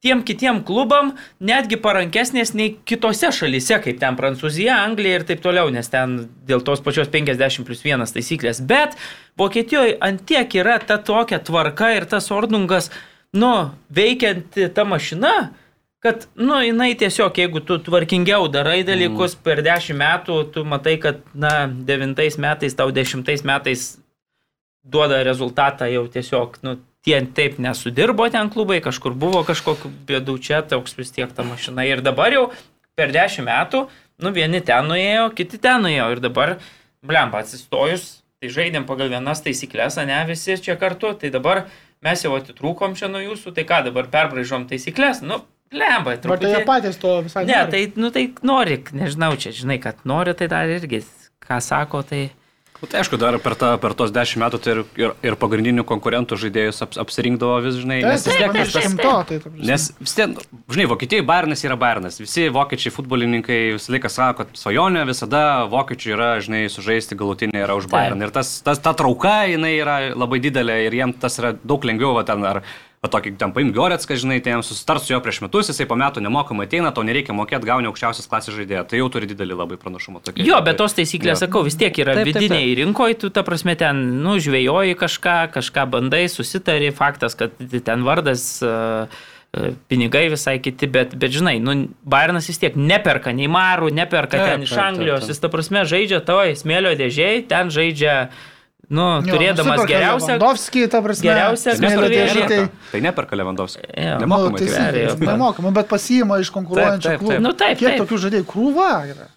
tiem kitiem klubam netgi parankesnės nei kitose šalyse, kaip ten Prancūzija, Anglija ir taip toliau, nes ten dėl tos pačios 50 plus 1 taisyklės. Bet Vokietijoje antiek yra ta tokia tvarka ir tas ordnungas, nu, veikianti ta mašina, kad, nu, jinai tiesiog, jeigu tu tvarkingiau darai dalykus mm. per 10 metų, tu matai, kad, na, 9 metais, tau 10 metais duoda rezultatą jau tiesiog, nu, tie taip nesudirbo ten klubai, kažkur buvo kažkokiu bėdų čia, toks vis tiek ta mašina. Ir dabar jau per dešimt metų, nu vieni ten nuėjo, kiti ten nuėjo. Ir dabar, blemba, atsistojus, tai žaidėm pagal vienas taisyklės, ne visi čia kartu, tai dabar mes jau atitrūkom čia nuo jūsų, tai ką dabar perbraižom taisyklės, nu, blemba, Ar tai jie patys to visai Ne, tai, nu, tai nori, nežinau, čia žinai, kad nori, tai dar irgi, ką sako, tai... Nu, tai aišku, dar per, ta, per tos dešimt metų tai ir, ir, ir pagrindinių konkurentų žaidėjus aps, apsirinkdavo vis, žinai. Taip, Nes vis tiek, taip, nes tas, taip, to, tai ta. Nes vis tiek, žinai, Vokietijai Bairnas yra Bairnas. Visi vokiečiai futbolininkai visą laiką sako, kad svajonė visada vokiečiai yra, žinai, sužaisti galutinį yra už Bairną. Ir tas, tas, ta trauka, jinai yra labai didelė ir jiems tas yra daug lengviau, va, ten, ar va, tokį ten paim Goretską, žinai, tai jiems susitars su juo prieš metus, jisai po metų nemokamai ateina, tau nereikia mokėti, gauni aukščiausias klasės žaidėją. Tai jau turi didelį labai pranašumą. Tokį, Jo, bet tos taisyklės, Jo. sakau, vis tiek yra Taip, taip, taip. vidiniai rinkoje, tu ta prasme ten, nu, žvėjoji kažką, kažką bandai, susitari, faktas, kad ten vardas, e, pinigai visai kiti, bet, bet žinai, nu, Bairnas vis tiek neperka nei marų, neperka Taip, ten iš taip, taip, Anglijos, taip. jis ta prasme žaidžia toj smėlio dėžiai, ten žaidžia, nu, Jo, turėdamas nusiperka geriausią... Lewandowski, ta prasme. geriausią Tai dėžę, tai- neperka, tai Lewandowski. Jo. Nu, Nemokamai tai abejo. jis nemokamai, bet pasiima iš konkuruojančių Taip, taip, taip. klubų. Nu, taip, Kiek taip. tokių žaidėjų krūva yra?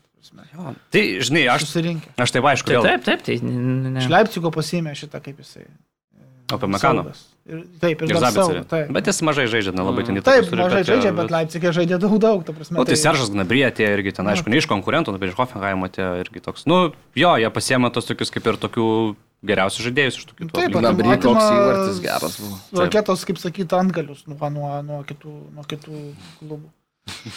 Tai, žinai, aš, Susirinkę. aš taip aišku, Tai vėl taip, taip, tai... ne- Iš Leipcigo pasiėmė šitą kaip jisai. apie. Saugas. Ir, taip, ir, Ir Zabicerį. Taip. Bet jis mažai žaidžia, nelabai ten įtakos Taip, turi, mažai bet, žaidžia, jo, bet Leipzigė žaidė daug, daug, ta prasme. Nu, tai tai- Seržas Gnabry atėjo irgi ten, aišku, ne iš konkurentų, nu, bet iš Hoffenheimo atėjo irgi toks. Nu, jo, jie pasiema tos tokius kaip ir tokių geriausių žaidėjus iš tų kitų. Taip. Gnabry atima- koks įvartis geras buvo. Raketos, kaip sakyti, antgalius nuo, nuo, nuo, kitų, nuo kitų klubų.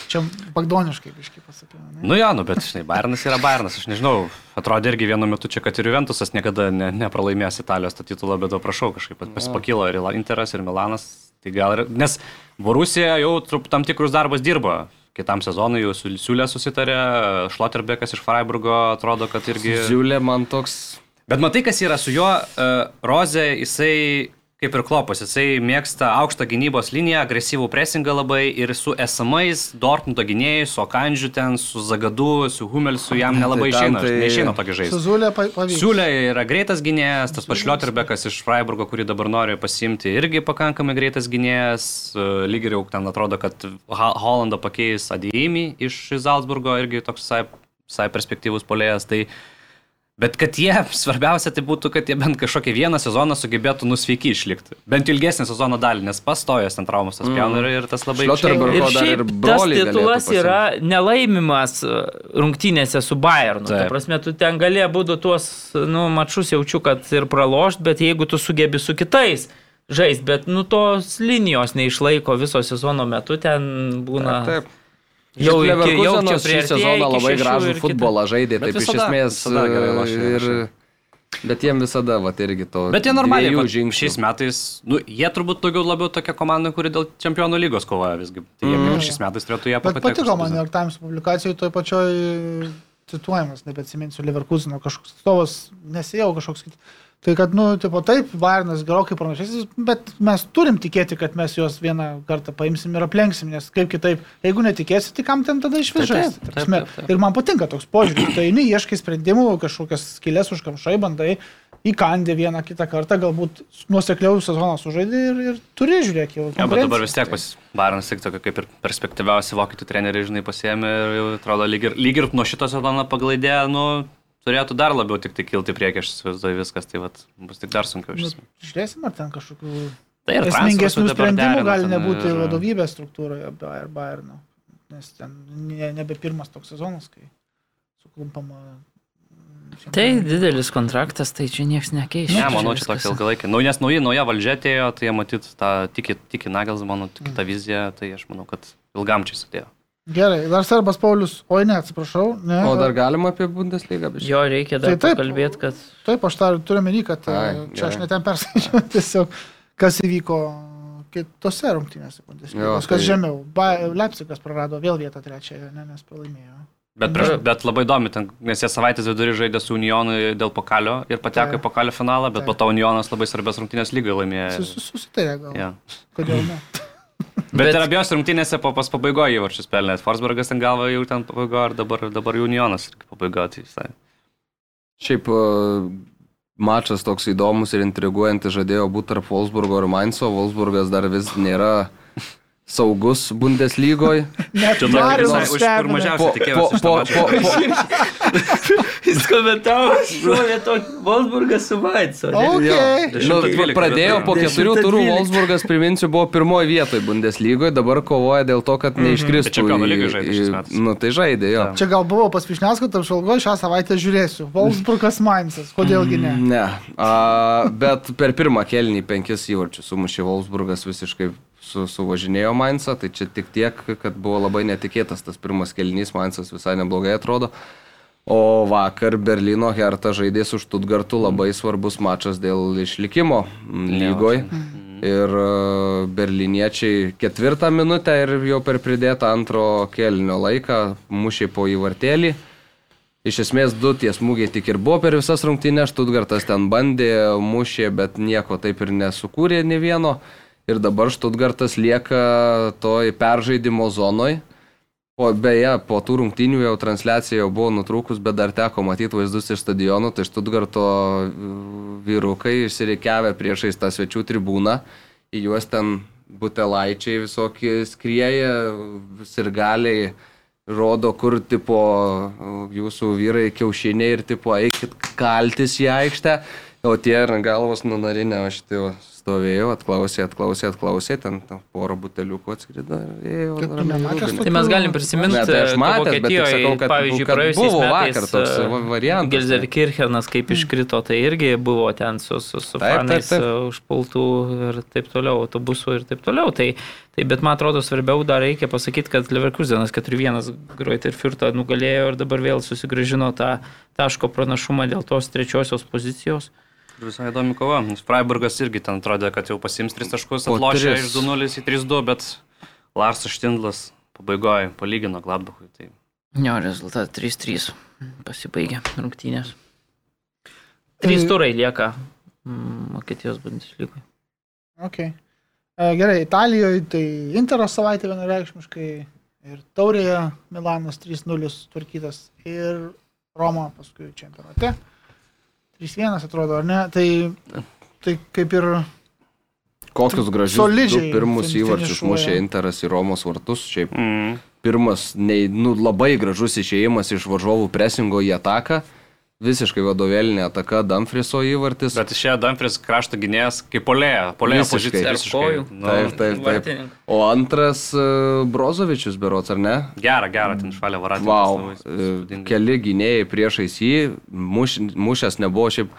Čia bagdoniškai, biškai pasakiau. ne? Nu jo, nu, bet, žinai, Bairnas yra Bairnas. Aš nežinau, atrodė irgi vienu metu čia, kad ir Juventusas niekada ne, nepralaimės Italijos to titulą, bet to prašau, kažkaip pas- pakilo ir Interas, ir Milanas. Tai gal ir, nes Borusija jau trup, tam tikrus darbus dirbo. Kitam sezonui jau siūlė susitarė, Šloterbekas iš Freiburgo atrodo, kad irgi... Ziulė man toks. Bet matai, kas yra su juo, uh, Rozė, jisai kaip ir klopas, jisai mėgsta aukštą gynybos liniją, agresyvų presingą labai ir su esamais Dortmundo gynėjais, su Okandžiu ten, su Zagadu, su Humelsu jam nelabai Tai išeina, tai- tai... neišeina tokį žaisti. Pavyzdys. Siūlė yra greitas gynėjas, tas pats Šlioterbekas iš Freiburgo, kurį dabar nori pasimti, irgi pakankamai greitas gynėjas. e, Lyg ir jau ten atrodo, kad Holandą pakeis Adėjimi iš Zalzburgo, irgi toks visai, visai perspektyvus polėjas. Tai Bet kad jie, svarbiausia tai būtų, kad jie bent kažkokį vieną sezoną sugebėtų nusveiki išlikti. Bent ilgesnį sezono dalį, nes pastojas ten traumas tas pjauna ir, ir tas labai Šlioterbergo Ir šiaip tas titulas yra nelaimimas e, rungtynėse su Bayernu. Ta Taip. prasme, tu ten galėjai būtų tuos nu, mačius jaučiu, kad ir pralošt, bet jeigu tu sugebi su kitais žaisti, bet nu tos linijos neišlaiko viso sezono metu, ten būna... Taip. Jau iki- jau Leverkusenas čia šį sezoną labai gražų futbolą žaidė, taip iš visada- esmės. gerai lošia, ir, bet jiem visada, va, irgi to. Bet jie normaliai, va, žingsnių. šiais metais, nu, jie turbūt daugiau labiau tokia komanda, kuri dėl čempionų lygos kovoja visgi. Tai jie mm. šiais metais turėtų ją Bet patekti. patiko man New York Times publikacijoje toje pačioj cituojamas, nebeatsiminsiu, Leverkusino kažkoks atstovas, nesėjau kažkoks kitas. Tai kad, nu, tipo, taip, Bairnas gerokai pranašesnis, bet mes turim tikėti, kad mes juos vieną kartą paimsim ir aplenksim, nes kaip kitaip, jeigu netikėsi, tai kam ten tada iš viso? taip. Ir man patinka toks požiūris, tai eini, ieškai sprendimų, kažkokias skilės užkamšai, bandai, įkandė vieną kitą kartą, galbūt nuosekliau sezoną sužaidė ir, ir turi žiūrėti jau. Ja, bet dabar vis tiek pas Bairnas tik tokia kaip ir perspektyviausi vokiečių treneriai, žinai, pasiemė ir jau atrodo lyg ir, lyg ir nuo šito sezono paglaidė, nu, turėtų dar labiau tik tai kilti priekį, aš įsivaizduoju viskas, tai vat, bus tik dar sunkiau Nu. Žiūrėsim, ar ten kažkokių Tai ir esmingesnių sprendimų gali nebūti ir- vadovybės struktūroje Bayer- Bayerno. Nes ten ne, nebe pirmas toks sezonas, kai suklumpama Tai didelis kontraktas, tai čia niekas nekeis. Ne, manau, čia tokia ilgalaikė. Nu, nes nauja, nauja valdžia atėjo, tai jie matyt tą tiki, tiki Nagelsmanu, tiki tą viziją, tai aš manau, kad ilgam čia sudėjo. Gerai, dar Serbas Paulius, oi ne, atsiprašau. Ne, O dar galima apie Bundeslygą, bet Jo reikia dar Tai kalbėti, kad Taip, aš tą turiu menį, kad Ai, Ai, čia aš gerai. neten perskaičiau tiesiog, kas įvyko kitose rungtynėse. Jo, Bundesligos, kas tai- žemiau. Ba- Leipzigas prarado vėl vietą trečiąją, ne, nes pralaimėjo. Bet, prieš, bet labai įdomi, ten, nes jie savaitės vidurį žaidė su Unionu dėl pokalio ir pateko Taip. į pokalio finalą, bet Taip. po to Unionas labai svarbės rungtynės lygai laimėjo. Sus- sus- Susitarė gal. Ja. Kodėl ne? Bet, Bet- ir abiejose rungtynėse po pas pabaigoje įvarčius pelnė. Forsbergas ten galva jau ten pabaigoje ir dabar, dabar Unionas pabaigoje. Tai. Šiaip e, mačas toks įdomus ir intriguojantis žadėjo būti tarp Wolfsburgo ir Mainzo. Wolfsburgas dar vis nėra saugus Bundeslygoje. Net Čia Marius už kur stebina. Po, mažiausiai po, po, po, jis komentavo, šovė to Wolfsburgas su Vaitsu. Ok. nu, 10-12 pradėjo po keturių 10-12. turų Wolfsburgas, priminsiu, buvo pirmoje vietoje Bundeslygoje, dabar kovoja dėl to, kad neiškristų. Bet Čempionų į- lygoj žaidė. Nu, tai žaidė jo. Čia gal buvo pas Višniauską, tam šalgoje šią savaitę žiūrėsiu. Wolfsburgas Mainzas, kodėlgi ne? Ne, a, bet per pirmą kelnį penkis įvarčius sumušė Wolfsburgas visiškai su, suvažinėjo Mainzą, tai čia tik tiek, kad buvo labai netikėtas tas pirmas kelnys, Mainzas visai neblogai atrodo. O vakar Berlyno Hertha žaidė su Stuttgartu labai svarbus mačas dėl išlikimo lygoj. Ir e, berliniečiai ketvirtą minutę ir jau per pridėtą antro kelnio laiką mušė po įvartėlį. Iš esmės du tie smūgiai tik ir buvo per visas rungtynės, Štutgartas ten bandė, mušė, bet nieko taip ir nesukūrė ne vieno. Ir dabar Štutgartas lieka toj peržaidimo zonoj. O beje, po tų rungtynių jau transliacija jau buvo nutrūkus, bet dar teko matyti vaizdus iš stadionų, tai Štutgarto vyrukai išsireikiavę priešais tą svečių tribūną, į juos ten butelaičiai visokie skrieja, sirgaliai rodo, kur tipo jūsų vyrai kiaušiniai ir tipo eikit kaltis į aikštę, o tie galvos nunarinę, aš tai stovėjau, atklausė, atklausė, atklausė, ten, ten porą buteliukų atskrido rūbinė. Tai mes galim prisiminti, Ne, tai aš matęs, bet tik sakau, kad- pavyzdžiui, kad praėjusiais buvo metais vakar toks e, va- variantas, Gelsenkirchenas kaip iškrito, tai irgi buvo ten su, su, su Taip, taip, fanais taip. e, užpultų ir taip toliau, autobusų ir taip toliau. Tai, tai bet man atrodo svarbiau dar reikia pasakyti, kad Leverkusenas 4-1 Groit ir Firtą nugalėjo ir dabar vėl susigražino tą taško pranašumą dėl tos trečiosios pozicijos. Visai įdomi kova. Freiburgas irgi ten atrodė, kad jau pasims 3 taškus, atlošė iš 2-0 į 3-2, bet Larsas Štindlas pabaigoje palygino Gladbachui. Tai Jo, rezultatas 3-3 pasibaigė rungtynės. Trys turai lieka mm, Vokietijos Bundeslygoje. Okay. E, Gerai, Italijoje tai Intero savaitė vienareikšmiškai ir Taurėje Milanas 3-0 tvarkytas ir Roma paskui čempionate. 3-1 atrodo, ar ne? Tai, tai kaip ir Kokius gražius Solidžiai pirmus įvarčius mušė Interas į Romos vartus. Šiaip mm. pirmas, nei, nu, labai gražus išėjimas iš varžovų presingo į ataką. Visiškai vadovėlinė ataka Dumfrieso įvartis. Bet išėjo Dumfries krašto gynėjas kaip polėja. Visiškai. pozicija. Visiškai. Nu, Taip, taip, taip. O antras e, Brozovičius berots, ar ne? Gerą, gerą, ten švalė varatį. Wow. e, Keli gynėjai priešais jį, muš, mušęs nebuvo šiaip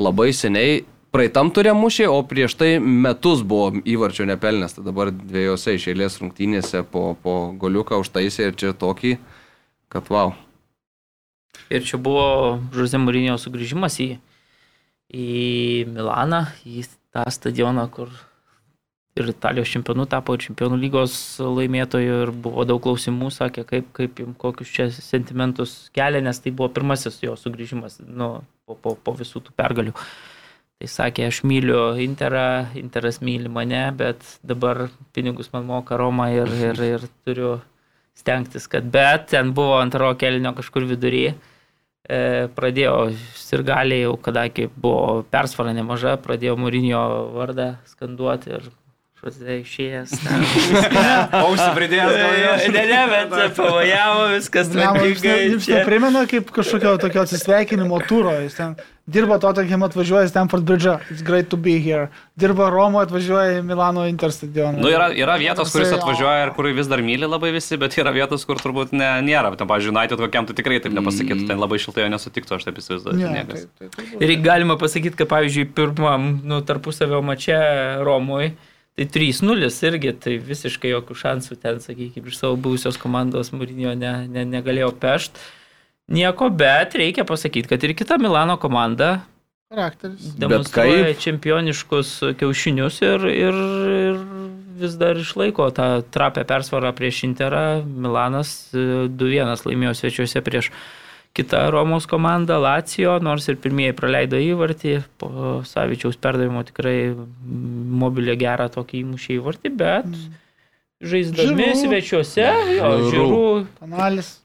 labai seniai. Praeitam turė mušė, o prieš tai metus buvo įvarčio nepelnęs. Tai dabar dviejose iš eilės rungtynėse po, po goliuką užtaisė ir čia tokį, kad wow. Ir čia buvo Žuze Mūrinio sugrįžimas į, į Milaną, į tą stadioną, kur ir Italijos čempionų tapo, ir čempionų lygos laimėtojų, ir buvo daug klausimų, sakė, kaip, kaip kokius čia sentimentus kelia, nes tai buvo pirmasis jo sugrįžimas nu, po, po, po visų tų pergalių. Tai sakė, aš myliu Interą, Interas myli mane, bet dabar pinigus man moka Roma ir, ir, ir turiu stengtis, kad bet ten buvo antro kelnio kažkur vidury. E, pradėjo sirgaliai jau, kadangi buvo persvara nemaža, pradėjo Mūrinio vardą skanduoti ir Šodė išėjęs. Ausį pridėjęs. Ne, ne, bet pavojavo viskas. Jums neprimena kaip kažkokio tokio atsisveikinimo tūro. Jis ten dirba Tottenham atvažiuoja į Stanford Bridge. It's great to be here. Dirba Romo atvažiuoja į Milano Inter stadioną. Nu, yra, yra vietos, kuris atvažiuoja ir kur vis dar myli labai visi, bet yra vietos, kur turbūt ne, nėra. Ten, pavyzdžiui, United kokiam tu tikrai taip nepasakytų, ten labai šiltai jo nesutiktų, aš taip įsivaizduoju. Ne, ten tai, niekas. tai, tai, Ir galima pasakyti, kad pavyzdžiui, pirmam nu, tarpusavio mače Romui, tai 3-0 irgi, tai visiškai jokių šansų ten, sakykime, iš savo buvusios komandos Mūrinio ne, ne, negalėjo pešt. Nieko, bet reikia pasakyti, kad ir kita Milano komanda charakteris. demonstruoja kaip? čempioniškus kiaušinius ir, ir, ir vis dar išlaiko tą trapę persvarą prieš Interą. Milanas e, 2-1 laimėjo svečiuose prieš kitą Romos komandą, Lacijo, nors ir pirmieji praleido įvartį, po Savičiaus perdavimo tikrai mobilė gerą tokį įmušė įvartį, bet žaisdami Žiūrų. svečiuose, jo, Žiūrų.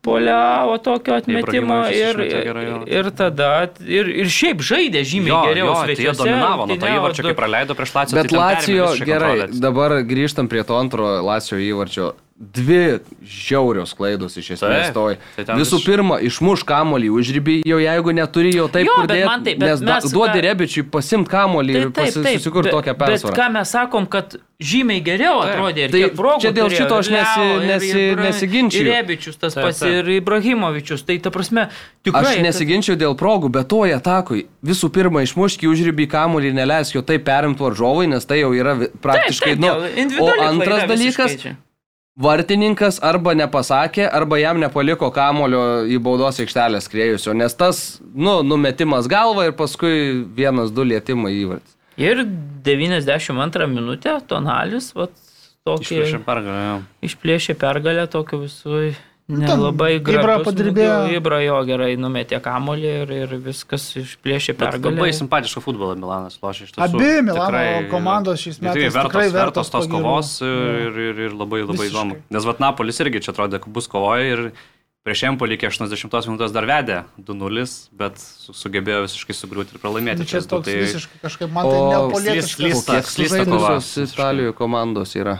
poliavo tokio atmetimo ir, gerai, ir tada, ir, ir šiaip žaidė žymiai Jo, geriau jo, tai jie svečiuose. dominavo nuo to įvarčio, kai praleido prieš Lacijo. Bet Lacijo gerai, dabar grįžtam prie to antro Lacijo įvarčio. Dvi žiaurios klaidos iš esmės Taip, toj. tai Visų vis- pirma, išmuš kamolį užrybį, jau jeigu neturi jo taip Jo, kur bet dėt, man taip, bet nes mes duodi ką- rebičiui pasimt kamolį ir susikurti bet- tokią Bet persvarą. ką mes sakom, kad žymiai geriau Taip. atrodė ir Tai progų čia dėl turėjo, šito aš ir nesi- ir- nesi- ir Ibra- nesiginčiju. Ir Rebičius tas Taip, pats, taip. ir Ibrahimovičius. Tai ta prasme, tikrai. Aš nesiginčiau dėl progų, bet toj atakui visų pirma išmuški užrybį kamolį ir neleisk jo taip perimti varžovui, nes tai jau yra praktiškai, taip, nu, dėl- o antras dalykas, visiškai. Vartininkas arba nepasakė, arba jam nepaliko kamulio į baudos aikštelę skrėjusio, nes tas, nu, numetimas galva ir paskui vienas, du lietimai įvartis. Ir 92 minutę Tonalis, vat, tokį Išplėšė pergalę. išplėšė pergalę tokio visui. Ten Nelabai Ibra gražu. padirbėjo. Ibra jo gerai numetė kamolį ir, ir viskas išplėšė pergalę. Labai simpatišką futbolą Milanas lošia iš tiesų. Abi Milano Tikrai- komandos šiais tikrai metais vertos, tikrai vertos vertos tos pagyrų. kovos ir, ir, ir labai labai Visiškai. įdomu. Nes vat Napolis irgi čia atrodė, kad bus kovoja ir prieš Empolį iki 80 minutės dar vedė 2-0, bet su- sugebėjo visiškai sugriūti ir pralaimėti. Nu, Čia 3-2, toks tai- visiškai kažkaip man tai O neapolietiškas. slys- Kiek slysta kova. sužaidusios Italijų komandos yra?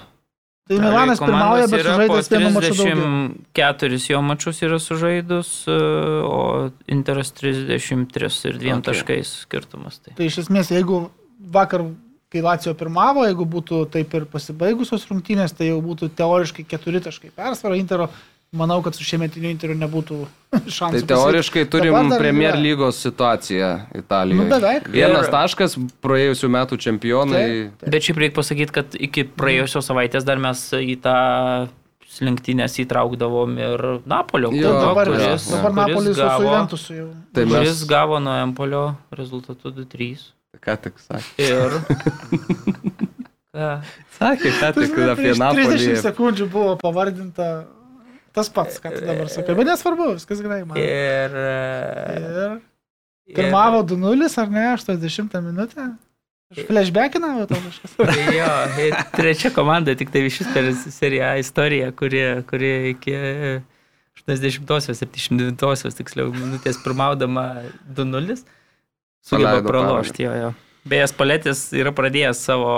Tai Milanas pirmauja, bet sužaidęs vienu maču daugiau. 34 jo mačius yra sužaidus, e, o Interas 33 ir dviem Okay. okay. taškais skirtumas. Tai. Tai iš esmės, jeigu vakar, kai Lacijo pirmavo, jeigu būtų taip ir pasibaigusios rungtynės, tai jau būtų teoriškai keturi taškai persvara Intero. Manau, kad su šiemetiniu Interu nebūtų šansų. Tai teoriškai pasiekti. turim Dabar dar Premier lygos situaciją Italijoje. Nu, beveik. Vienas taškas praėjusių metų čempionai. Taip. Bet šiaip reikia pasakyti, kad iki praėjusios savaitės dar mes į tą slinktynės įtraukdavom ir Napolio Jo, Dabar, kuris, dabar kuris Napolis su gavo, Juventusu jau. Tai mes. gavo nuo Empolio rezultatų 2-3. Ką tik sakė? Ir... Sakė, ką tik apie Prieš 30 Napolį. sekundžių buvo pavardinta tas pats, ką tu dabar sakai. Bet nesvarbu, viskas gerai man. Ir... e, Ir pirmavo 2-0 ar ne, 80 minutę. Aš flashbackinau tau kažkas. Jo, ir trečia komanda, tik tai šis per seriją istoriją, kuri, kuri iki 80-osios, 79-osios, tiksliau, minutės pirmaudama 2-0 sugeba pralošti jo, jo. Beje, Spalėtis yra pradėjęs savo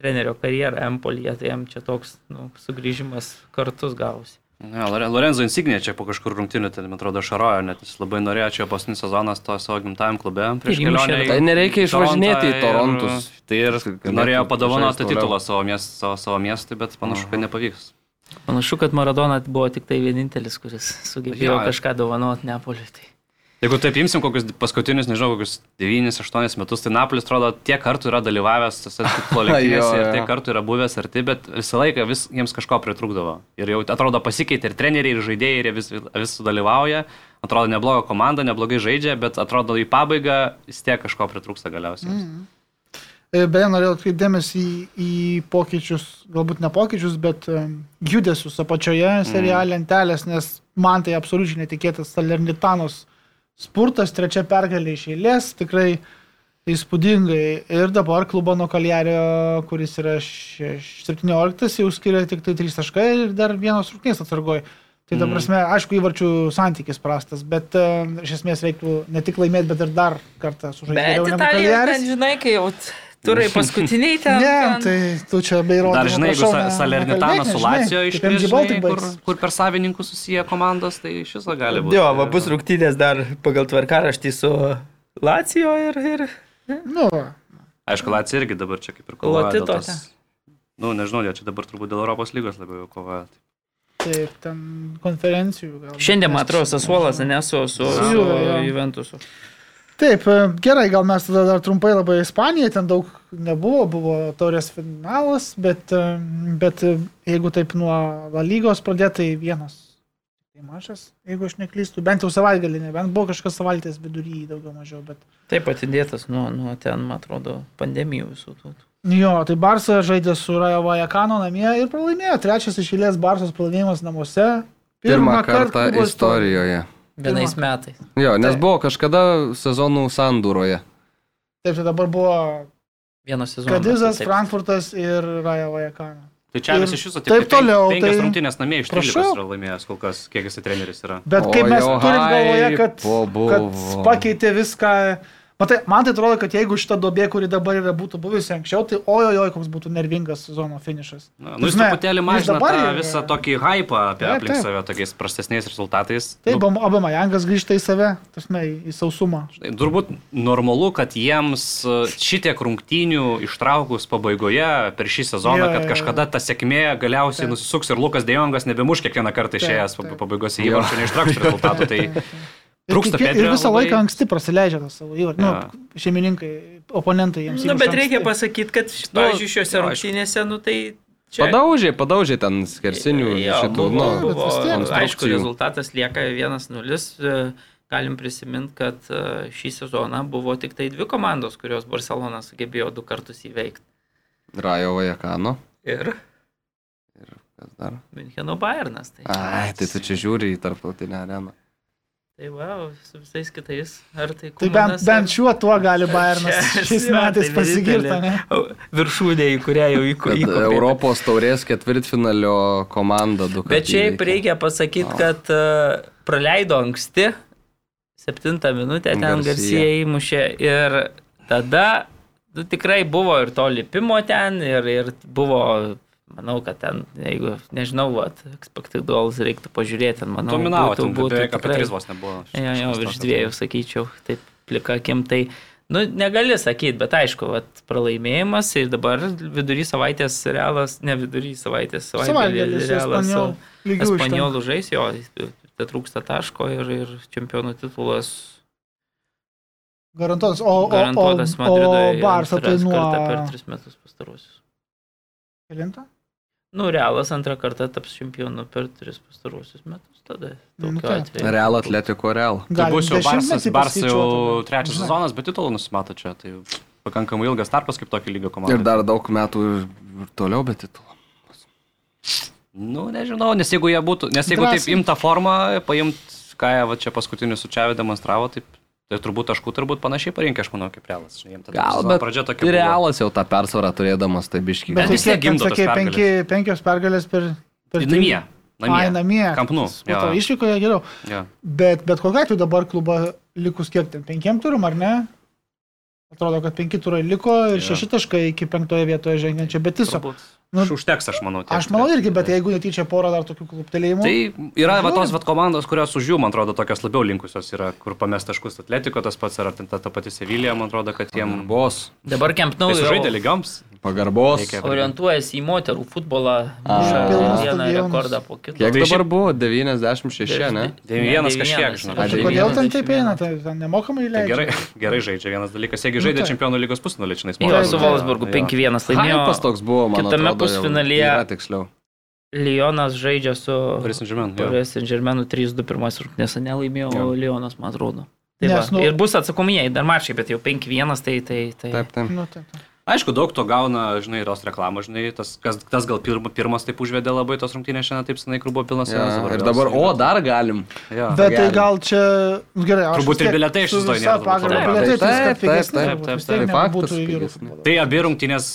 trenerio karjerą Empolyje, tai jam čia toks nu, sugrįžimas kartus gausi. Ja, Lore- Lorenzo Insignė čia po kažkur rungtinių, tai man atrodo, šarojo, net jis labai norėjo čia paskutinis sezonas to savo gimtajam klube prieš kelionę. Tai nereikia išvažinėti į Torontus. Ir, tai ir Galėtų norėjo padovanoti titulą savo, miest, savo, savo miestui, bet panašu, kad nepavyks. Panašu, kad Maradona buvo tik tai vienintelis, kuris sugebėjo Jo. kažką dovanoti Neapoliui. Tai. Jeigu taip imsim kokius paskutinius, nežinau, kokius 9-8 metus, tai Napolis, atrodo, tiek kartų yra dalyvavęs tose Jo, lenktynėse ir tiek kartų yra buvęs arti, bet visą laiką vis jiems kažko pritrūkdavo. Ir jau atrodo pasikeitė ir treneriai, ir žaidėjai, ir vis, vis sudalyvauja. Atrodo nebloga komanda, neblogai žaidžia, bet atrodo į pabaigą vis tiek kažko pritrūksta galiausiai. Mm. E, Beje, norėjau atkreipdėmėsi į, į pokyčius, galbūt ne pokyčius, bet em, judesius apačioje serialė lentelės, nes man tai absoliučiai netikėtas Salernitanos spurtas, trečia pergalė iš eilės, tikrai įspūdingai. Ir dabar klubo nuo Kaljario, kuris yra šeš- 17, jau skiria tik tai 3 taškai ir dar vienos rūknės atsargoja. Tai ta prasme, aišku, įvarčių santykis prastas, bet um, iš esmės reiktų ne tik laimėti, bet ir dar kartą sužaisti Bet Italija, ten, žinai, kai jau turai paskutiniai ten. Ne, ten. tai tu čia bei įrodymų. Dar žinai, jeigu Sa- nekalbėk, su Lacijo žinai, Baltic kur, kur per savininkų susiję komandos, tai šis gali būti. Jo, va bus rungtynės dar pagal tvarkaraštį su Lacijo ir... ir... Nu. Aišku, Lacija irgi dabar čia kaip ir kovoja. Lotito tos- Nu, nežinau, jie čia dabar turbūt dėl Europos lygos labiau kovoja. taip, ten konferencijų. gal. Šiandien, man atrodo, Sasuolas, ne su, su, su. Juventusu. Taip, e, gerai, gal mes tada dar trumpai labai Ispanija, ten daug nebuvo, buvo taurės finalas, bet, e, bet jeigu taip nuo La lygos pradėti, tai vienas. Tai mažas, jeigu aš neklystu, bent jau savaitgalį, nebent buvo kažkas savaitės vidury daugiau mažiau, bet. Taip atidėtas nuo, nuo ten, man atrodo, pandemijų visų tų. Jo, tai Barsa žaidė su Rajo Vajakano namie ir pralaimėjo. Trečias iš eilės Barsos pralaimėjimas namuose. Pirmą kart kartą klubo istorijoje. Vienais metais. Jo, nes Taip. buvo kažkada sezonų sandūroje. Taip, tai dabar buvo Vieno sezono. Kadizas, taip. Frankfurtas ir Rajo Vajakano. Tai čia Ir vis iš viso taip toliau, Penkias tai- rungtynės namie iš 13 Prašau. yra laimėjęs kol kas, kiek jisai treneris yra. Bet kaip mes turim galvoje, kad, kad pakeitė viską. Matai, man tai atrodo, kad jeigu šita dobė, kuri dabar yra, būtų buvusi anksčiau, tai ojojoj, koks būtų nervingas sezono finišas. Na, nu, jis truputėlį mažina dabar tą visą tokį hypą apie Taip, aplink taip. save tokiais prastesniais rezultatais. Taip, Nu, Obama Jangas grįžta į save, tasme, į sausumą. Turbūt normalu, kad jiems e, šitiek rungtynių ištraukus pabaigoje per šį sezoną, Jo, kad kažkada ta sėkmė galiausiai Taip. nusisuks ir Lukas Dejongas nebemuš kiekvieną kartą išėjęs taip. pabaigose įvarčio, neištrauks rezultatų. Tai Trūksta kiekvie- ir Pedrio visą labai. laiką anksti prasileidžia tą savo įvartį. Jo. Nu, šeimininkai, oponentai jiems. Na, įmuša bet reikia pasakyti, kad, Nu, pavyzdžiui, šiuose rungtynėse, nu tai... Čia, Padaužė, padaužė ten skersinių Jo, šitų, buvo, nu, buvo, aišku, rezultatas lieka 1-0. e, Galim prisiminti, kad e, šį sezoną buvo tik tai dvi komandos, kurios Barcelona sugebėjo du kartus įveikti. Rajo Vajakano. Ir Kas dar? Müncheno Bayernas. Tai, Ai, tai tu čia žiūri į tarptautinę areną. Tai va, su visais kitais. Ar tai Tai bent, bent šiuo tuo gali Bayernas šiais jo, metais tai pasigirti? Viršūnė, į kurią jau įkopė. Europos taurės ketvirtfinalio komanda du kartus. Bet šiaip reikia pasakyti, kad uh, praleido anksti, septintą minutę ten Garcia. Garcija įmušė ir tada nu, tikrai buvo ir to lipimo ten ir, ir buvo, manau, kad ten, jeigu, nežinau, vat, expected goals reiktų pažiūrėti, ten, manau, dominavo, būtų, būtų beveik apie 3 vos nebuvo. Jo, jo, virš dviejų, sakyčiau, taip plika akim. Tai, nu, negali sakyti, bet aišku, vat, pralaimėjimas ir dabar vidury savaitės realas, ne vidury savaitės, Savaitgalis su realas. Espanjolų žais, jo, tai trūksta taško ir, ir čempionų titulas Garantuotas. O, o, o, garantuotas o Madridui. Barsa tai nuo... per tris metus pastaruosius. Kelintą? Nu, realas antrą kartą taps čempionu per tris pastaruosius metus, tada Nu, atveju. Real Atletiko Real. Tai bus jau Barsas, Barsas jau trečias Žinai. sezonas, bet titulų nusimato čia. Tai pakankamai ilgas tarpas kaip tokio lygio komanda. Ir dar daug metų ir toliau, bet titulą. Nu, nežinau, nes jeigu jie būtų, nes jeigu Drąsiai. taip imta formą, paimt, ką jie va, čia paskutiniu sučiavę demonstravo, taip, tai turbūt taškų turbūt panašiai parinkė, aš manau, kaip realas. Gal, bet pradžia tokia. buvo. Realas jau tą persvarą turėdamas, tai biški. Bet vis tiek gimdo sakė, penki, penkios pergalės per... per tris- Namie. Ai, namie. Kampnu. Jo. išvykoje geriau. Jo. Bet, bet kokia atveju dabar klubą likus kiek ten? Penkiem turim, ar ne? Atrodo, kad penki turai liko ir Jo. šeši taškai iki penktoje vietoje žengiančio. Bet tiesiog, Turbūt. Nu, Užteks, aš manau. tiek aš manau irgi, bet jeigu netyčia porą dar tokių klubtelėjimų. Tai yra va, tos Žiūrim. va, komandos, kurios už jų, man atrodo, tokios labiau linkusios yra, kur pamest taškus Atletiko, tas pats ar ta, ta pati Sevilija, man atrodo, kad jiem... Bos. Dabar Tai jau žaidė lygioms. Pagarbos. Orientuojasi į moterų futbolą, A. muša vieną rekordą po kito. Kiek Tai dabar buvo? 96, ne? 9-1 kažkiek, žinau. Tai kodėl ten taip eina, tai ten nemokamai Tai leidžia. gerai, gerai žaidžia vienas dalykas. Jeigu Nu, žaidė čempionų lygos pusfinalį, čia Jo, su Wolfsburgu 5-1 laimėjo. Hypas toks buvo, man kitame atrodo, jau pusfinalyje- Tiksliau. Lionas žaidžia su Paris Saint-Germainu 3-2 pirmas rungtynės, nelaimėjo Jo. Lionas, man atrodo. Tai Nes, va, nu- ir bus atsakomieji dar mačai, bet jau 5-1, tai... tai, tai... Taip, taip. Nu, taip, taip. Aišku, daug to gauna, žinai, tos reklamos, žinai, tas, kas, tas gal pirma, pirmas taip užvedė labai tos rungtynės šiandien taip senai, kur buvo pilnas Ja, sezonas, ir dabar, o, dar galim. Jo. Bet tai gal čia, nu, gerai, aš Turbūt ir su išsistojo, visa nėra brangu. tai Taip, taip, taip, taip. nebūtų Faktas. Tai abi rungtynės,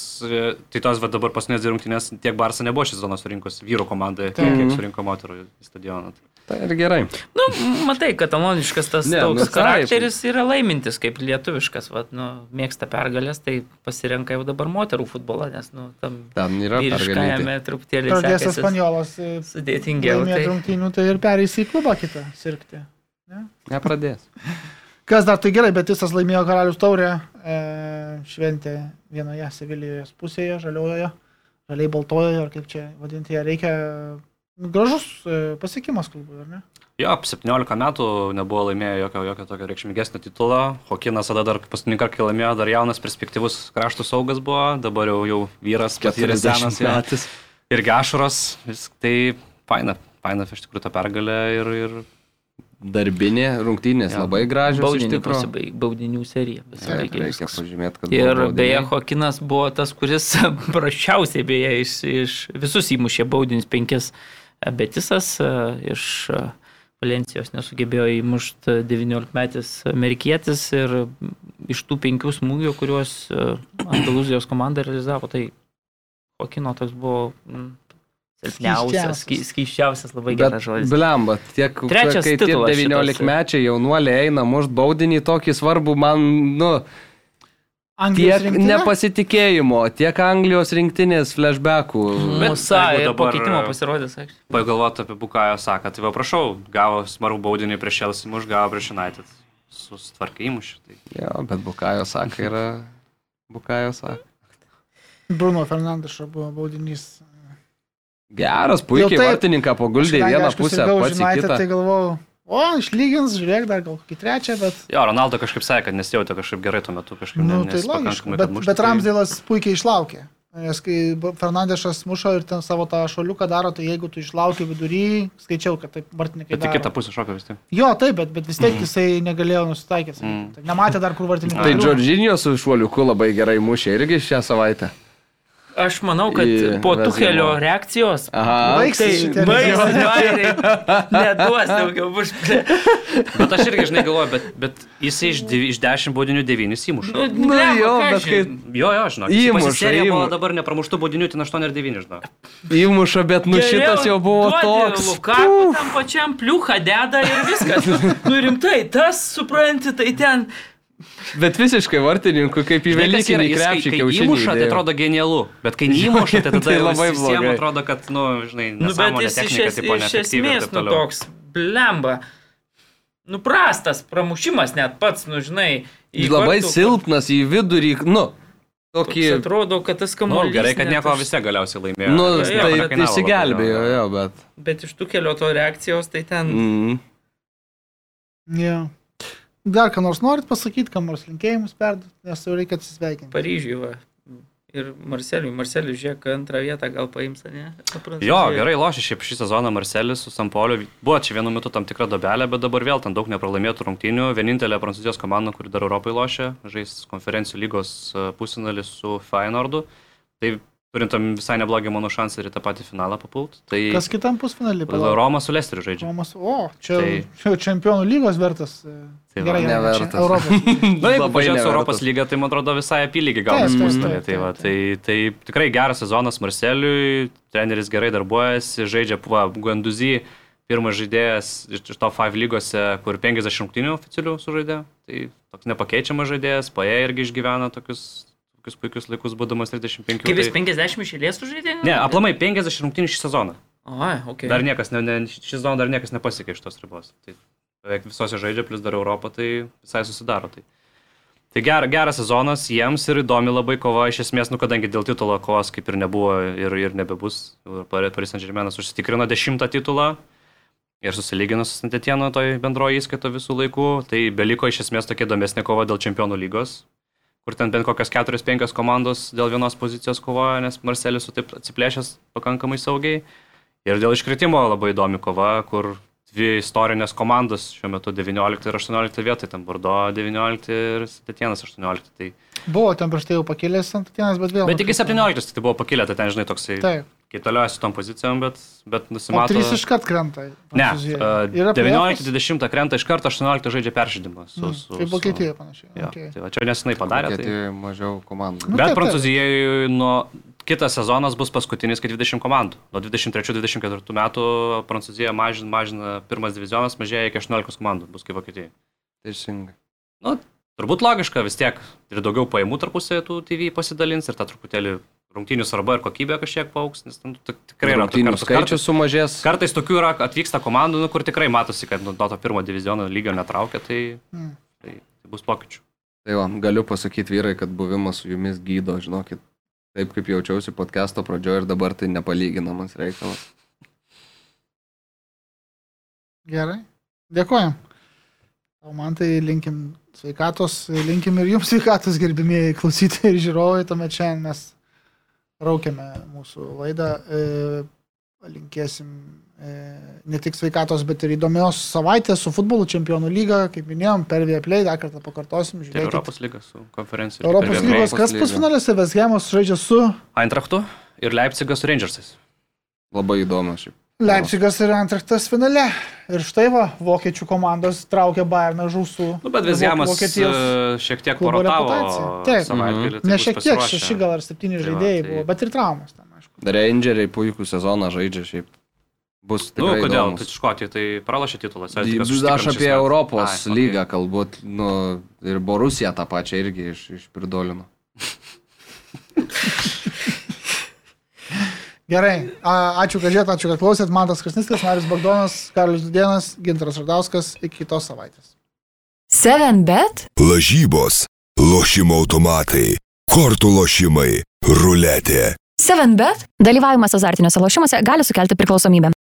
tai tos va, dabar paskutinės rungtynės, tiek Barsa nebuvo šį sezoną surinkus vyrų komandai, tiek Taip. surinko moterų stadioną. Tai ir gerai. Nu, matai, kataloniškas tas Ne, ne, nu, toks taip. charakteris yra laimintis, kaip lietuviškas, vat, nu, mėgsta pergalės, tai pasirenka jau dabar moterų futbolą, nes, nu, tam Ten yra vyriškajame pergalė. truputėlį Pradės sekasi Espanjolas e, sudėtingiau. Tai... rungtynių, tai ir pereis į klubą kitą sirgti. Nepradės. Kas dar tai gerai, bet jis laimėjo karalius taurę, e, šventė vienoje Sevilijoje pusėje, žaliojoje, žaliai baltojoje, ar kaip čia vadinti ją reikia. Gražus e, pasiekimas klubui, ar ne? Jo, 17 metų nebuvo laimėję jokio, jokio tokio reikšmingesnio titulo. Hokinas tada dar paskutinį kartą, kai laimėjo, dar jaunas perspektyvus kraštų saugas buvo, dabar jau, jau vyras, patyręs senas, jo. metais. ir gašuras, vis, tai faina, faina iš tikrųjų ta pergalė ir, ir Darbinė rungtynės Jo. labai gražios. Baudinių, pasibaig, baudinių serija. Pasibaigė reikia pažymėti, kad Ir beje. Hokinas buvo tas, kuris prašiausiai beje iš, iš visus įmušė baudinius penkis. Betisas e, iš e, Valencijos nesugebėjo įmušti 19 metys amerikietis ir iš tų penkių smūgių, kuriuos e, Andalūzijos komanda realizavo, tai Hokino toks buvo mm, silpniausias, Skyščiausias. sky- skyščiausias, labai Bet, geras žodis. blemba, tiek, Trečias kai tie titulas šitas. 19 mečiai jaunuoliai eina mušt baudinį tokį svarbų man, nu, Anglijos tiek rinktinė? nepasitikėjimo, tiek Anglijos rinktinės flashbackų. Bet jeigu ir po dabar- keitimo pasirodė, sakė. pagalvoti apie Bukajo saką. Tai va prašau, gavo smarų baudinį prieš Chelsea, muš gavo prieš United. Sustvarkai įmušį. Tai Jo, bet Bukajo saka yra. Bukajo saka. Bruno Fernandešo buvo baudinys. Geras, puikiai vartininką paguldė į vieną aišku, pusę, United, kitą. Tai galvojau, o, išlygins, žiūrėk, dar gal kokį trečią, bet... jo, Ronaldo kažkaip sakė, kad nesijautė kažkaip gerai tuo metu, kažkaip Nu, ne- tai nes logiška. pakankamai, Bet, kad muštų, bet tai- Ramsdėlas puikiai išlaukė. Nes kai Fernandešas mušo ir ten savo tą šoliuką daro, tai jeigu tu išlauki vidury, skaičiau, kad taip vartininkai. Bet daro. kitą pusę šoka vis tiek. Jo, taip, bet, bet vis tiek jisai negalėjo nusitaikyti. Mm. Mm. Nematė dar, kur vartininkai. Tai. Džordžinio su šuoliuku labai gerai mušė irgi šią savaitę. Aš manau, kad Į po. Tuhelio reakcijos Aha. Baigsis Tai baigsis. Neduos daugiau bus. Bet aš irgi, žinai, galvoju, bet, bet jisai iš, iš 10 baudinių 9 įmuša. Nu, jo, bet kai Jo, jo, žinok. Įmuša, Serija buvo dabar nepramuštų baudinių, tai 8 ir 9, žinok. įmuša, bet nu šitas jau buvo toks. Lukaku tam pačiam pliuchą deda ir viskas. Nu rimtai, tas, supranti, tai ten. Bet visiškai vartininkui, kaip į Velykinį kai- krepšį kai kiaušinį. įmuša, tai atrodo genialu, bet kai neįmuša, tai tada Tai labai blogai. atrodo, kad, nu, žinai, Nu, bet jis iš, es, tipo, iš esmės, nu toks, blemba. Nu, prastas pramušimas net pats, nu, žinai. Labai vartų, silpnas į vidurį, nu, tokį... Atrodo, kad tas Nu, kamuolys. gerai, kad nieko už- visi galiausiai laimėjo. Nu, tai kainavo išsigelbėjo, jo, bet. Bet iš tų kelio to reakcijos, tai ten... Mm. Yeah. Dar ką nors norit pasakyti, kam nors linkėjimus perduoti, nes jau reikia atsisveikinti. Paryžiui, va. Ir Marceliui, Marceliui, žiūrėk, antrą vietą gal paims, ne? Jo, gerai lošia šiaip šį sezoną Marcelis su Sampoliu. Buvo čia vienu metu tam tikra dobelė, bet dabar vėl ten daug nepralaimėtų rungtynių. Vienintelė prancūzijos komanda, kuri dar Europai lošia, žais konferencijų lygos e, pusfinalį su Feyenoordu. Tai turintam visai neblogį mano šansą ir į tą patį finalą papult. Tai Kas kitam pusfinalį palauk? Roma su Lesteriu žaidžia. Romas, o, čia, Tai- čia čempionų lygos vertas. e, Tai Gerai, nevertas. čia Europos. Na, jeigu nevertas. Europos lygą, tai man atrodo visai apylygį gaunas pusfinalį. Tai, va, tai, tai tikrai geras sezonas Marceliui, treneris gerai darbuojasi, žaidžia, va, Guanduzy, pirmas žaidėjas iš to 5 lygose, kur 50 rungtynių oficialių sužaidė. Tai toks nepakeičiamas žaidėjas, paė irgi išgyvena tokius, tokius puikius laikus, būdamas 35. Kaip jis tai... 50 išėlės sužaidė? Ne, aplamai 50 rungtynių šį sezoną. O, ok. Dar niekas, ne, ne, šį sezoną dar niekas nepasiekė iš tos ribos. Tai beveik visose žaidžia, plus dar Europą, tai visai susidaro. Tai, tai ger, geras sezonas jiems ir įdomi labai kova, iš esmės, nu kadangi dėl titulo kovos kaip ir nebuvo ir, ir nebebus. Paris Saint Germainas užsitikrino dešimtą titulą ir susilygino su Santetieno toj bendroji įskaito visų laikų. Tai beliko iš esmės tokia įdomesnė kova dėl čempionų lygos kur ten bent kokios 4-5 komandos dėl vienos pozicijos kovoja, nes Marcelis su taip atsiplėšęs pakankamai saugiai. Ir dėl iškritimo labai įdomi kova, kur dvi istorinės komandos šiuo metu 19 ir 18 vietoje, ten Bordo 19 ir Setienas 18. Tai... Buvo ten prieš tai jau pakėlęs ant tienas, bet vėl. Bet tik 17 tai buvo pakilę, tai ten žinai toksai, Taip. Kai toliau su tom pozicijom, bet, bet O nusimato. trys iškart krenta. Ne, uh, Yra playoffs? 19-20 krenta iš karto, 18 žaidžia peržydimą. Su, Mm, su, Kaip Vokietijoje panašiai. Jo, Okay. tai va, čia nesinai padarė. Tai... Mažiau komandų. Nu, Bet. Prancūzijoje nuo kitas sezonas bus paskutinis, kai 20 komandų. Nuo 23-24 metų Prancūzija mažina, mažina pirmas divizionas, mažėja iki 18 komandų, bus kaip Vokietijai. Teisingai. Nu, turbūt logiška vis tiek ir daugiau pajamų tarpusėje tų TV pasidalins ir tą truputėlį rungtynių svarba ir kokybė kažkiek paauks, nes nu, tik- tikrai yra Rungtynių kartais- skaičius sumažės. Kartais tokių yra, atvyksta komandų, nu, kur tikrai matosi, kad nu, nuo to pirmo diviziono lygio netraukia, tai, Mm. tai, tai bus pokyčių. Tai va, galiu pasakyti vyrai, kad buvimas su jumis gydo, žinokit. Taip kaip jaučiausi podcast'o pradžioje ir dabar tai nepalyginamas reikalas. Gerai. Dėkojom. O man tai linkim sveikatos, linkim ir jums sveikatos, gerbimieji klausytojai ir žiūrovai, tuomet šiandien mes raukiame mūsų laidą. E, Linkėsim e, ne tik sveikatos, bet ir įdomios savaitės su futbolo čempionų lyga, kaip minėjom, per Vieplay, dar kartą pakartosim. Tai žiūrėkit. Europos lyga su konferencija. Europos Ir lygos, kas pusfinalėse Vesgemos žaidžia su Eintrachtu ir Leipzigas su Rangersais. Labai įdomu šiaip. Leipzigas ir Antraktas finale. Ir štai va, vokiečių komandos traukia Bayerną žūsų. Nu, bet Vokietijos e, šiek tiek porotavo. Taip. savaitgalį. tai Ne bus šiek tiek, šeši gal ar septyni Tai žaidėjai tai- buvo, bet ir traumos ten, aišku. Rangeriai puikų sezoną žaidžia šiaip. Bus Nu, tikrai kodėl? įdomus. Tai Škotija tai pralašė titulą. Aš apie Europos lygą kalbu, nu, ir Borusiją tą pačią irgi iš, išpirdolino. Gerai, a- ačiū, kad žiūrėt, ačiū, kad klausėt. Mantas Krasniskas, Marius Bagdonas, Karlis Dudienas, Gintaras Radauskas. Iki kitos savaitės. 7 bet Lažybos, lošimo automatai, kortų lošimai, ruletė. 7 bet dalyvavimas azartiniuose lošimuose gali sukelti priklausomybę.